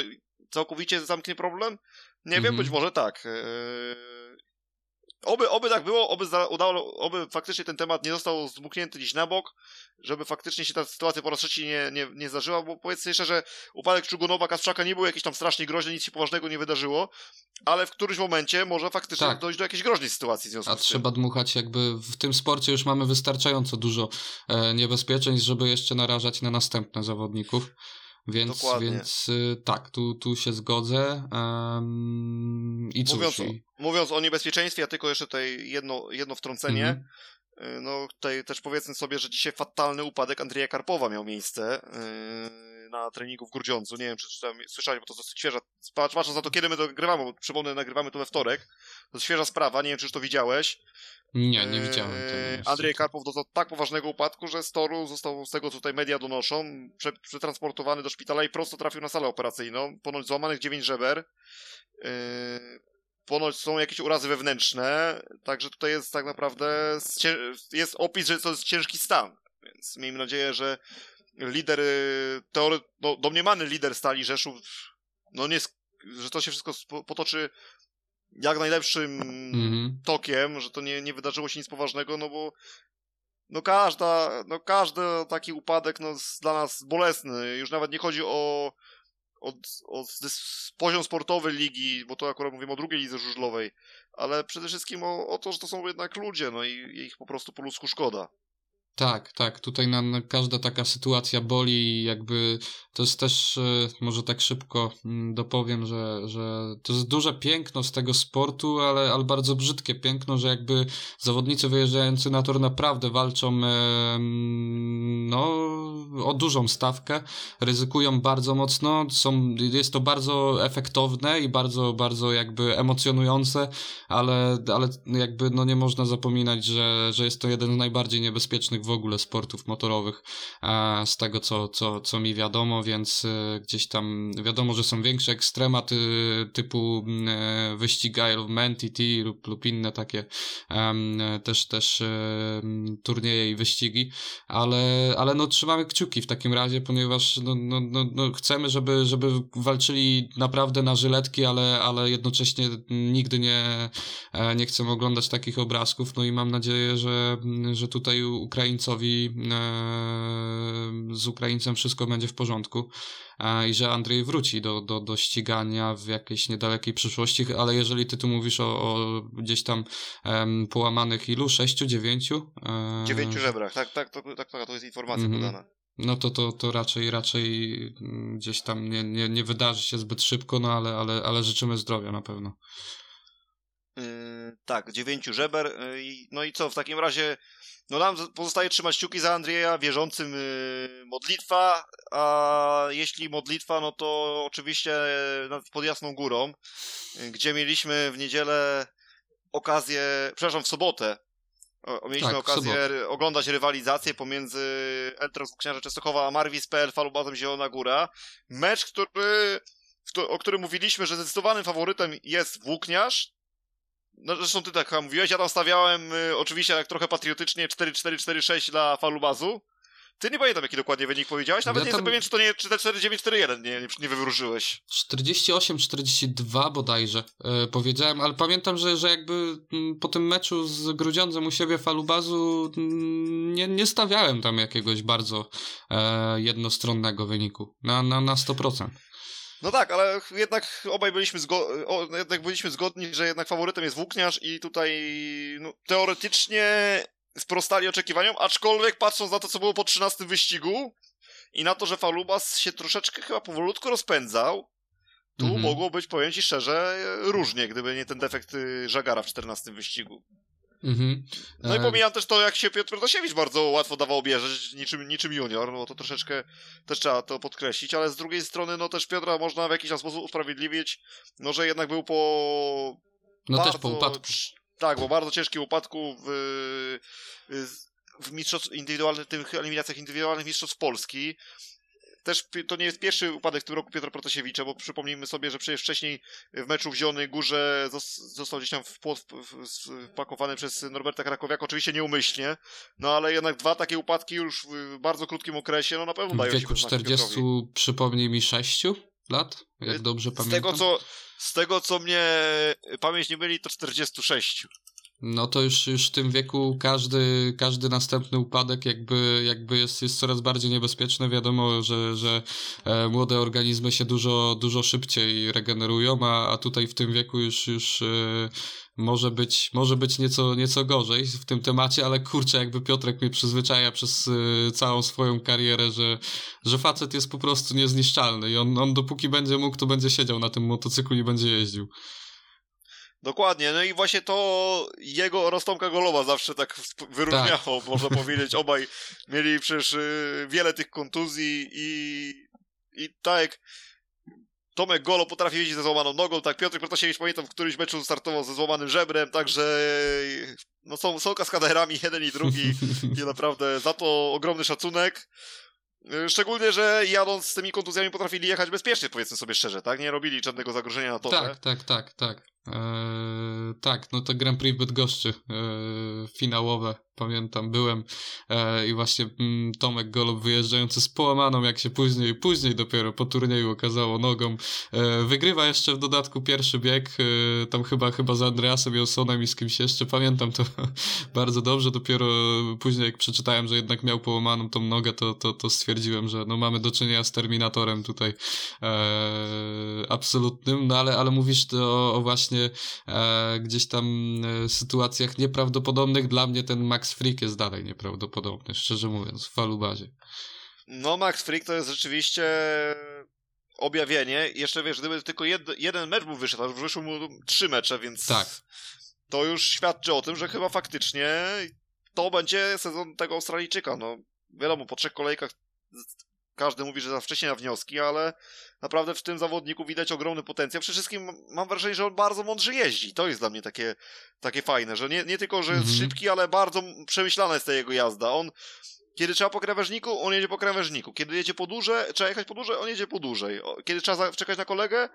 całkowicie zamknie problem? Nie wiem, Mhm. być może tak. E, Oby, oby tak było, oby, za, udało, oby faktycznie ten temat nie został zdmuchnięty gdzieś na bok, żeby faktycznie się ta sytuacja po raz trzeci nie, nie, nie zdarzyła, bo powiedzmy jeszcze, że upadek Czugunowa, Kasprzaka nie był jakiś tam strasznie groźny, nic się poważnego nie wydarzyło, ale w którymś momencie może faktycznie Tak. dojść do jakiejś groźnej sytuacji w związku A z tym. trzeba dmuchać jakby w tym sporcie już mamy wystarczająco dużo e, niebezpieczeństw, żeby jeszcze narażać na następne zawodników. Więc, Dokładnie. więc y, tak, tu, tu się zgodzę. I cóż, Mówiąc o, i, mówiąc o niebezpieczeństwie, ja tylko jeszcze tutaj jedno, jedno wtrącenie. Mhm. Y, No tutaj też powiedzmy sobie, że dzisiaj fatalny upadek Andrzeja Karpowa miał miejsce yy, na treningu w Grudziądzu. Nie wiem, czy czytałem, słyszałeś, bo to dosyć świeża. Patrz, patrząc na to, kiedy my to nagrywamy, bo przypomnę, nagrywamy to we wtorek. To świeża sprawa, nie wiem, czy już to widziałeś. nie, nie widziałem Yy. Andrzej Karpow dostał tak poważnego upadku, że z toru został, z tego co tutaj media donoszą, prze, przetransportowany do szpitala i prosto trafił na salę operacyjną. Ponoć złamanych 9 żeber. Yy, ponoć są jakieś urazy wewnętrzne, także tutaj jest tak naprawdę jest opis, że to jest ciężki stan. Więc miejmy nadzieję, że lider, yy, teory, no, domniemany lider Stali Rzeszów, no nie, że to się wszystko potoczy jak najlepszym Mhm. tokiem, że to nie, nie wydarzyło się nic poważnego, no bo no każda, no każdy taki upadek no, jest dla nas bolesny. Już nawet nie chodzi o, o, o dys- poziom sportowy ligi, bo to akurat mówimy o drugiej lidze żużlowej, ale przede wszystkim o, o to, że to są jednak ludzie, no i ich po prostu po ludzku szkoda. Tak, tak. Tutaj na, na każda taka sytuacja boli i jakby to jest też, e, może tak szybko mm, dopowiem, że, że to jest duże piękno z tego sportu, ale, ale bardzo brzydkie piękno, że jakby zawodnicy wyjeżdżający na tor naprawdę walczą e, mm, no, o dużą stawkę, ryzykują bardzo mocno, są, jest to bardzo efektowne i bardzo, bardzo jakby emocjonujące, ale, ale jakby no nie można zapominać, że, że jest to jeden z najbardziej niebezpiecznych w ogóle sportów motorowych e, z tego, co, co, co mi wiadomo, więc e, gdzieś tam wiadomo, że są większe ekstrema ty, typu e, wyścig Isle of lub, lub inne takie e, też, też e, turnieje i wyścigi, ale, ale no trzymamy kciuki w takim razie, ponieważ no, no, no, no chcemy, żeby, żeby walczyli naprawdę na żyletki, ale, ale jednocześnie nigdy nie, e, nie chcemy oglądać takich obrazków, no i mam nadzieję, że, że tutaj Ukraińcowi e, z Ukraińcem wszystko będzie w porządku e, i że Andrzej wróci do, do, do ścigania w jakiejś niedalekiej przyszłości, ale jeżeli ty tu mówisz o, o gdzieś tam em, połamanych ilu? Sześciu, dziewięciu? E, Dziewięciu żebrach, tak, tak, to, tak, tak, to jest informacja Mhm. podana. no to, to, to raczej, raczej mm, gdzieś tam nie, nie, nie wydarzy się zbyt szybko, no ale, ale, ale życzymy zdrowia na pewno. Tak, dziewięciu żeber. I- no i co, w takim razie no nam pozostaje trzymać kciuki za Andrzeja, wierzącym yy, modlitwa, a jeśli modlitwa, no to oczywiście nad- pod Jasną Górą, gdzie mieliśmy w niedzielę okazję, przepraszam, w sobotę, o, mieliśmy Tak, okazję oglądać rywalizację pomiędzy Eltros Księża Częstochowa a Marwis.pl Falubazem Zielona Góra. Mecz, który, o którym mówiliśmy, że zdecydowanym faworytem jest Włókniarz, no zresztą ty tak chyba mówiłeś, ja tam stawiałem y, oczywiście tak trochę patriotycznie 4-4-4-6 dla Falubazu. Ty nie pamiętam jaki dokładnie wynik powiedziałeś, nawet Ja nie jestem pewien, czy to nie czy te 4-9-4-1 nie, nie, wywróżyłeś. 48-42 bodajże e, powiedziałem, ale pamiętam, że, że jakby mm, po tym meczu z Grudziądzem u siebie Falubazu mm, nie, nie stawiałem tam jakiegoś bardzo e, jednostronnego wyniku. Na, na, na 100%. No tak, ale jednak obaj byliśmy, zgo- o, jednak byliśmy zgodni, że jednak faworytem jest Włókniarz i tutaj no, teoretycznie sprostali oczekiwaniom, aczkolwiek patrząc na to, co było po 13 wyścigu i na to, że Falubas się troszeczkę chyba powolutku rozpędzał, tu Mhm. mogło być, powiem ci szczerze, różnie, gdyby nie ten defekt y, Żagara w 14 wyścigu. Mhm. No i E, pomijam też to, jak się Piotr Protasiewicz bardzo łatwo dawał bierzeć, niczym, niczym junior, no to troszeczkę też trzeba to podkreślić, ale z drugiej strony, no też Piotra można w jakiś tam sposób usprawiedliwić, no że jednak był po No bardzo, też po upadku. Tak, bo bardzo ciężkim upadku w, w mistrzostw indywidualnych, tych eliminacjach indywidualnych mistrzostw Polski. Też to nie jest pierwszy upadek w tym roku Piotra Protasiewicza, bo przypomnijmy sobie, że przecież wcześniej w meczu w Zielonej Górze zos- został gdzieś tam w w- w- wpakowany przez Norberta Krakowiaka, oczywiście nieumyślnie, no ale jednak dwa takie upadki już w bardzo krótkim okresie, no na pewno W dają się wieku we znaki 40, Piotrowi. przypomnij mi, 6 lat? Jak Y, dobrze Z pamiętam. tego, co, z tego, co mnie pamięć nie myli, to 46. No to już, już w tym wieku każdy, każdy następny upadek jakby, jakby jest, jest coraz bardziej niebezpieczny. Wiadomo, że, że e, młode organizmy się dużo, dużo szybciej regenerują, a, a tutaj w tym wieku już, już e, może być, może być nieco, nieco gorzej w tym temacie, ale kurczę, jakby Piotrek mnie przyzwyczaja przez e, całą swoją karierę, że, że facet jest po prostu niezniszczalny i on, on dopóki będzie mógł, to będzie siedział na tym motocyklu i będzie jeździł. Dokładnie, no i właśnie to jego Rostomka Golowa zawsze tak wyróżniało, można powiedzieć. Obaj mieli przecież y, wiele tych kontuzji i, i tak Tomek Golo potrafi jeździć ze złamaną nogą, tak Piotr Protasiewicz pamiętam w którymś meczu startował ze złamanym żebrem, także no są, są kaskaderami jeden i drugi i naprawdę za to ogromny szacunek. Y, Szczególnie, że jadąc z tymi kontuzjami potrafili jechać bezpiecznie, powiedzmy sobie szczerze, tak? Nie robili żadnego zagrożenia na torze. Tak, tak, tak, tak. Eee, tak, no to Grand Prix Bydgoszczy eee, finałowe, pamiętam, byłem. Eee, i właśnie mm, Tomek Golob wyjeżdżający z połamaną, jak się później, później dopiero po turnieju okazało nogą, eee, wygrywa jeszcze w dodatku pierwszy bieg, eee, tam chyba, chyba z Andreasem Jonsonem i z kimś jeszcze, pamiętam to bardzo dobrze, dopiero później jak przeczytałem, że jednak miał połamaną tą nogę, to, to, to stwierdziłem, że no mamy do czynienia z Terminatorem tutaj eee, absolutnym, no ale, ale mówisz o, o właśnie e, gdzieś tam e, sytuacjach nieprawdopodobnych. Dla mnie ten Max Freak jest dalej nieprawdopodobny, szczerze mówiąc, w falubazie. No, Max Freak to jest rzeczywiście objawienie. Jeszcze wiesz, gdyby tylko jed, jeden mecz mu wyszedł, a już wyszły mu trzy mecze, więc Tak. to już świadczy o tym, że chyba faktycznie to będzie sezon tego Australijczyka. No, wiadomo, po trzech kolejkach każdy mówi, że za wcześnie na wnioski, ale naprawdę w tym zawodniku widać ogromny potencjał. Przede wszystkim mam wrażenie, że on bardzo mądrze jeździ. To jest dla mnie takie, takie fajne, że nie, nie tylko, że jest Mhm. szybki, ale bardzo przemyślana jest ta jego jazda. On kiedy trzeba po krawężniku, on jedzie po krawężniku. Kiedy jedzie po dłużej, trzeba jechać po dłużej, on jedzie po dłużej. Kiedy trzeba czekać na kolegę,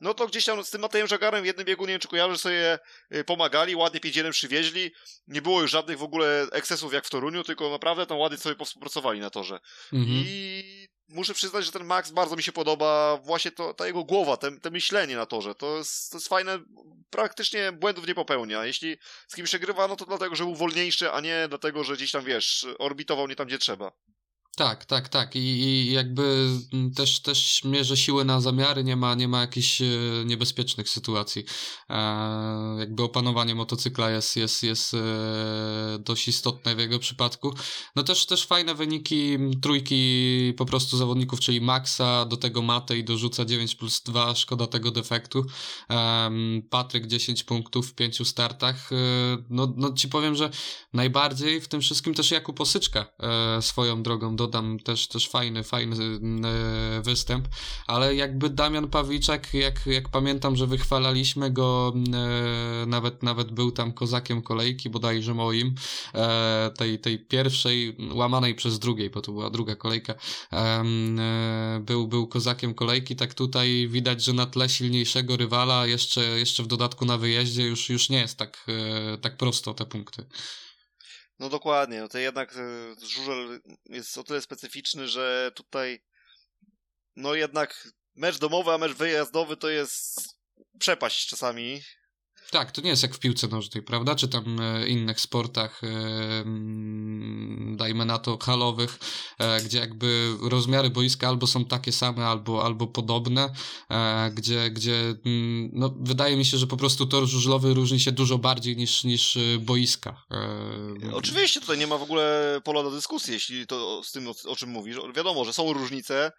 no to gdzieś tam z tym Matejem Żagarem w jednym biegu, nie wiem czy kojarzysz, sobie y, pomagali, ładnie 5 przywieźli. Nie było już żadnych w ogóle ekscesów jak w Toruniu, tylko naprawdę tam ładnie sobie powspółpracowali na torze. Mhm. I muszę przyznać, że ten Max bardzo mi się podoba, właśnie to, ta jego głowa, te, te myślenie na torze, to jest, to jest fajne, praktycznie błędów nie popełnia. Jeśli z kimś przegrywa, no to dlatego, że był wolniejszy, a nie dlatego, że gdzieś tam, wiesz, orbitował nie tam, gdzie trzeba. Tak, tak, tak. I, i jakby też, też mierzy siły na zamiary, nie ma, nie ma jakichś e, niebezpiecznych sytuacji. E, jakby opanowanie motocykla jest, jest, jest e, dość istotne w jego przypadku. No też, też fajne wyniki trójki po prostu zawodników, czyli Maxa, do tego Matej dorzuca 9 plus 2, szkoda tego defektu. Em, Patryk 10 punktów w pięciu startach. E, no, no ci powiem, że najbardziej w tym wszystkim też Jakub Osyczka e, swoją drogą dodam też, też fajny, fajny e, występ, ale jakby Damian Pawliczak, jak, jak pamiętam, że wychwalaliśmy go, e, nawet, nawet był tam kozakiem kolejki, bodajże moim, e, tej, tej pierwszej, łamanej przez drugiej, bo to była druga kolejka, był, był kozakiem kolejki, tak tutaj widać, że na tle silniejszego rywala, jeszcze, jeszcze w dodatku na wyjeździe już, już nie jest tak, tak prosto te punkty. No dokładnie, no to jednak e, żużel jest o tyle specyficzny, że tutaj no jednak mecz domowy, a mecz wyjazdowy to jest przepaść czasami. Tak, to nie jest jak w piłce nożnej, prawda? Czy tam e, innych sportach, e, dajmy na to, halowych, e, gdzie jakby rozmiary boiska albo są takie same, albo, albo podobne, gdzie, gdzie no, wydaje mi się, że po prostu tor żużlowy różni się dużo bardziej niż, niż boiska. Oczywiście tutaj nie ma w ogóle pola do dyskusji, jeśli to z tym, o, czym mówisz. Wiadomo, że są różnice,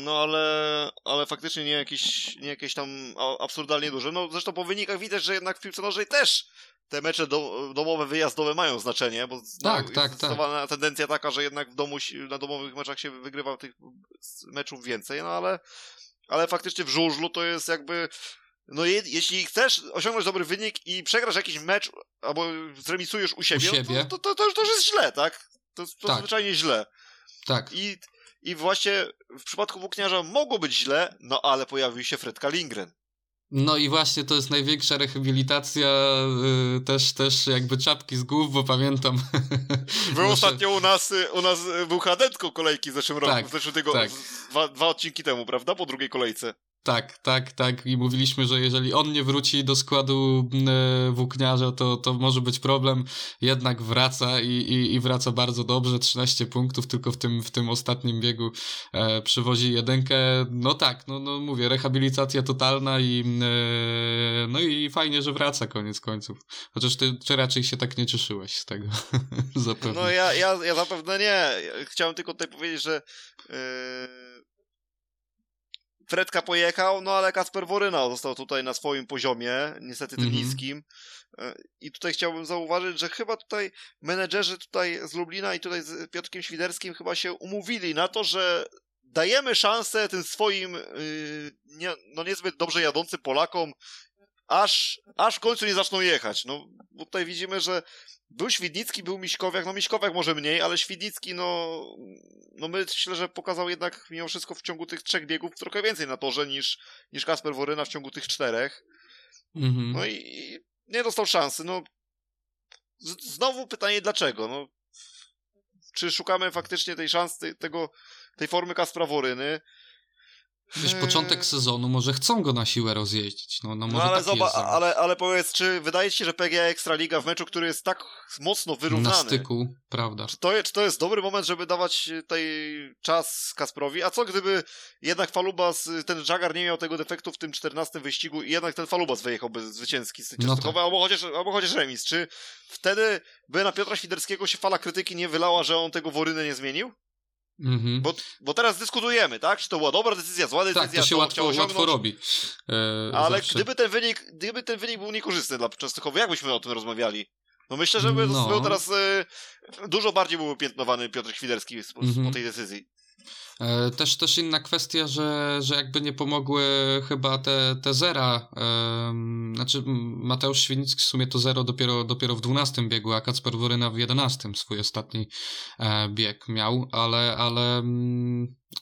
no ale, ale faktycznie nie jakieś, nie jakieś tam absurdalnie duże. No zresztą po wynikach widać, że jednak w piłce nożnej też te mecze do, domowe, wyjazdowe mają znaczenie, bo tak, no, tak, jest tak. tendencja taka, że jednak w domu, na domowych meczach się wygrywa tych meczów więcej, no ale, ale faktycznie w żużlu to jest jakby no je, jeśli chcesz osiągnąć dobry wynik i przegrasz jakiś mecz albo zremisujesz u siebie, u siebie. To, to, to, już, to już jest źle, tak? To, to tak. zwyczajnie źle. Tak. I, I właśnie w przypadku Włókniarza mogło być źle, no ale pojawił się Fred Kalingren. No i właśnie to jest największa rehabilitacja yy, też, też jakby czapki z głów, bo pamiętam. Był ostatnio u nas, u nas był kadetką kolejki w zeszłym roku, tak, w zeszłym tygodniu, tak. dwa, dwa odcinki temu, prawda? Po drugiej kolejce. Tak, tak, tak. I mówiliśmy, że jeżeli on nie wróci do składu e, włókniarza, to, to może być problem. Jednak wraca i, i, i wraca bardzo dobrze. 13 punktów tylko w tym, w tym ostatnim biegu e, przywozi jedynkę. No tak, no, no mówię, rehabilitacja totalna i e, no i fajnie, że wraca koniec końców. Chociaż ty, ty raczej się tak nie cieszyłeś z tego. zapewne. No ja, ja, ja zapewne nie. Chciałem tylko tutaj powiedzieć, że yy Fredka pojechał, no ale Kasper Woryna został tutaj na swoim poziomie, niestety tym -hmm. niskim. E, I tutaj chciałbym zauważyć, że chyba tutaj menedżerzy tutaj z Lublina i tutaj z Piotrkiem Świderskim chyba się umówili na to, że dajemy szansę tym swoim yy, nie, no niezbyt dobrze jadącym Polakom, aż, aż w końcu nie zaczną jechać. No, bo tutaj widzimy, że był Świdnicki, był Miśkowiak, no Miśkowiak może mniej, ale Świdnicki, no, no myślę, że pokazał jednak mimo wszystko w ciągu tych trzech biegów trochę więcej na torze niż, niż Kasper Woryna w ciągu tych czterech. Mhm. No i, i, nie dostał szansy, no. Z, znowu pytanie dlaczego, no. Czy szukamy faktycznie tej szansy, tego, tej formy Kaspra Woryny? Wiesz, początek sezonu, może chcą go na siłę rozjeździć. No, no, może no ale, tak zobacz, ale, ale powiedz, czy wydaje ci się, że PGA Ekstraliga w meczu, który jest tak mocno wyrównany. Na styku, prawda. Czy to, czy to jest dobry moment, żeby dawać tej czas Kasprowi? A co gdyby jednak Falubas, ten Jagar nie miał tego defektu w tym 14 wyścigu i jednak ten Falubas wyjechałby zwycięski z no tak. albo, chociaż, albo chociaż remis. Czy wtedy by na Piotra Świderskiego się fala krytyki nie wylała, że on tego Worynę nie zmienił? Mhm. Bo, bo teraz dyskutujemy, tak? Czy to była dobra decyzja, zła decyzja, tak, to się łatwo, łatwo robi. E, Ale gdyby ten, wynik, gdyby ten wynik był niekorzystny dla Częstochowy, jak byśmy o tym rozmawiali? No myślę, że by no. był teraz e, dużo bardziej byłby piętnowany Piotr Świderski po, mhm. po tej decyzji. E, też, też inna kwestia, że, że jakby nie pomogły chyba te, te zera. Um, znaczy, Mateusz Świnicki w sumie to zero dopiero, dopiero w 12 biegu, a Kacper Woryna w 11 swój ostatni e, bieg miał, ale, ale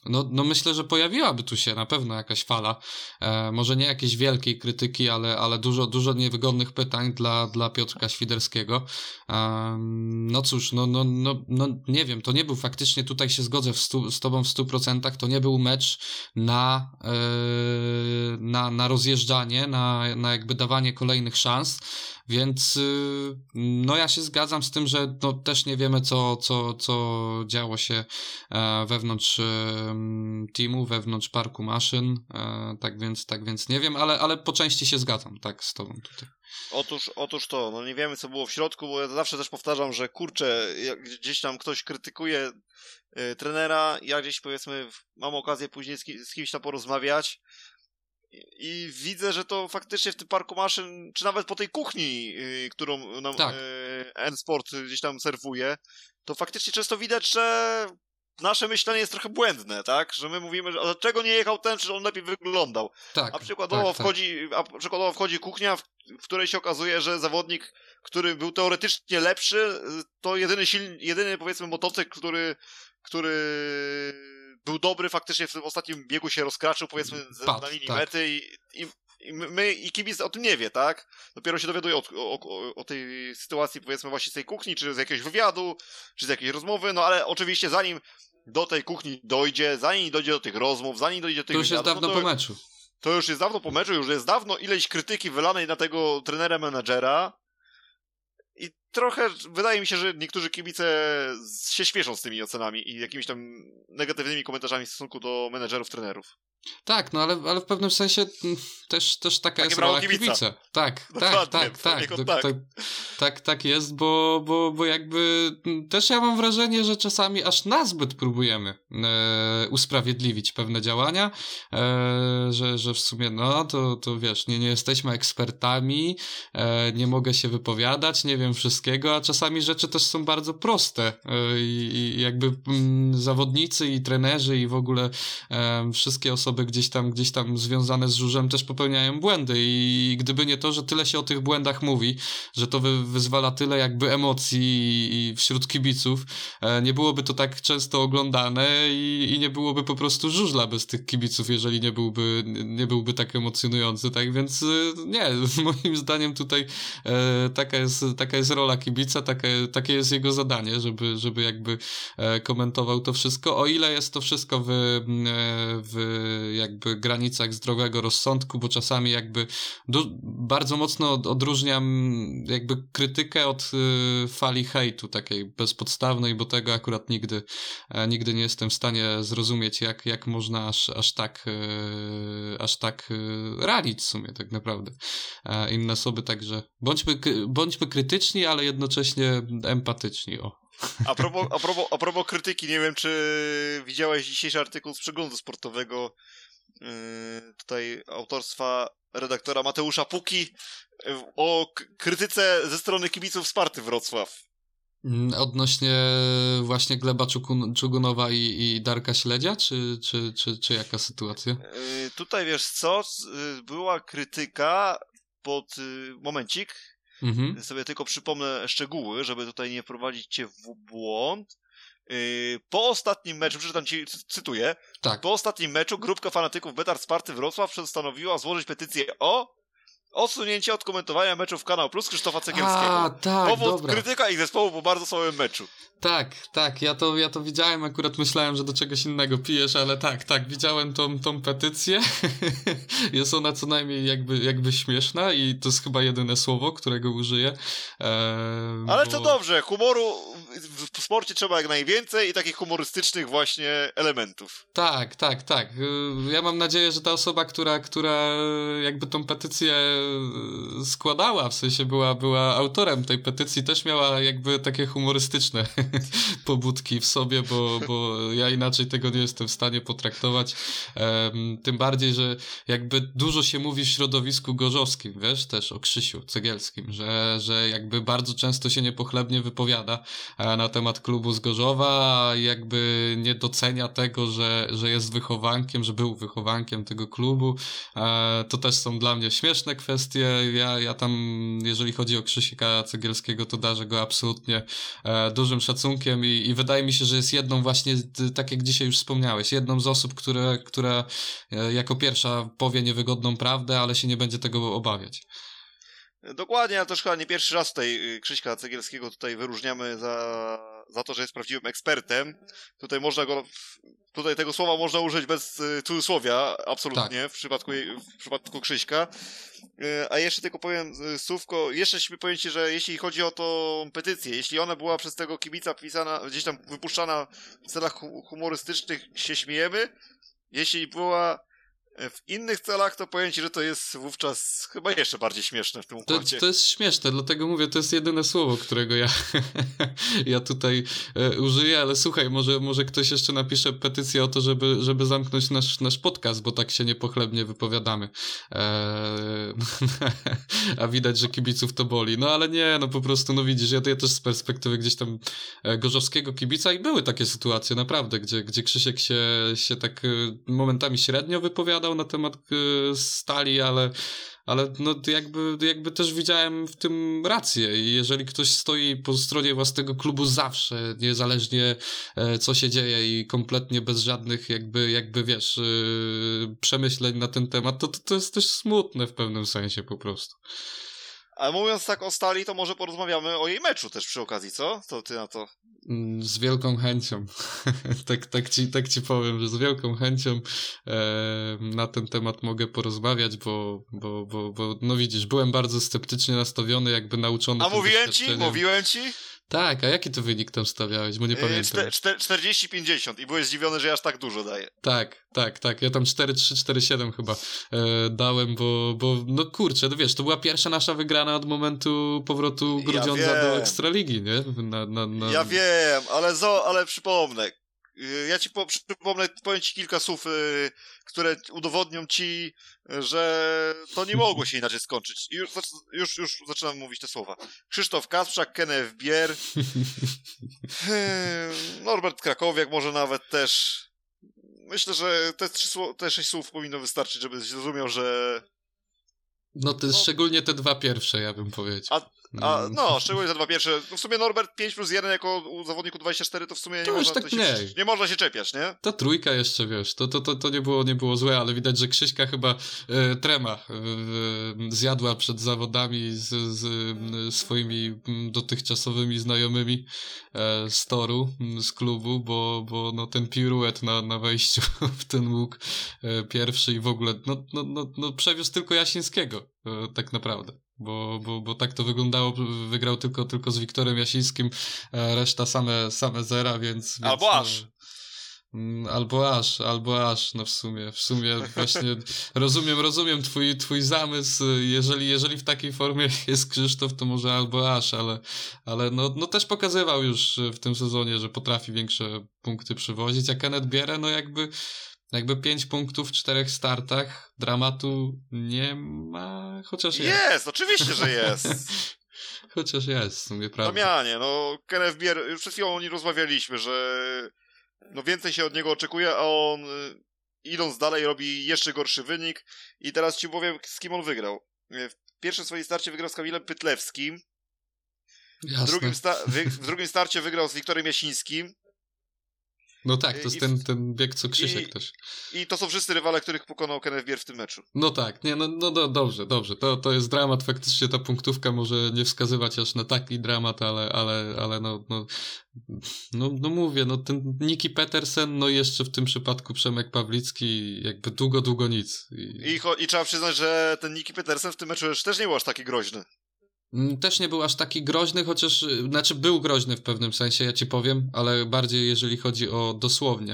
no, no myślę, że pojawiłaby tu się na pewno jakaś fala. E, może nie jakiejś wielkiej krytyki, ale, ale dużo, dużo niewygodnych pytań dla, dla Piotrka Świderskiego. E, no cóż, no, no, no, no nie wiem, to nie był faktycznie, tutaj się zgodzę stu, z tobą w 100%, to nie był mecz na, e, na, na rozjeżdżanie, na, na jakby dawanie kolejnych szans. Więc y, no ja się zgadzam z tym, że no, też nie wiemy, co, co, co działo się e, wewnątrz teamu, wewnątrz parku maszyn. E, tak więc, tak więc nie wiem, ale, ale po części się zgadzam, tak, z tobą tutaj. Otóż, otóż to, no nie wiemy co było w środku, bo ja zawsze też powtarzam, że kurczę, gdzieś tam ktoś krytykuje trenera, ja gdzieś powiedzmy mam okazję później z, z kimś tam porozmawiać, i widzę, że to faktycznie w tym parku maszyn, czy nawet po tej kuchni, yy, którą nam tak. yy, N-Sport gdzieś tam serwuje, to faktycznie często widać, że nasze myślenie jest trochę błędne, tak? Że my mówimy, że dlaczego nie jechał ten, czy on lepiej wyglądał. Tak, a przykładowo tak, tak. wchodzi, tak. a przykładowo wchodzi kuchnia, w, w, której się okazuje, że zawodnik, który był teoretycznie lepszy, to jedyny silny, jedyny powiedzmy motocykl, który, który był dobry, faktycznie w tym ostatnim biegu się rozkraczył, powiedzmy, Pad, na linii tak. mety i, i, i, my, i kibic o tym nie wie, tak? Dopiero się dowiaduje o, o, o, tej sytuacji, powiedzmy, właśnie z tej kuchni, czy z jakiegoś wywiadu, czy z jakiejś rozmowy, no ale oczywiście zanim do tej kuchni dojdzie, zanim dojdzie do tych rozmów, zanim dojdzie do tych To już wywiadów, jest dawno no to, po meczu. To już jest dawno po meczu, już jest dawno ileś krytyki wylanej na tego trenera menadżera, trochę wydaje mi się, że niektórzy kibice się śmieszą z tymi ocenami i jakimiś tam negatywnymi komentarzami w stosunku do menedżerów, trenerów. Tak, no ale, ale w pewnym sensie mm, też, też taka Takie jest rola kibica. kibica. Tak, tak, Dokładnie, tak, tak, tak, tak. tak, tak, jest, bo, bo, bo jakby mm, też ja mam wrażenie, że czasami aż nazbyt próbujemy e, usprawiedliwić pewne działania, e, że, że w sumie no to, to wiesz, nie, nie jesteśmy ekspertami, e, nie mogę się wypowiadać, nie wiem wszystkiego, a czasami rzeczy też są bardzo proste e, i, i jakby mm, zawodnicy i trenerzy i w ogóle e, wszystkie osoby gdzieś tam, gdzieś tam związane z żużem też popełniają błędy. I gdyby nie to, że tyle się o tych błędach mówi, że to wy, wyzwala tyle jakby emocji wśród kibiców, e, nie byłoby to tak często oglądane i, i nie byłoby po prostu żużla bez tych kibiców, jeżeli nie byłby, nie byłby tak emocjonujący, tak więc e, nie, moim zdaniem tutaj e, taka, jest, taka jest rola kibica, takie, takie jest jego zadanie, żeby, żeby jakby komentował to wszystko, o ile jest to wszystko w, w jakby granicach zdrowego rozsądku, bo czasami jakby bardzo mocno od- odróżniam jakby krytykę od y, fali hejtu takiej bezpodstawnej, bo tego akurat nigdy, e, nigdy nie jestem w stanie zrozumieć, jak, jak można aż, aż tak e, aż tak e, ranić w sumie tak naprawdę inne osoby, także bądźmy, bądźmy krytyczni, ale jednocześnie empatyczni, o. A propos, a, propos, a propos krytyki, nie wiem, czy widziałeś dzisiejszy artykuł z przeglądu sportowego yy, tutaj autorstwa redaktora Mateusza Puki yy, o krytyce ze strony kibiców Sparty Wrocław. Mm, Odnośnie właśnie Gleba Czugunowa i, i Darka Śledzia, czy, czy, czy, czy jaka sytuacja? Yy, tutaj wiesz co, była krytyka pod momencik, Mhm. sobie tylko przypomnę szczegóły, żeby tutaj nie wprowadzić cię w błąd. Yy, po ostatnim meczu, przeczytam ci, cy- cytuję, Tak. Po ostatnim meczu grupka fanatyków Betar Sparty Wrocław postanowiła złożyć petycję o odsunięcie od komentowania meczów Kanał Plus Krzysztofa Cegielskiego. A, tak, Powód dobra. krytyka ich zespołu po bardzo słabym meczu. Tak, tak, ja to, ja to widziałem, akurat myślałem, że do czegoś innego pijesz, ale tak, tak, widziałem tą, tą petycję. jest ona co najmniej jakby, jakby śmieszna i to jest chyba jedyne słowo, którego użyję. Eee, Ale bo- to dobrze, humoru w sporcie trzeba jak najwięcej i takich humorystycznych właśnie elementów. Tak, tak, tak. Y, Ja mam nadzieję, że ta osoba, która, która jakby tą petycję składała, w sensie była, była autorem tej petycji, też miała jakby takie humorystyczne pobudki w sobie, bo, bo ja inaczej tego nie jestem w stanie potraktować. Tym bardziej, że jakby dużo się mówi w środowisku gorzowskim, wiesz, też o Krzysiu Cegielskim, że, że jakby bardzo często się niepochlebnie wypowiada e, na temat klubu z Gorzowa, jakby nie docenia tego, że, że jest wychowankiem, że był wychowankiem tego klubu. E, To też są dla mnie śmieszne kwestie. Ja, ja tam, jeżeli chodzi o Krzysieka Cegielskiego, to darzę go absolutnie e, dużym szacunkiem i, i wydaje mi się, że jest jedną właśnie, tak jak dzisiaj już wspomniałeś, jedną z osób, które, która e, jako pierwsza powie niewygodną prawdę, ale się nie będzie tego obawiać. Dokładnie, ale też chyba nie pierwszy raz tutaj y, Krzyśka Cegielskiego tutaj wyróżniamy za, za to, że jest prawdziwym ekspertem. Tutaj można go, tutaj tego słowa można użyć bez y, cudzysłowia, absolutnie, w, przypadku, w przypadku Krzyśka. Y, A jeszcze tylko powiem y, słówko, jeszcze ci, że jeśli chodzi o tą petycję, jeśli ona była przez tego kibica pisana, gdzieś tam wypuszczana w celach hu- humorystycznych, się śmiejemy. Jeśli była w innych celach, to powiem ci, że to jest wówczas chyba jeszcze bardziej śmieszne w tym To, układzie. to jest śmieszne, dlatego mówię, to jest jedyne słowo, którego ja, ja tutaj e, użyję, ale słuchaj, może, może ktoś jeszcze napisze petycję o to, żeby, żeby zamknąć nasz, nasz podcast, bo tak się niepochlebnie wypowiadamy. E, a widać, że kibiców to boli. No ale nie, no po prostu, no widzisz, ja, ja też z perspektywy gdzieś tam e, gorzowskiego kibica i były takie sytuacje, naprawdę, gdzie, gdzie Krzysiek się, się tak e, momentami średnio na temat e, stali, ale ale no jakby, jakby też widziałem w tym rację jeżeli ktoś stoi po stronie własnego klubu zawsze, niezależnie e, co się dzieje i kompletnie bez żadnych jakby, jakby wiesz, e, przemyśleń na ten temat, to, to, to jest też smutne w pewnym sensie po prostu. A mówiąc tak o Stali, to może porozmawiamy o jej meczu też przy okazji, co? Co ty na to? Mm, Z wielką chęcią. tak, tak, ci, tak ci powiem, że z wielką chęcią e, na ten temat mogę porozmawiać, bo, bo, bo, bo no widzisz, byłem bardzo sceptycznie nastawiony, jakby nauczony A mówiłem ci? Mówiłem ci? Tak, a jaki to wynik tam stawiałeś, bo nie Yy, pamiętam. czte- czte- 40-50 i byłeś zdziwiony, że aż tak dużo daje. Tak, tak, tak. Ja tam 4-3, 4-7 chyba e, dałem, bo, bo no kurczę, no wiesz, to była pierwsza nasza wygrana od momentu powrotu Ja Grudziądza do wiem. Ekstraligi, nie? Na, na, na... Ja wiem, ale zo, ale przypomnę. Yy, Ja ci po, przypomnę, powiem ci kilka słów, yy, które udowodnią ci, że to nie mogło się inaczej skończyć. I już, już, już zaczynam mówić te słowa. Krzysztof Kasprzak, Kenneth Bier, yy, Norbert Krakowiak może nawet też. Myślę, że te, trzy, te sześć słów powinno wystarczyć, żeby zrozumiał, że No to No. szczególnie te dwa pierwsze, ja bym powiedział. A- A, Mm. no, szczególnie te dwa pierwsze. No w sumie Norbert 5 plus 1 jako u zawodniku 24 to w sumie nie, To już można, tak to się, nie można się czepiać, nie? Ta trójka jeszcze, wiesz, to, to, to, to nie, było, nie było złe, ale widać, że Krzyśka chyba e, trema e, e, zjadła przed zawodami z, z e, swoimi dotychczasowymi znajomymi e, z toru, z klubu, bo, bo no, ten piruet na, na wejściu w ten łuk pierwszy i w ogóle, no, no, no, no przewiózł tylko Jasińskiego, tak naprawdę. Bo, bo, bo tak to wyglądało, wygrał tylko, tylko z Wiktorem Jasińskim, reszta same, same zera, więc... więc Albo aż. no, Mm, Albo aż, albo aż, no w sumie, w sumie właśnie rozumiem, rozumiem twój, twój zamysł, jeżeli, jeżeli w takiej formie jest Krzysztof, to może albo aż, ale, ale no, no też pokazywał już w tym sezonie, że potrafi większe punkty przywozić, a Kenneth Bierę, no jakby, jakby pięć punktów w czterech startach, dramatu nie ma, chociaż jest. Jest, oczywiście, że jest. Chociaż jest, w sumie, prawda. Damianie, no Kenneth Bier, już przed chwilą o nim rozmawialiśmy, że no więcej się od niego oczekuje, a on y, idąc dalej robi jeszcze gorszy wynik i teraz ci powiem, z kim on wygrał. Y, W pierwszym swoim starcie wygrał z Kamilem Pytlewskim, w drugim, wy- w drugim starcie wygrał z Wiktorem Jasińskim No tak, to jest i- ten, ten bieg co Krzysiek i- też. i to są wszyscy rywale, których pokonał Kenneth Bier w tym meczu. No tak, nie, no, no, no dobrze, dobrze. To, to jest dramat. Faktycznie ta punktówka może nie wskazywać aż na taki dramat, ale, ale, ale no, no, no, no mówię, no ten Niki Petersen, no jeszcze w tym przypadku Przemek Pawlicki, jakby długo, długo nic. I, I, I trzeba przyznać, że ten Niki Petersen w tym meczu też nie był aż taki groźny. Mm, Też nie był aż taki groźny, chociaż, y, znaczy był groźny w pewnym sensie, ja ci powiem, ale bardziej jeżeli chodzi o dosłownie,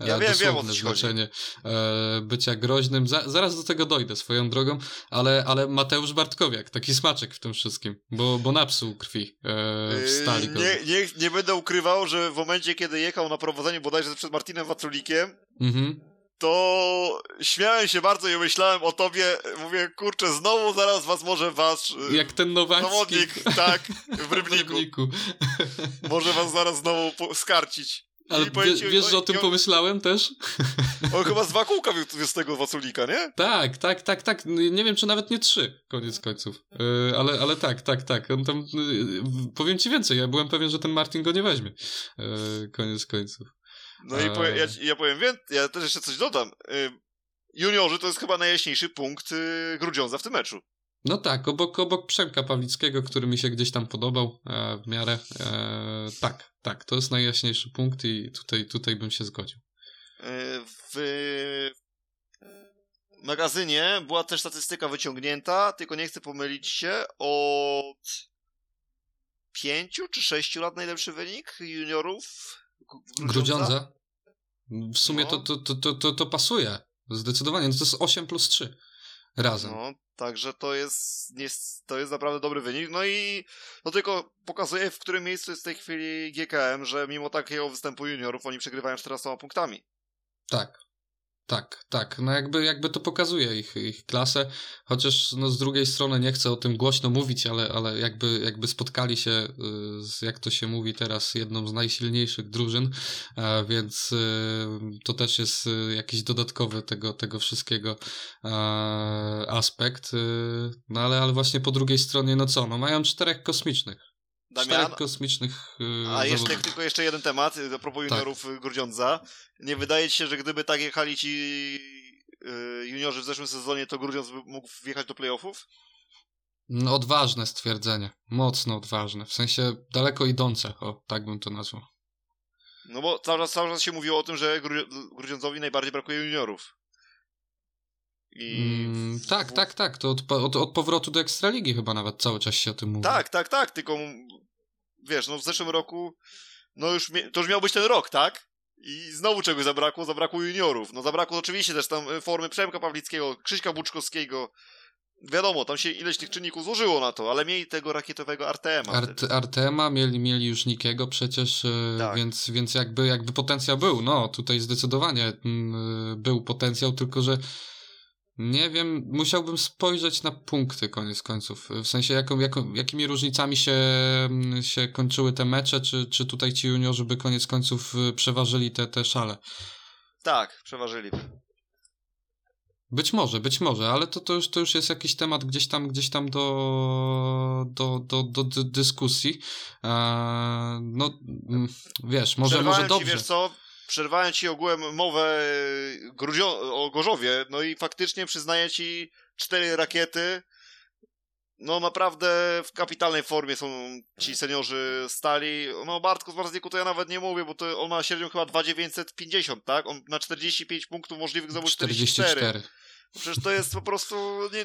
e, Ja wiem, wiem, dosłowne co ci chodzi. znaczenie e, bycia groźnym. Za, zaraz do tego dojdę swoją drogą, ale, ale Mateusz Bartkowiak, taki smaczek w tym wszystkim, bo, bo napsuł krwi e, w stali. Yy, nie, nie, nie będę ukrywał, że w momencie, kiedy jechał na prowadzeniu bodajże przed Martinem Waculikiem, Mhm. To śmiałem się bardzo i myślałem o tobie, mówię, kurczę, znowu zaraz was może wasz yy, Jak ten Nowacki zawodnik, tak, w w Rybniku, Rybniku. może was zaraz znowu skarcić. Ale wie, ci, wiesz, że o tym on- pomyślałem też? On chyba z dwa kółka wiózł tego Waculika, nie? Tak, tak, tak, tak. Nie wiem, czy nawet nie trzy, koniec końców. Yy, ale, ale tak, tak, tak. On tam, yy, powiem ci więcej, ja byłem pewien, że ten Martin go nie weźmie. Yy, koniec końców. No i powiem, ja, ja powiem więcej, ja też jeszcze coś dodam. Yy, juniorzy to jest chyba najjaśniejszy punkt yy, Grudziądza w tym meczu. No tak, obok, obok Przemka Pawlickiego, który mi się gdzieś tam podobał e, w miarę. E, tak, tak, to jest najjaśniejszy punkt i tutaj, tutaj bym się zgodził. Yy, W magazynie była też statystyka wyciągnięta, tylko nie chcę pomylić się, od pięciu czy sześciu lat najlepszy wynik juniorów Grudziądza. W sumie No. to, to, to, to, to, pasuje. Zdecydowanie. No to jest 8 plus 3 razem. No, także to jest, nie, to jest naprawdę dobry wynik. No i no tylko pokazuje, w którym miejscu jest w tej chwili GKM, że mimo takiego występu juniorów oni przegrywają 14 punktami. Tak. Tak, tak. No jakby, jakby to pokazuje ich, ich klasę, chociaż no z drugiej strony nie chcę o tym głośno mówić, ale, ale jakby, jakby spotkali się y, z, jak to się mówi teraz, jedną z najsilniejszych drużyn, e, więc y, to też jest y, jakiś dodatkowy tego, tego wszystkiego e, aspekt. No ale, ale właśnie po drugiej stronie, no co, no mają czterech kosmicznych. Damian, Czterech kosmicznych y, a jeszcze tylko jeszcze jeden temat, a propos Tak. juniorów y, Grudziądza. Nie wydaje ci się, że gdyby tak jechali ci y, juniorzy w zeszłym sezonie, to Grudziądz by mógł wjechać do playoffów? No, odważne stwierdzenie. Mocno odważne. W sensie daleko idące. O, tak bym to nazwał. No bo cały czas, cały czas się mówiło o tym, że Gru- Grudziądzowi najbardziej brakuje juniorów. I Mm, tak, tak, tak. To od, od, od powrotu do Ekstraligi chyba nawet cały czas się o tym mówi. Tak, tak, tak, tylko wiesz, no w zeszłym roku, no już, to już miał być ten rok, tak? I znowu czegoś zabrakło, zabrakło juniorów. No zabrakło oczywiście też tam formy Przemka Pawlickiego, Krzyśka Buczkowskiego, wiadomo, tam się ileś tych czynników złożyło na to, ale mieli tego rakietowego Artema. Art, Artema, mieli, mieli już Nikiego przecież, e, tak. więc, więc jakby, jakby potencjał był. No, tutaj zdecydowanie mm, był potencjał, tylko że nie wiem, musiałbym spojrzeć na punkty koniec końców. W sensie, jaką, jaką, jakimi różnicami się, mm, się kończyły te mecze, czy, czy tutaj ci juniorzy by koniec końców y, przeważyli te, te szale. Tak, przeważyliby. Być może, być może, ale to, to, już, to już jest jakiś temat gdzieś tam, gdzieś tam do, do, do, do, do dyskusji. Eee, no, mm, wiesz, może, może dobrze. Ci, wiesz co, przerwałem ci ogółem mowę Gruzio o Gorzowie, no i faktycznie przyznaję ci cztery rakiety. No naprawdę w kapitalnej formie są ci seniorzy stali. No Bartku z Warzniku to ja nawet nie mówię, bo to on ma średnią chyba 2950, tak? On na 45 punktów możliwych zdobył 44. 44. Przecież to jest po prostu nie,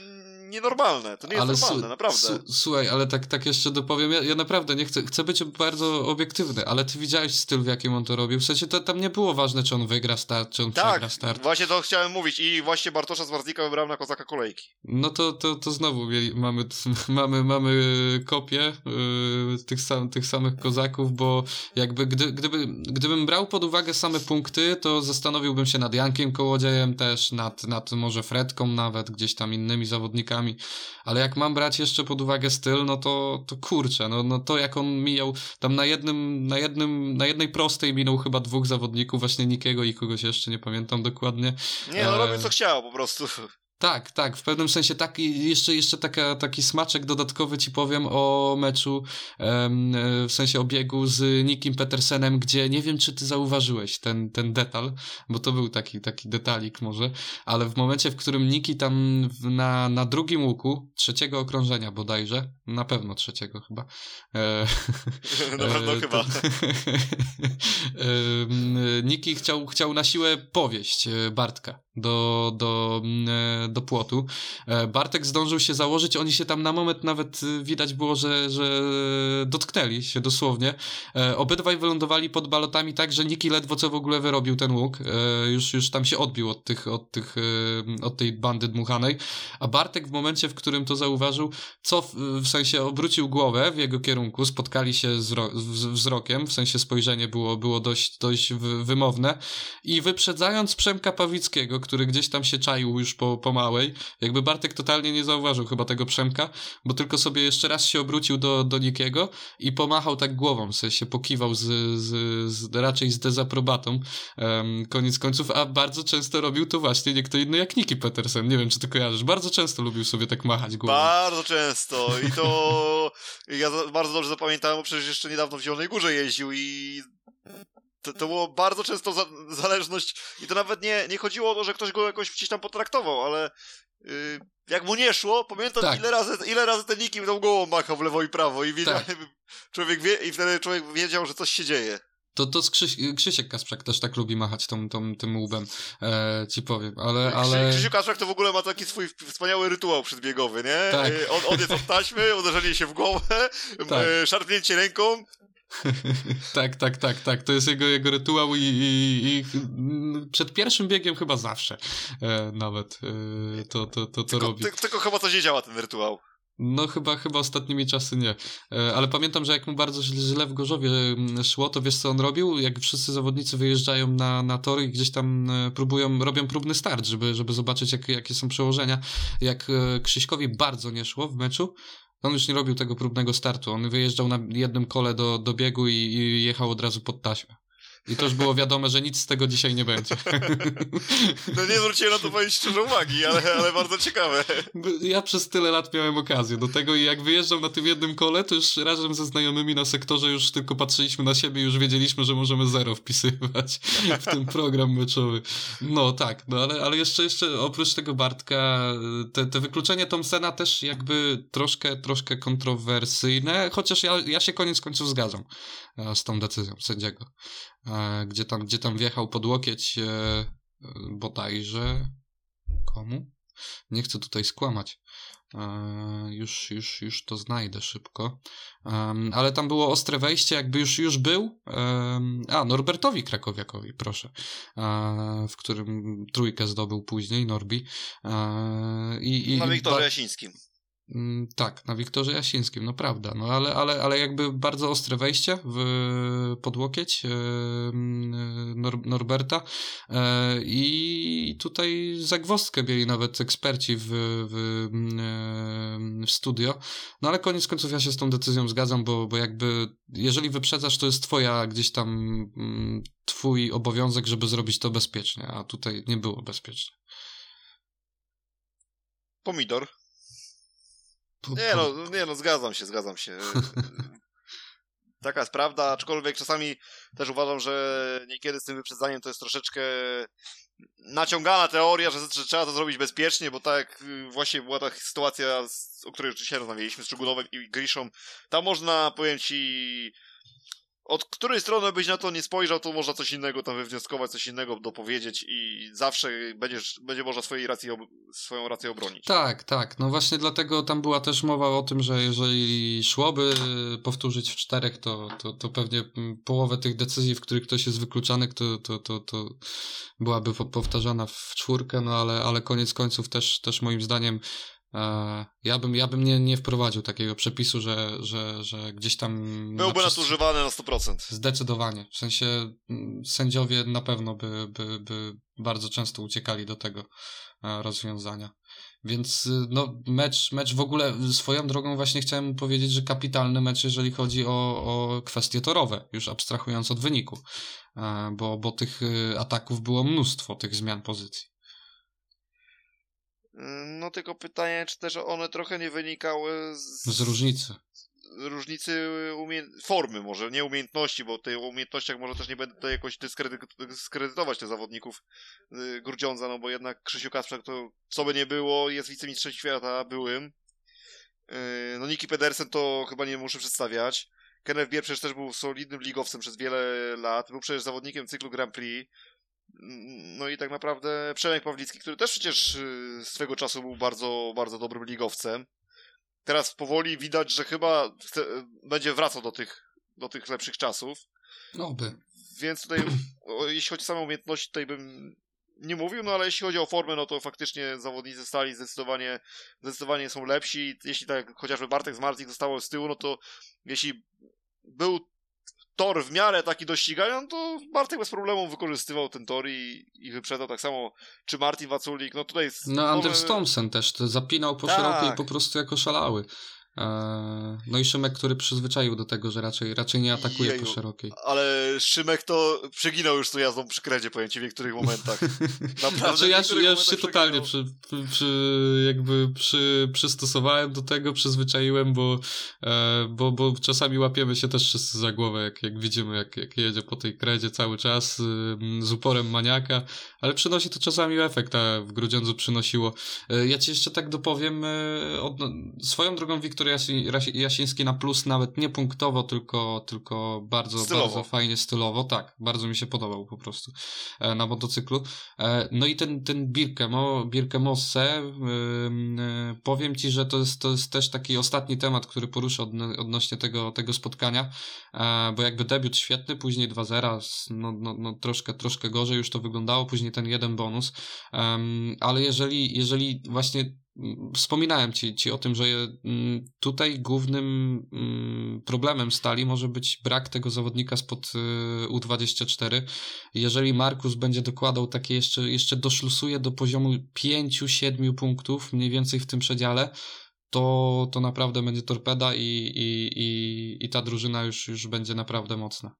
nienormalne. To nie jest ale normalne, naprawdę. Słuchaj, ale tak, tak jeszcze dopowiem. Ja, ja, naprawdę nie chcę, chcę być bardzo obiektywny, ale ty widziałeś styl, w jakim on to robił. W sensie to tam nie było ważne, czy on wygra start, czy on tak, przegra start. właśnie to chciałem mówić. I właśnie Bartosza Zwarznika wybrałem na kozaka kolejki. No to, to, to znowu mieli, mamy, mamy, mamy kopię yy, tych, sam, tych samych kozaków, bo jakby gdy, gdyby, gdybym brał pod uwagę same punkty, to zastanowiłbym się nad Jankiem Kołodziejem też, nad, nad może Fred Fredką nawet, gdzieś tam innymi zawodnikami, ale jak mam brać jeszcze pod uwagę styl, no to, to kurczę, no, no to jak on mijał, tam na jednym, na jednym, na jednej prostej minął chyba dwóch zawodników, właśnie Nikiego i kogoś jeszcze nie pamiętam dokładnie. Nie, no robił co chciał po prostu. Tak, tak, w pewnym sensie tak i jeszcze, jeszcze taka, taki smaczek dodatkowy ci powiem o meczu, em, w sensie obiegu z Nikim Petersenem, gdzie nie wiem, czy ty zauważyłeś ten, ten detal, bo to był taki, taki detalik może, ale w momencie, w którym Niki tam na, na drugim łuku, trzeciego okrążenia bodajże, na pewno trzeciego chyba. E, na pewno e, chyba. e, Niki chciał, chciał na siłę powieść e, Bartka do, do, e, do płotu. E, Bartek zdążył się założyć, oni się tam na moment nawet e, widać było, że, że dotknęli się dosłownie. Obydwaj wylądowali pod balotami tak, że Niki ledwo co w ogóle wyrobił ten łuk. Już, już tam się odbił od tych, od tych, od tej bandy dmuchanej. A Bartek w momencie, w którym to zauważył, co w, w sensie obrócił głowę w jego kierunku, spotkali się z, z wzrokiem, w sensie spojrzenie było, było dość, dość wymowne i wyprzedzając Przemka Pawickiego, który gdzieś tam się czaił już po, po małej. Jakby Bartek totalnie nie zauważył chyba tego Przemka, bo tylko sobie jeszcze raz się obrócił do, do Nikiego i pomachał tak głową, w sensie pokiwał z, z, z raczej z dezaprobatą um, koniec końców, a bardzo często robił to właśnie nie kto inny jak Niki Petersen. Nie wiem, czy to kojarzysz. Bardzo często lubił sobie tak machać głową. Bardzo często i to ja bardzo dobrze zapamiętałem, bo przecież jeszcze niedawno w Zielonej Górze jeździł i to, to było bardzo często za, zależność i to nawet nie, nie chodziło o to, że ktoś go jakoś gdzieś tam potraktował, ale yy, jak mu nie szło, pamiętam tak. ile, razy, ile razy ten nikim tą głową machał w lewo i prawo i wiedział, tak. człowiek wie, i wtedy człowiek wiedział, że coś się dzieje. To, to Krzyś, Krzysiek Kasprzak też tak lubi machać tą, tą, tym łubem, e, ci powiem, ale... ale... Krzysiek Kasprzak to w ogóle ma taki swój wspaniały rytuał przedbiegowy, nie? Tak. E, on, on jest od taśmy, uderzenie się w głowę, tak. e, szarpnięcie ręką, tak, tak, tak, tak. To jest jego, jego rytuał i, i, i przed pierwszym biegiem chyba zawsze e, nawet e, to, to, to, to tylko, robi. Ty, tylko chyba coś nie działa ten rytuał. No chyba, chyba ostatnimi czasy nie. E, ale pamiętam, że jak mu bardzo źle w Gorzowie mm, szło, to wiesz co on robił? Jak wszyscy zawodnicy wyjeżdżają na, na tory i gdzieś tam e, próbują, robią próbny start, żeby, żeby zobaczyć jak, jakie są przełożenia. Jak e, Krzyśkowi bardzo nie szło w meczu, on już nie robił tego próbnego startu. On wyjeżdżał na jednym kole do, do biegu i, i jechał od razu pod taśmę. I to już było wiadome, że nic z tego dzisiaj nie będzie. No nie zwróciłem na to powiem szczerze uwagi, ale, ale bardzo ciekawe. Ja przez tyle lat miałem okazję do tego i jak wyjeżdżam na tym jednym kole, to już razem ze znajomymi na sektorze już tylko patrzyliśmy na siebie i już wiedzieliśmy, że możemy zero wpisywać w ten program meczowy. No tak, no ale, ale jeszcze, jeszcze oprócz tego Bartka, te, te wykluczenie Thompsona też jakby troszkę, troszkę kontrowersyjne, chociaż ja, ja się koniec końców zgadzam e, z tą decyzją sędziego. E, gdzie tam, gdzie tam wjechał pod łokieć e, bodajże komu? Nie chcę tutaj skłamać. E, już, już, już to znajdę szybko. ale tam było ostre wejście, jakby już, już był. a, Norbertowi Krakowiakowi, proszę. W którym trójkę zdobył później, Norbi. I, i, Na Wiktorze Jasińskim. Mm, tak, na Wiktorze Jasińskim, no prawda, no ale, ale, ale jakby bardzo ostre wejście w podłokieć e, mm, Nor Norberta e, i tutaj zagwozdkę mieli nawet eksperci w, w, mm, w studio, no ale koniec końców ja się z tą decyzją zgadzam, bo, bo jakby jeżeli wyprzedzasz, to jest twoja gdzieś tam twój obowiązek, żeby zrobić to bezpiecznie, a tutaj nie było bezpiecznie. Pomidor. Nie no, nie no, zgadzam się, zgadzam się. Taka jest prawda, aczkolwiek czasami też uważam, że niekiedy z tym wyprzedzaniem to jest troszeczkę naciągana teoria, że, że trzeba to zrobić bezpiecznie, bo tak właśnie była ta sytuacja, o której już dzisiaj rozmawialiśmy z Czugunowem i Griszą. Tam można, powiem ci, od której strony byś na to nie spojrzał, to można coś innego tam wywnioskować, coś innego dopowiedzieć i zawsze będziesz, będzie można swojej racji, swoją rację obronić. Tak, tak. No właśnie dlatego tam była też mowa o tym, że jeżeli szłoby powtórzyć w czterech, to, to, to pewnie połowę tych decyzji, w których ktoś jest wykluczany, to, to, to, to byłaby powtarzana w czwórkę, no ale, ale koniec końców też, też moim zdaniem ja bym, ja bym nie, nie wprowadził takiego przepisu, że, że, że gdzieś tam. Byłby na nadużywany na 100%. Zdecydowanie. W sensie mm, sędziowie na pewno by, by, by bardzo często uciekali do tego e, rozwiązania. Więc y, no, mecz, mecz w ogóle swoją drogą właśnie chciałem powiedzieć, że kapitalny mecz, jeżeli chodzi o, o kwestie torowe, już abstrahując od wyniku, e, bo, bo tych y, ataków było mnóstwo, tych zmian pozycji. No tylko pytanie, czy też one trochę nie wynikały z, z różnicy. różnicy umie... formy może, nie umiejętności, bo tej umiejętnościach może też nie będę tutaj jakoś dyskredy... dyskredytować tych zawodników yy, Grudziądza, no bo jednak Krzysiu Kasprzak to co by nie było, jest wicemistrzem świata byłym. Yy, no Niki Pedersen to chyba nie muszę przedstawiać. Kenneth Bier przecież też był solidnym ligowcem przez wiele lat, był przecież zawodnikiem cyklu Grand Prix. No i tak naprawdę Przemek Pawlicki, który też przecież y, swego czasu był bardzo, bardzo dobrym ligowcem. Teraz powoli widać, że chyba chce, będzie wracał do tych, do tych lepszych czasów. No by. Więc tutaj, jeśli chodzi o samą umiejętność, tutaj bym nie mówił, no ale jeśli chodzi o formę, no to faktycznie zawodnicy stali zdecydowanie, zdecydowanie są lepsi. Jeśli tak chociażby Bartek z Martik zostało z tyłu, no to jeśli był tor w miarę taki dościgają, to Bartek bez problemu wykorzystywał ten tor i, i wyprzedał tak samo, czy Martin Waculik, no tutaj... No Anders Thompson też, to zapinał po tak. szerokiej po prostu jako szalały. E, no i Szymek, który przyzwyczaił do tego, że raczej, raczej nie atakuje Jeju, po szerokiej. Ale Szymek to przeginał już tą jazdą przy kredzie, powiem ci, w niektórych momentach. Naprawdę, znaczy ja, ja już się totalnie przy, przy, jakby przy, przystosowałem do tego, przyzwyczaiłem, bo, e, bo, bo czasami łapiemy się też wszyscy za głowę, jak, jak widzimy, jak, jak jedzie po tej kredzie cały czas z uporem maniaka, ale przynosi to czasami efekt, a w Grudziądzu przynosiło. E, ja ci jeszcze tak dopowiem, od, swoją drogą Wiktor Jasi, Jasiński na plus nawet nie punktowo, tylko, tylko bardzo, stylowo. bardzo fajnie stylowo. Tak, bardzo mi się podobał po prostu e, na motocyklu. E, no i ten, ten Birkemo, Birkemosse, e, powiem ci, że to jest, to jest też taki ostatni temat, który poruszę od, odnośnie tego, tego spotkania, bo jakby debiut świetny, później 2-0, no, no, no troszkę, troszkę gorzej już to wyglądało, później ten jeden bonus, ale jeżeli, jeżeli właśnie Wspominałem ci, ci o tym, że mm, tutaj głównym mm, problemem stali może być brak tego zawodnika spod y, U24. Jeżeli Markus będzie dokładał takie jeszcze, jeszcze doszlusuje do poziomu 5-7 punktów, mniej więcej w tym przedziale, to, to naprawdę będzie torpeda i, i, i, i ta drużyna już, już będzie naprawdę mocna.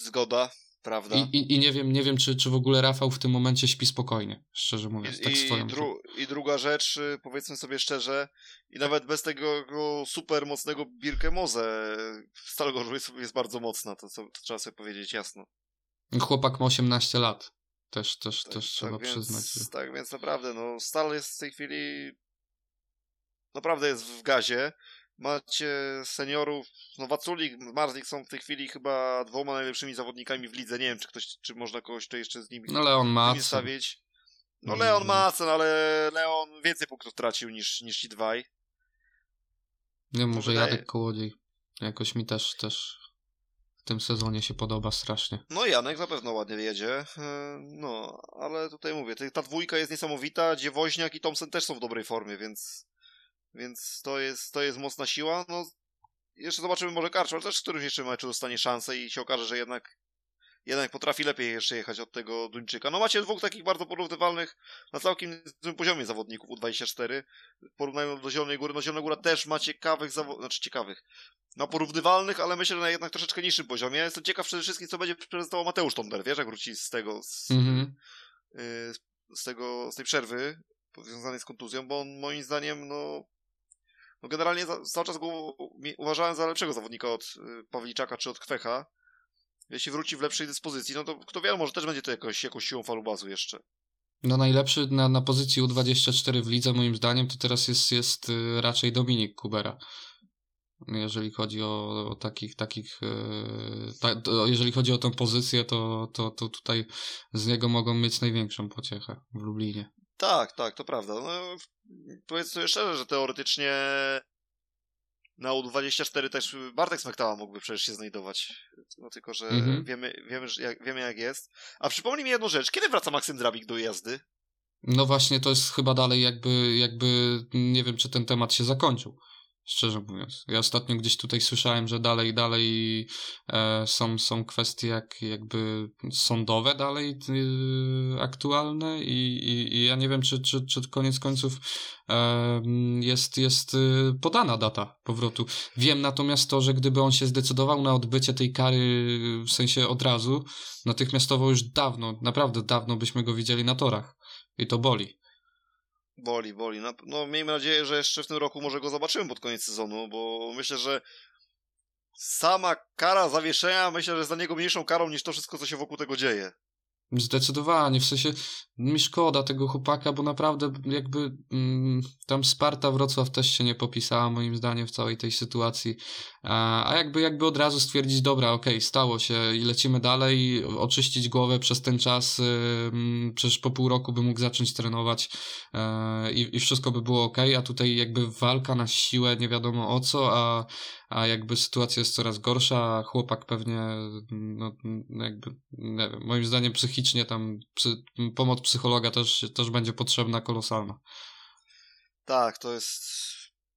Zgoda. Prawda. I, i, I, nie wiem, nie wiem czy, czy w ogóle Rafał w tym momencie śpi spokojnie, szczerze mówiąc, I, tak swoją dru I druga rzecz, y, powiedzmy sobie szczerze, i nawet bez tego super mocnego Birkemoze Stal jest, jest bardzo mocna, to, to, to, trzeba sobie powiedzieć jasno. Chłopak ma 18 lat, też, też, tak, też tak trzeba więc, przyznać. Że... Tak, więc naprawdę, no Stal jest w tej chwili naprawdę jest w gazie. Macie seniorów, no Waculik, Marzik są w tej chwili chyba dwoma najlepszymi zawodnikami w lidze. Nie wiem, czy ktoś, czy można kogoś to jeszcze z nimi, no, Leon ma stawić. No Leon ma cen, ale Leon więcej punktów tracił niż, niż ci dwaj. Nie może Jadek Kołodziej. Jakoś mi też, też w tym sezonie się podoba strasznie. No Janek na pewno ładnie jedzie. E, no, ale tutaj mówię, ta dwójka jest niesamowita, gdzie Woźniak i Thompson też są w dobrej formie, więc więc to jest, to jest mocna siła. No, jeszcze zobaczymy, może Karczmar też w którymś jeszcze meczu dostanie szansę i się okaże, że jednak jednak potrafi lepiej jeszcze jechać od tego Duńczyka. No macie dwóch takich bardzo porównywalnych na całkiem złym poziomie zawodników U24. Porównując do Zielonej Góry, no Zielona Góra też ma ciekawych zawodników, znaczy ciekawych, no porównywalnych, ale myślę, że na jednak troszeczkę niższym poziomie. Ja jestem ciekaw przede wszystkim, co będzie prezentował Mateusz Tonder, wiesz, jak wróci z tego, z, mm-hmm. z tego, z tej przerwy związanej z kontuzją, bo on moim zdaniem, no no generalnie za, cały czas go uważałem za lepszego zawodnika od y, Pawliczaka czy od Kwecha. Jeśli wróci w lepszej dyspozycji, no to kto wie, może też będzie to jakoś, jakąś siłą falubazu jeszcze. No najlepszy na, na pozycji U24 w lidze moim zdaniem to teraz jest, jest y, raczej Dominik Kubera. Jeżeli chodzi o, o takich, takich yy, ta, to, jeżeli chodzi o tę pozycję, to, to, to tutaj z niego mogą mieć największą pociechę w Lublinie. Tak, tak, to prawda. No, powiedz sobie szczerze, że teoretycznie na U24 też Bartek Smektała mógłby przecież się znajdować. No tylko, że mhm. wiemy, wiemy, jak, wiemy jak jest. A przypomnij mi jedną rzecz. Kiedy wraca Maksym Drabik do jazdy? No właśnie, to jest chyba dalej jakby, jakby nie wiem, czy ten temat się zakończył szczerze mówiąc. Ja ostatnio gdzieś tutaj słyszałem, że dalej, dalej e, są, są kwestie jak, jakby sądowe dalej y, aktualne i, i, i, ja nie wiem, czy, czy, czy koniec końców e, jest, jest y, podana data powrotu. Wiem natomiast to, że gdyby on się zdecydował na odbycie tej kary w sensie od razu, natychmiastowo już dawno, naprawdę dawno byśmy go widzieli na torach. I to boli. Boli, boli. No, miejmy nadzieję, że jeszcze w tym roku może go zobaczymy pod koniec sezonu, bo myślę, że sama kara zawieszenia myślę, że jest dla niego mniejszą karą niż to wszystko, co się wokół tego dzieje. Zdecydowanie, w sensie mi szkoda tego chłopaka, bo naprawdę jakby mm, tam Sparta Wrocław też się nie popisała moim zdaniem w całej tej sytuacji, a, a jakby, jakby od razu stwierdzić, dobra, okej, okay, stało się i lecimy dalej, oczyścić głowę przez ten czas, yy, przecież po pół roku by mógł zacząć trenować yy, i wszystko by było ok, a tutaj jakby walka na siłę, nie wiadomo o co, a a jakby sytuacja jest coraz gorsza, chłopak pewnie, no, jakby, nie wiem, moim zdaniem psychicznie tam psy, pomoc psychologa też, też będzie potrzebna kolosalna. Tak, to jest,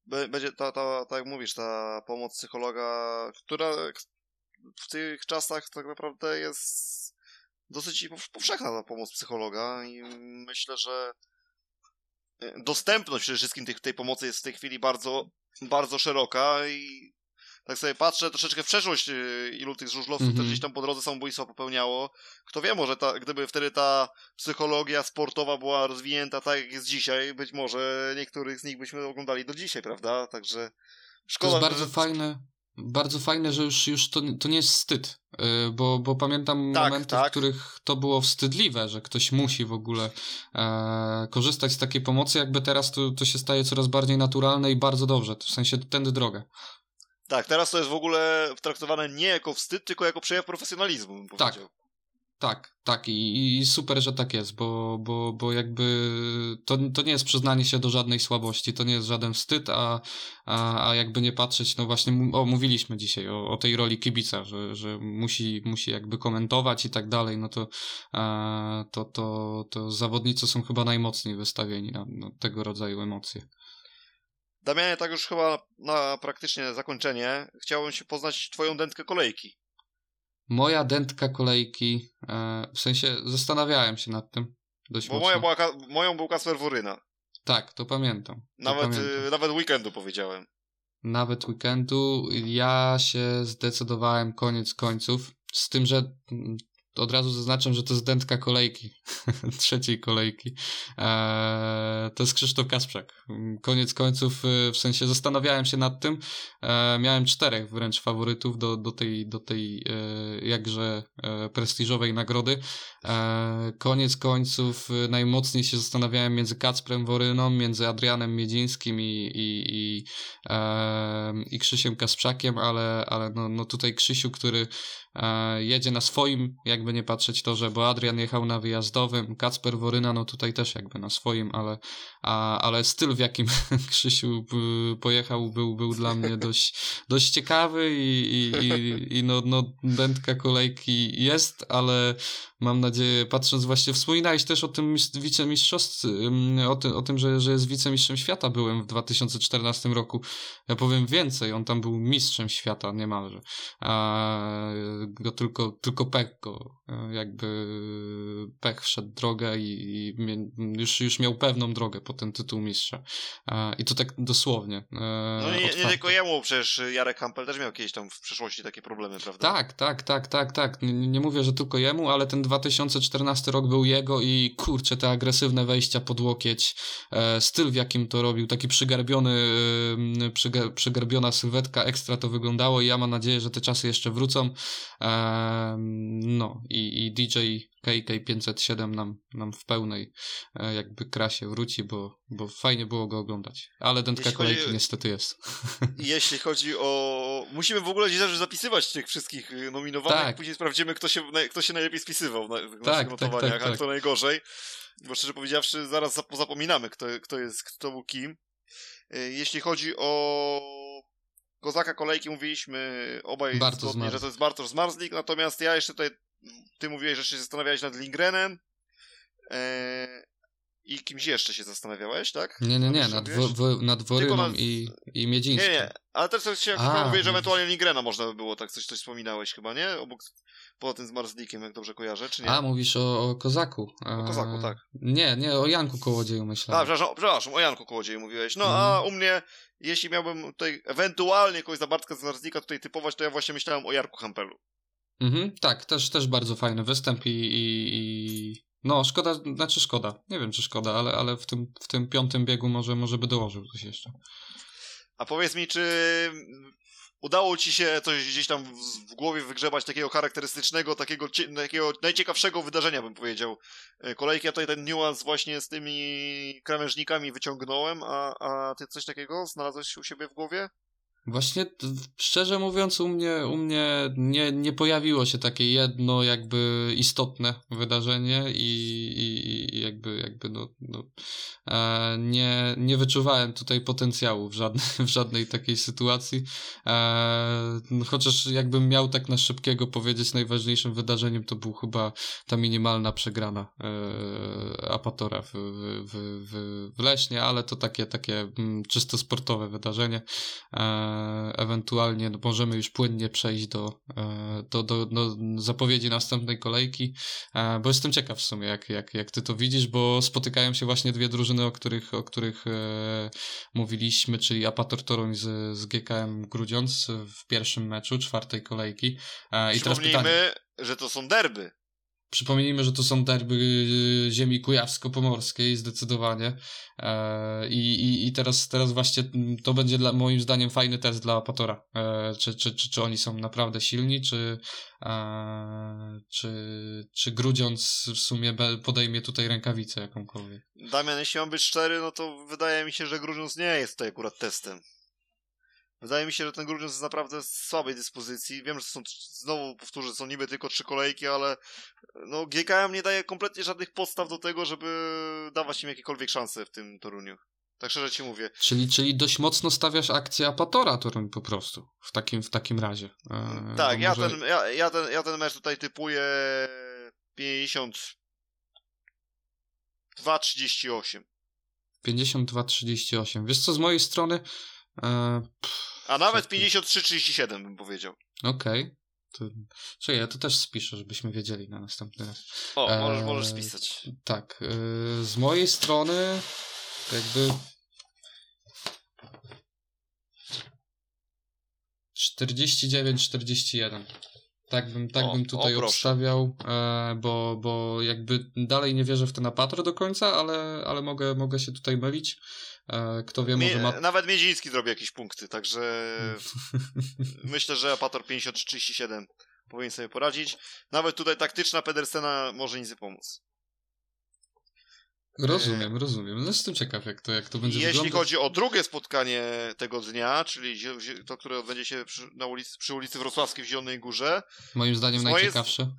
będzie ta, ta, tak jak mówisz, ta pomoc psychologa, która w tych czasach tak naprawdę jest dosyć powszechna ta pomoc psychologa i myślę, że dostępność przede wszystkim tej, tej pomocy jest w tej chwili bardzo, bardzo szeroka i tak sobie patrzę troszeczkę w przeszłość, y, ilu tych żużlowców mm -hmm. gdzieś tam po drodze samobójstwa popełniało. Kto wie, może ta, gdyby wtedy ta psychologia sportowa była rozwinięta tak jak jest dzisiaj, być może niektórych z nich byśmy oglądali do dzisiaj, prawda? Także szkoda. To jest bardzo że... fajne, bardzo fajne, że już, już to, to nie jest wstyd, y, bo, bo pamiętam tak, momenty, tak. w których to było wstydliwe, że ktoś musi w ogóle e, korzystać z takiej pomocy, jakby teraz to, to się staje coraz bardziej naturalne i bardzo dobrze, w sensie tędy drogę. Tak, teraz to jest w ogóle traktowane nie jako wstyd, tylko jako przejaw profesjonalizmu, bym tak. powiedział. Tak, tak i, i super, że tak jest, bo, bo, bo jakby to, to nie jest przyznanie się do żadnej słabości, to nie jest żaden wstyd, a, a, a jakby nie patrzeć, no właśnie, o, mówiliśmy dzisiaj o, o tej roli kibica, że, że musi, musi jakby komentować i tak dalej, no to, a, to, to, to zawodnicy są chyba najmocniej wystawieni na, na tego rodzaju emocje. Damianie, tak już chyba na praktycznie zakończenie, chciałbym się poznać twoją dętkę kolejki. Moja dętka kolejki, e, w sensie zastanawiałem się nad tym dość Bo moja była, moją był Kasper Woryna. Tak, to pamiętam. To nawet, pamiętam. Y, nawet weekendu powiedziałem. Nawet weekendu. Ja się zdecydowałem koniec końców, z tym, że mm, od razu zaznaczam, że to jest dętka kolejki, trzeciej kolejki. Eee, to jest Krzysztof Kasprzak. Koniec końców, e, w sensie zastanawiałem się nad tym. Eee, miałem czterech wręcz faworytów do, do tej, do tej e, jakże e, prestiżowej nagrody. Eee, koniec końców e, najmocniej się zastanawiałem między Kacprem Woryną, między Adrianem Miedzińskim i, i, i, i Krzysiem Kasprzakiem, ale, ale no, no tutaj Krzysiu, który jedzie na swoim jakby jakby nie patrzeć to, że bo Adrian jechał na wyjazdowym, Kacper Woryna, no tutaj też jakby na swoim, ale, a, ale styl w jakim Krzysiu pojechał był, był dla mnie dość, dość ciekawy i, i, i, i no, no dętka kolejki jest, ale mam nadzieję, patrząc właśnie, wspominałeś też o tym wicemistrzostwie, o tym, o tym że, że jest wicemistrzem świata byłem w 2014 roku. Ja powiem więcej, on tam był mistrzem świata niemalże. A, go tylko, tylko e, jakby pech wszedł drogę i, i już, już miał pewną drogę po ten tytuł mistrza. A, I to tak dosłownie. E, no nie, nie tylko jemu, przecież Jarek Hampel też miał kiedyś tam w przeszłości takie problemy, prawda? Tak, tak, tak, tak, tak. Nie, nie mówię, że tylko jemu, ale ten 2014 rok był jego i kurczę, te agresywne wejścia pod łokieć, e, styl w jakim to robił, taki przygarbiony, e, przyga, przygarbiona sylwetka ekstra to wyglądało i ja mam nadzieję, że te czasy jeszcze wrócą. E, no i, i DJ KK507 nam, nam w pełnej e, jakby krasie wróci, bo, bo fajnie było go oglądać. Ale dętka jeśli kolejki chodzi, niestety jest. Jeśli chodzi o... Musimy w ogóle dzisiaj zapisywać tych wszystkich y, nominowanych, tak. później sprawdzimy, kto się, kto się najlepiej spisywał w tak, naszych tak, notowaniach, tak, a kto najgorzej. Bo szczerze powiedziawszy, zaraz zapominamy, kto, kto jest, kto był kim. Y, jeśli chodzi o Kozaka kolejki mówiliśmy obaj zgodnie, że to jest Bartosz Zmarzlik, natomiast ja jeszcze tutaj, ty mówiłeś, że się zastanawiałeś nad Lindgrenem e, i kimś jeszcze się zastanawiałeś, tak? Nie, nie, nie, nad, wo, nad Woryną nad... i, i Miedzińskim. Nie, nie, ale też się mówię, że ewentualnie Lindgrena można by było, tak coś, coś wspominałeś chyba, nie? Obok, poza tym z Marzlikiem, jak dobrze kojarzę, czy nie? A, mówisz o, o Kozaku. O Kozaku, tak. Nie, nie, o Janku Kołodzieju myślałem. A, przepraszam, przepraszam, o Janku Kołodzieju mówiłeś. No, a mhm. u mnie jeśli miałbym tutaj ewentualnie kogoś za Bartka Znarznika tutaj typować, to ja właśnie myślałem o Jarku Hampelu. Mhm, tak, też, też bardzo fajny występ i, i, i, no szkoda, znaczy szkoda, nie wiem czy szkoda, ale, ale w, tym, w tym piątym biegu może, może by dołożył coś jeszcze. A powiedz mi, czy udało ci się coś gdzieś tam w, głowie wygrzebać takiego charakterystycznego, takiego, takiego najciekawszego wydarzenia, bym powiedział. E, kolejki, ja tutaj ten niuans właśnie z tymi krawężnikami wyciągnąłem, a, a ty coś takiego znalazłeś u siebie w głowie? Właśnie, szczerze mówiąc, u mnie, u mnie nie, nie pojawiło się takie jedno jakby istotne wydarzenie i, i, i jakby, jakby no, no e, nie, nie wyczuwałem tutaj potencjału w żadnej, w żadnej takiej sytuacji. E, chociaż jakbym miał tak na szybkiego powiedzieć, najważniejszym wydarzeniem to był chyba ta minimalna przegrana e, Apatora w, w, w, w Leśnie, ale to takie, takie mm, czysto sportowe wydarzenie. E, ewentualnie no, możemy już płynnie przejść do, e, do, do, do zapowiedzi następnej kolejki, e, bo jestem ciekaw w sumie, jak, jak, jak ty to widzisz, bo spotykają się właśnie dwie drużyny, o których, o których e, mówiliśmy, czyli Apator Toruń z, z GKM Grudziądz w pierwszym meczu czwartej kolejki. I teraz pytanie... że to są derby. Przypomnijmy, że to są derby y, ziemi kujawsko-pomorskiej zdecydowanie e, i, i, i teraz, teraz właśnie to będzie dla, moim zdaniem fajny test dla Patora, e, czy, czy, czy, czy oni są naprawdę silni, czy, e, czy, czy Grudziądz w sumie podejmie tutaj rękawicę jakąkolwiek. Damian, jeśli mam być szczery, no to wydaje mi się, że Grudziądz nie jest tutaj akurat testem. Wydaje mi się, że ten Grudziądz jest naprawdę w słabej dyspozycji. Wiem, że są, znowu powtórzę, są niby tylko trzy kolejki, ale no GKM nie daje kompletnie żadnych podstaw do tego, żeby dawać im jakiekolwiek szanse w tym Toruniu. Tak szczerze ci mówię. Czyli, czyli dość mocno stawiasz akcję Apatora Toruń po prostu, w takim, w takim razie. Eee, tak, ja, może... ten, ja, ja, ten, ja ten mecz tutaj typuję 52-38. 52-38. Wiesz co, z mojej strony... Eee, pff, a nawet 53-37 bym powiedział. Okej. Okay. To, czekaj, ja to też spiszę, żebyśmy wiedzieli na następny raz. O, możesz, e, możesz spisać. Tak. E, z mojej strony jakby 49-41. Tak bym, tak o, bym tutaj o, obstawiał, e, bo, bo jakby dalej nie wierzę w ten apatr do końca, ale, ale mogę, mogę się tutaj mylić. E, kto wie, może ma... Nawet Miedziński zrobi jakieś punkty, także myślę, że Apator 50-37 powinien sobie poradzić. Nawet tutaj taktyczna Pedersena może nic nie pomóc. Rozumiem, rozumiem. No jestem ciekaw, jak to, jak to będzie Jeśli wyglądać. chodzi o drugie spotkanie tego dnia, czyli to, które odbędzie się przy, na ulicy, przy ulicy Wrocławskiej w Zielonej Górze. Moim zdaniem najciekawsze.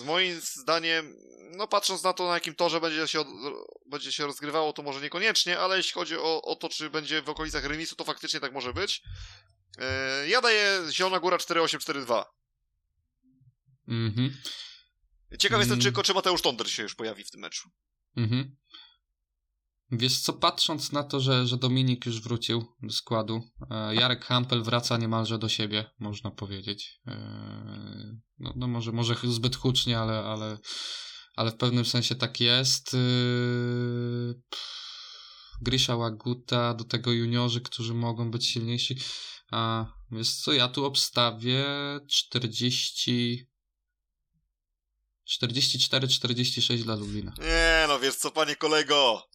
z moim zdaniem, no patrząc na to, na jakim torze będzie się, od, będzie się rozgrywało, to może niekoniecznie, ale jeśli chodzi o, o to, czy będzie w okolicach remisu, to faktycznie tak może być. Yy, ja daję Zielona Góra 4-8-4-2. Mhm. Ciekaw jestem, czy, Mm. czy Mateusz Tonder się już pojawi w tym meczu. Mhm. Wiesz co, patrząc na to, że, że Dominik już wrócił do składu, e, Jarek Hampel wraca niemalże do siebie, można powiedzieć. E, No, no może, może zbyt hucznie, ale, ale, ale w pewnym sensie tak jest. E, Grisha Łaguta, do tego juniorzy, którzy mogą być silniejsi. A wiesz co, ja tu obstawię 40... 44-46 dla Lublina. Nie no, wiesz co, panie kolego?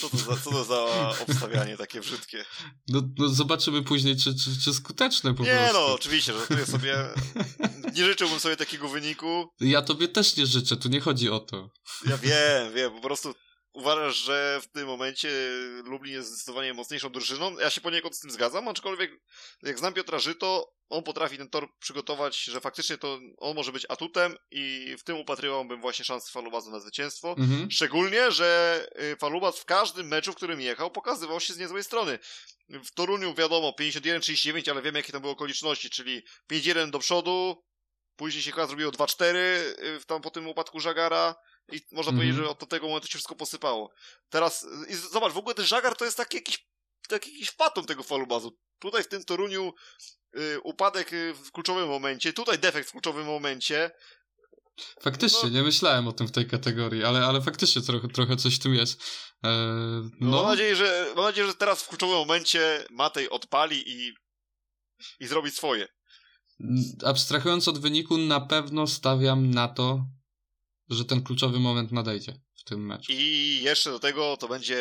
Co to za, co to za obstawianie takie brzydkie? No, no zobaczymy później, czy, czy, czy skuteczne po Nie prostu. no, oczywiście, żartuję sobie. Nie życzyłbym sobie takiego wyniku. Ja tobie też nie życzę, tu nie chodzi o to. Ja wiem, wiem, po prostu uważasz, że w tym momencie Lublin jest zdecydowanie mocniejszą drużyną. Ja się poniekąd z tym zgadzam, aczkolwiek jak znam Piotra Żyto, on potrafi ten tor przygotować, że faktycznie to on może być atutem i w tym upatrywałbym właśnie szans Falubazu na zwycięstwo. Mhm. Szczególnie, że y, Falubas w każdym meczu, w którym jechał, pokazywał się z niezłej strony. W Toruniu wiadomo 51-39, ale wiemy jakie tam były okoliczności, czyli 5-1 do przodu, później się chyba zrobiło 2-4 y, w tam po tym upadku Żagara i można Mhm. powiedzieć, że od tego momentu się wszystko posypało. Teraz, i zobacz, w ogóle ten Żagar to jest taki jakiś, taki jakiś fatum tego Falubazu. Tutaj w tym Toruniu y, upadek y, w kluczowym momencie, tutaj defekt w kluczowym momencie, Faktycznie, No. nie myślałem o tym w tej kategorii, ale, ale faktycznie trochę, trochę coś tu jest. E, No. Mam, no, nadzieję, że, mam nadzieję, że teraz w kluczowym momencie Matej odpali i, i zrobi swoje. abstrahując od wyniku, na pewno stawiam na to, że ten kluczowy moment nadejdzie w tym meczu. I jeszcze do tego to będzie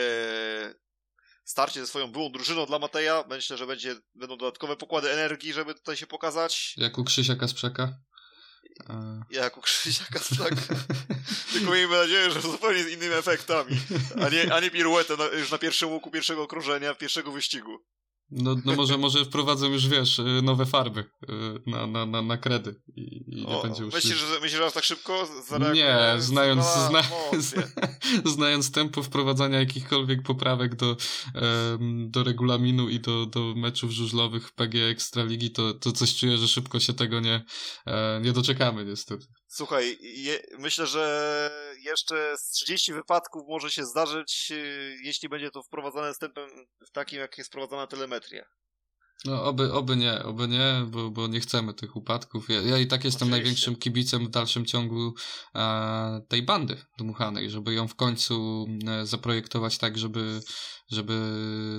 starcie ze swoją byłą drużyną dla Mateja. Myślę, że będzie, będą dodatkowe pokłady energii, żeby tutaj się pokazać. Jak u Krzysia Kasprzaka. E, Jak u Krzysiaka Straka. Tylko miejmy nadzieję, że zupełnie z innymi efektami. A nie, a nie piruetę na, już na pierwszym łuku pierwszego okrążenia, pierwszego wyścigu. No, no może, może wprowadzą już, wiesz, y, nowe farby y, na, na, na, na kredy i, i nie O, będzie już... myślisz, że, myślisz, że tak szybko zareaguje? Nie, znając, zna, emocje. znając tempo wprowadzania jakichkolwiek poprawek do, do regulaminu i do, do meczów żużlowych PG Ekstraligi, to, to coś czuję, że szybko się tego nie, e, nie doczekamy niestety. Słuchaj, je, myślę, że jeszcze z 30 wypadków może się zdarzyć, yy, jeśli będzie to wprowadzane z tempem takim, jak jest wprowadzana telemetria. No, oby, oby nie, oby nie, bo, bo nie chcemy tych upadków. Ja, ja i tak jestem Oczywiście. największym kibicem w dalszym ciągu e, tej bandy dmuchanej, żeby ją w końcu e, zaprojektować tak, żeby, żeby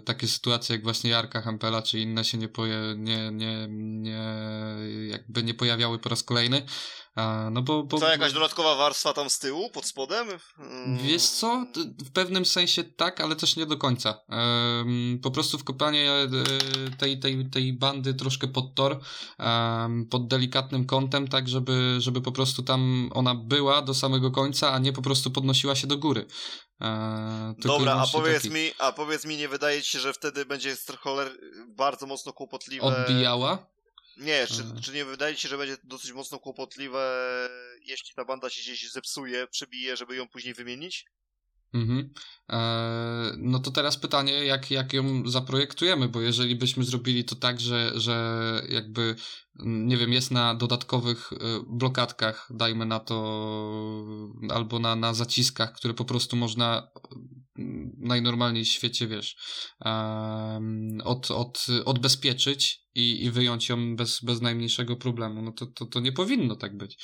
takie sytuacje jak właśnie Jarka Hampela czy inne się nie, poje, nie, nie, nie, jakby nie pojawiały po raz kolejny. No bo, bo, Co, jakaś dodatkowa warstwa tam z tyłu, pod spodem? Mm, Wiesz co? W pewnym sensie tak, ale też nie do końca. Po prostu wkopanie tej, tej, tej bandy troszkę pod tor, pod delikatnym kątem, tak żeby, żeby po prostu tam ona była do samego końca, a nie po prostu podnosiła się do góry. E, Dobra, a powiedz taki. mi, a powiedz mi, nie wydaje ci się, że wtedy będzie choler bardzo mocno kłopotliwe... Odbijała? Nie, czy, Mhm. czy nie wydaje ci się, że będzie dosyć mocno kłopotliwe, jeśli ta banda się gdzieś zepsuje, przebije, żeby ją później wymienić? Mhm. E, no to teraz pytanie, jak, jak ją zaprojektujemy, bo jeżeli byśmy zrobili to tak, że, że jakby, mm, nie wiem, jest na dodatkowych e, blokadkach, dajmy na to, albo na, na zaciskach, które po prostu można najnormalniej w świecie, wiesz, od, od, odbezpieczyć i, i wyjąć ją bez, bez najmniejszego problemu, no to, to, to nie powinno tak być.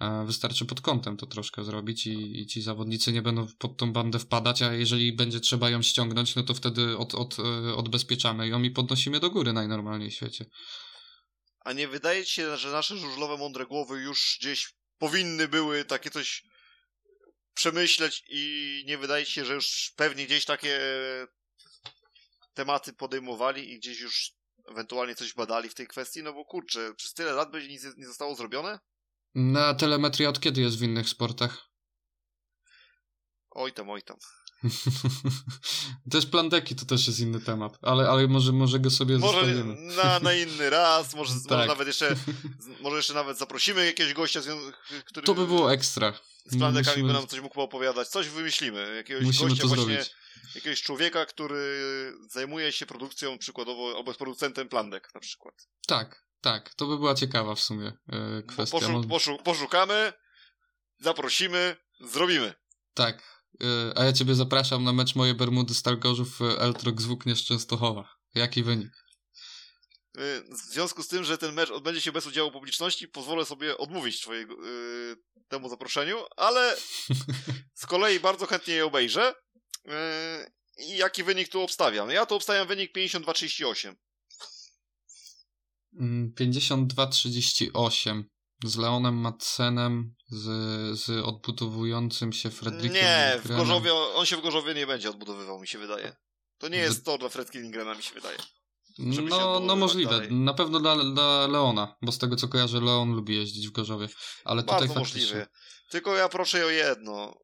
E, Wystarczy pod kątem to troszkę zrobić i, i ci zawodnicy nie będą pod tą bandę wpadać, a jeżeli będzie trzeba ją ściągnąć, no to wtedy od, od, e, odbezpieczamy ją i podnosimy do góry najnormalniej w świecie. A nie wydaje ci się, że nasze żużlowe mądre głowy już gdzieś powinny były takie coś przemyśleć i nie wydaje się, że już pewnie gdzieś takie tematy podejmowali i gdzieś już ewentualnie coś badali w tej kwestii? No bo kurczę, przez tyle lat będzie nic nie zostało zrobione? Na telemetria od kiedy jest w innych sportach? Oj tam, oj tam. też plandeki to też jest inny temat, ale, ale może, może go sobie może zostawimy. na, na inny raz, może, Tak. może nawet jeszcze może jeszcze nawet zaprosimy jakiegoś gościa, który To by było ekstra. z plandekami Musimy- by nam coś mógł opowiadać. Coś wymyślimy. Jakiegoś Musimy gościa właśnie, zrobić. jakiegoś człowieka, który zajmuje się produkcją przykładowo, albo jest producentem plandek na przykład. Tak, tak. To by była ciekawa w sumie e, kwestia. poszu, poszu, poszukamy, zaprosimy, zrobimy. Tak. E, A ja ciebie zapraszam na mecz moje Bermudy Stalgorzów e, Eltrok Zwóknie z Częstochowa. Jaki wynik? Y, W związku z tym, że ten mecz odbędzie się bez udziału publiczności, pozwolę sobie odmówić twojego, y, temu zaproszeniu, ale z kolei bardzo chętnie je obejrzę. I jaki wynik tu obstawiam? Ja tu obstawiam wynik 52-38. Mm, 52-38 z Leonem Madsenem, z, z odbudowującym się Fredrikiem Nie, w. Gorzowie, on się w Gorzowie nie będzie odbudowywał, mi się wydaje. To nie jest to dla Fredki Lingrena, mi się wydaje. żeby się No, no możliwe. dalej. Na pewno dla, dla Leona, bo z tego co kojarzę, Leon lubi jeździć w Gorzowie. Ale tutaj Bardzo faktycznie... możliwe. Tylko ja proszę o jedno.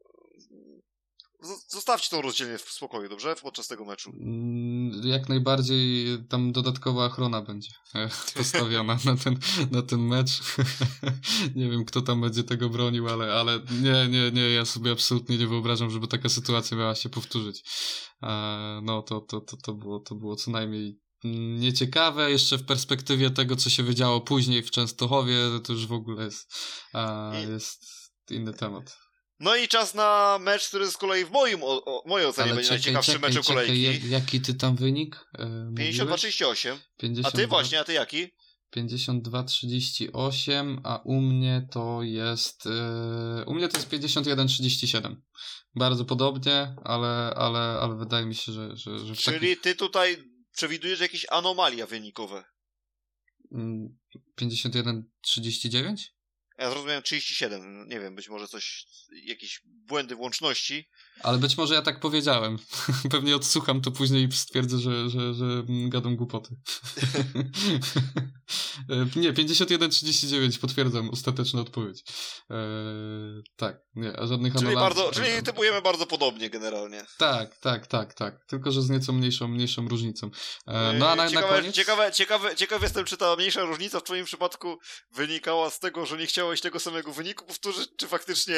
Zostawcie tą rozdzielnię w spokoju, dobrze? Podczas tego meczu. Mm, Jak najbardziej tam dodatkowa ochrona będzie postawiona na ten, na ten mecz. nie wiem, kto tam będzie tego bronił, ale, ale nie, nie, nie, ja sobie absolutnie nie wyobrażam, żeby taka sytuacja miała się powtórzyć. E, No, to, to, to, to, było, to było co najmniej nieciekawe. Jeszcze w perspektywie tego, co się wydziało później w Częstochowie, to już w ogóle jest, e, jest inny temat. No i czas na mecz, który z kolei w moim, o, o, mojej ocenie będzie najciekawszym meczem kolejki. jak, jaki ty tam wynik? E, mówiłeś? 52-38. A 52. ty właśnie, a ty jaki? 52-38, a u mnie to jest. Yy, u mnie to jest 51-37. Bardzo podobnie, ale, ale, ale wydaje mi się, że. że, że Czyli takich, ty tutaj przewidujesz jakieś anomalia wynikowe. mm, 51-39? Ja zrozumiałem 37, nie wiem, być może coś, jakieś błędy w łączności. Ale być może ja tak powiedziałem. Pewnie odsłucham to później i stwierdzę, że, że, że gadam głupoty. E, nie, 51-39, potwierdzam, ostateczna odpowiedź. E, tak, nie, a żadnych Czyli, anomalii- bardzo, czyli typujemy bardzo podobnie generalnie. Tak, tak, tak, tak. Tylko, że z nieco mniejszą, mniejszą różnicą. E, no a na, ciekawe, na koniec... ciekawe, ciekawe, ciekaw jestem, czy ta mniejsza różnica w twoim przypadku wynikała z tego, że nie chciałeś tego samego wyniku powtórzyć, czy faktycznie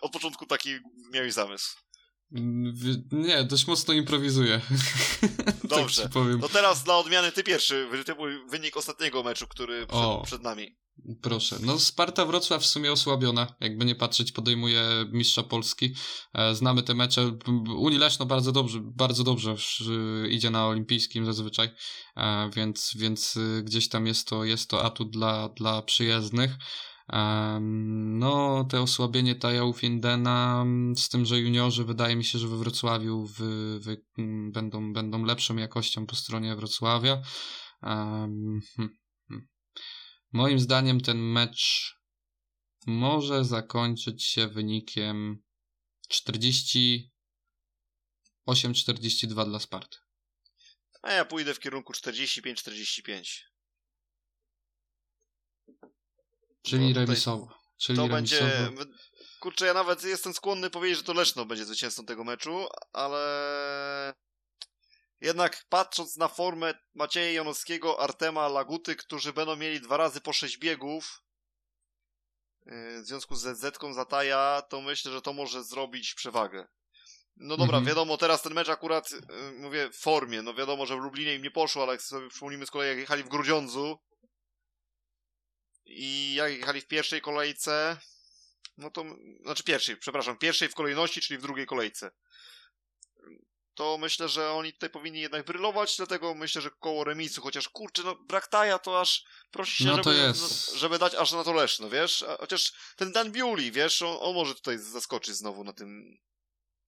od początku taki miałeś zamysł? Nie, dość mocno improwizuję. Dobrze. tak powiem. To teraz dla odmiany ty pierwszy, wytypuj wynik ostatniego meczu, który przed, O. przed nami. Proszę. No Sparta Wrocław w sumie osłabiona, jakby nie patrzeć, podejmuje mistrza Polski. E, Znamy te mecze. Unii Leszno bardzo dobrze, bardzo dobrze sz- idzie na olimpijskim zazwyczaj, e, więc, więc y, gdzieś tam jest to, jest to atut dla, dla przyjezdnych. No, te osłabienie Taja Findena, mm, z tym, że juniorzy wydaje mi się, że we Wrocławiu będą, będą lepszą jakością po stronie Wrocławia. Hm, hm. Moim zdaniem ten mecz może zakończyć się wynikiem 48-42 dla Sparty. A ja pójdę w kierunku 45-45. Czyli No remisowo. Czyli To remisowo. będzie. Kurczę, ja nawet jestem skłonny powiedzieć, że to Leszno będzie zwycięzcą tego meczu, ale. Jednak patrząc na formę Macieja Janowskiego, Artema, Laguty, którzy będą mieli dwa razy po sześć biegów, yy, w związku z ZZ-ką Zataja, to myślę, że to może zrobić przewagę. No dobra, Mhm. wiadomo, teraz ten mecz akurat, yy, mówię, w formie. No wiadomo, że w Lublinie im nie poszło, ale jak sobie przypomnimy z kolei, jak jechali w Grudziądzu i jak jechali w pierwszej kolejce, no to, znaczy pierwszej, przepraszam, pierwszej w kolejności, czyli w drugiej kolejce. To myślę, że oni tutaj powinni jednak brylować, dlatego myślę, że koło remisu, chociaż kurczę, no brak taja to aż prosi się, No żeby, no, żeby dać aż na to Leszno, wiesz? A, chociaż ten Dan Bewley, wiesz, on, on może tutaj zaskoczyć znowu na tym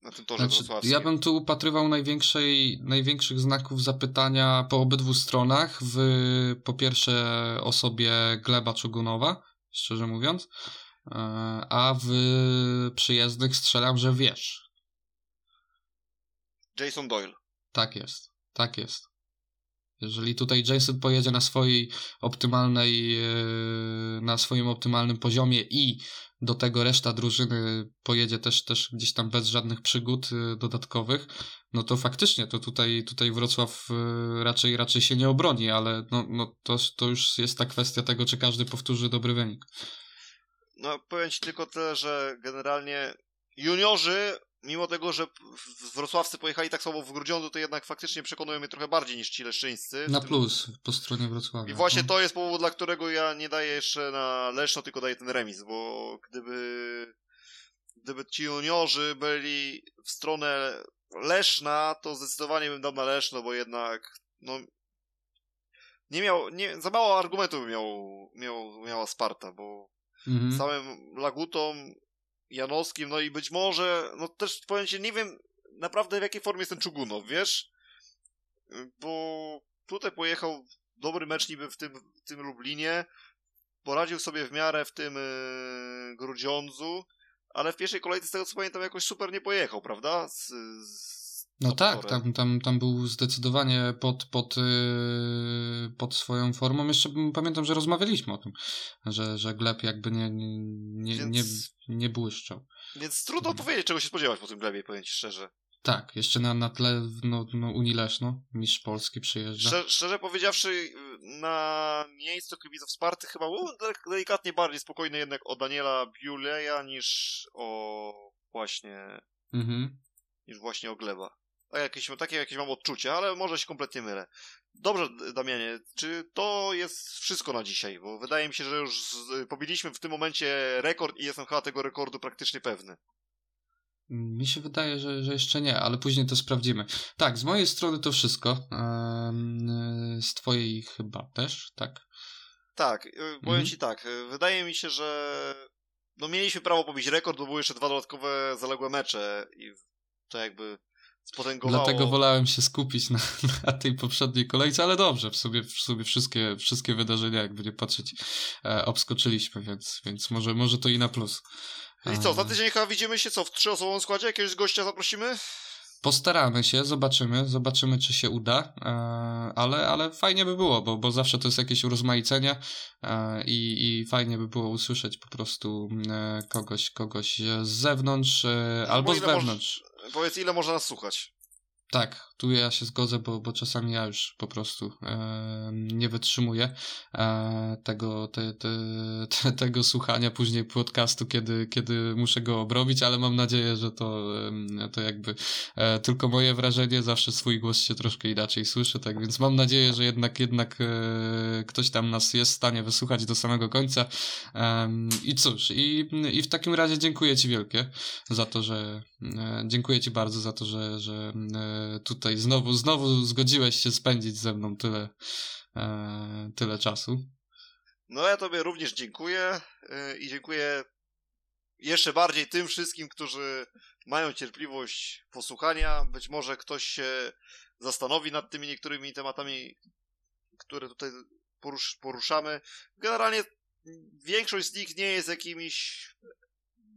na tym torze Znaczy, wrocławskim. ja bym tu upatrywał największej, największych znaków zapytania po obydwu stronach. W, po pierwsze osobie Gleba Czugunowa, szczerze mówiąc, e, a w przyjezdnych strzelam, że wiesz. Jason Doyle. Tak jest. Tak jest. Jeżeli tutaj Jason pojedzie na swojej optymalnej, e, na swoim optymalnym poziomie i do tego reszta drużyny pojedzie też, też gdzieś tam bez żadnych przygód e, dodatkowych, no to faktycznie to tutaj, tutaj Wrocław e, raczej, raczej się nie obroni, ale no, no to, to już jest ta kwestia tego, czy każdy powtórzy dobry wynik. No powiem ci tylko tyle, że generalnie juniorzy mimo tego, że wrocławcy pojechali tak samo w Grudziądzu, to jednak faktycznie przekonują mnie trochę bardziej niż ci leszczyńscy. Na plus po stronie Wrocławia. I właśnie no. to jest powód, dla którego ja nie daję jeszcze na Leszno, tylko daję ten remis, bo gdyby gdyby ci juniorzy byli w stronę Leszna, to zdecydowanie bym dał na Leszno, bo jednak no nie miał, nie, za mało argumentów miał, miał, miała Sparta, bo mhm. samym Lagutą Janowskim, no i być może, no też powiem ci, nie wiem naprawdę w jakiej formie jest ten Czugunow, wiesz? Bo tutaj pojechał dobry mecz niby w tym, w tym Lublinie, poradził sobie w miarę w tym yy, Grudziądzu, ale w pierwszej kolejce z tego co pamiętam jakoś super nie pojechał, prawda? Z, z no tak, tam, tam, tam był zdecydowanie pod, pod, yy, pod swoją formą. Jeszcze pamiętam, że rozmawialiśmy o tym, że, że Gleb jakby nie, nie, Więc... nie, nie błyszczał. Więc trudno powiedzieć, czego się spodziewać po tym Glebie, powiem ci szczerze. Tak, jeszcze na, na tle no, no, Unii Leszno, mistrz Polski przyjeżdża. Szczerze, szczerze powiedziawszy, na miejscu kibiców wsparty chyba był delikatnie bardziej spokojny jednak o Daniela Biuleja niż o właśnie mhm. niż właśnie o Gleba. Jakieś, takie jakieś mam odczucie, ale może się kompletnie mylę. Dobrze, Damianie, czy to jest wszystko na dzisiaj? Bo wydaje mi się, że już pobiliśmy w tym momencie rekord i jestem chyba tego rekordu praktycznie pewny. Mi się wydaje, że, że jeszcze nie, ale później to sprawdzimy. Tak, z mojej strony to wszystko. Z twojej chyba też, tak? Tak, y, powiem mhm. ci tak. Y, wydaje mi się, że no mieliśmy prawo pobić rekord, bo były jeszcze dwa dodatkowe zaległe mecze i to jakby spotęgowało. Dlatego wolałem się skupić na, na, tej poprzedniej kolejce, ale dobrze, w sobie, w sobie wszystkie, wszystkie wydarzenia, jakby nie patrzeć, e, obskoczyliśmy, więc, więc może, może to i na plus. I co, za tydzień chyba widzimy się co, w trzyosobowym składzie? Jakiegoś gościa zaprosimy? Postaramy się, zobaczymy, zobaczymy, czy się uda, e, ale, ale fajnie by było, bo, bo zawsze to jest jakieś urozmaicenie e, i, i fajnie by było usłyszeć po prostu e, kogoś, kogoś z zewnątrz albo z wewnątrz. Powiedz, ile można nas słuchać? Tak, tu ja się zgodzę, bo, bo czasami ja już po prostu e, nie wytrzymuję e, tego, te, te, te, tego słuchania później podcastu, kiedy, kiedy muszę go obrobić, ale mam nadzieję, że to, e, to jakby e, tylko moje wrażenie, zawsze swój głos się troszkę inaczej słyszy, tak więc mam nadzieję, że jednak, jednak e, ktoś tam nas jest w stanie wysłuchać do samego końca. I cóż, i, i w takim razie dziękuję Ci wielkie za to, że e, dziękuję Ci bardzo za to, że, że tutaj znowu znowu, zgodziłeś się spędzić ze mną tyle, e, tyle czasu. No ja tobie również dziękuję e, i dziękuję jeszcze bardziej tym wszystkim, którzy mają cierpliwość posłuchania. Być może ktoś się zastanowi nad tymi niektórymi tematami, które tutaj porusz poruszamy. Generalnie większość z nich nie jest jakimiś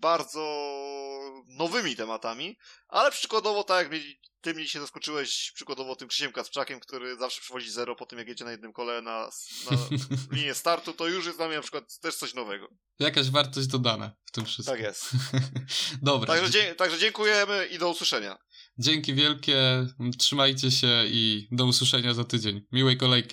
bardzo nowymi tematami, ale przykładowo tak jak ty mnie się zaskoczyłeś przykładowo tym Krzysiem Kacprzakiem, który zawsze przywozi zero po tym, jak jedzie na jednym kole na, na linię startu, to już jest dla mnie na przykład też coś nowego. Jakaś wartość dodana w tym wszystkim. Tak jest. Dobra. Także, także dziękujemy i do usłyszenia. Dzięki wielkie, trzymajcie się i do usłyszenia za tydzień. Miłej kolejki.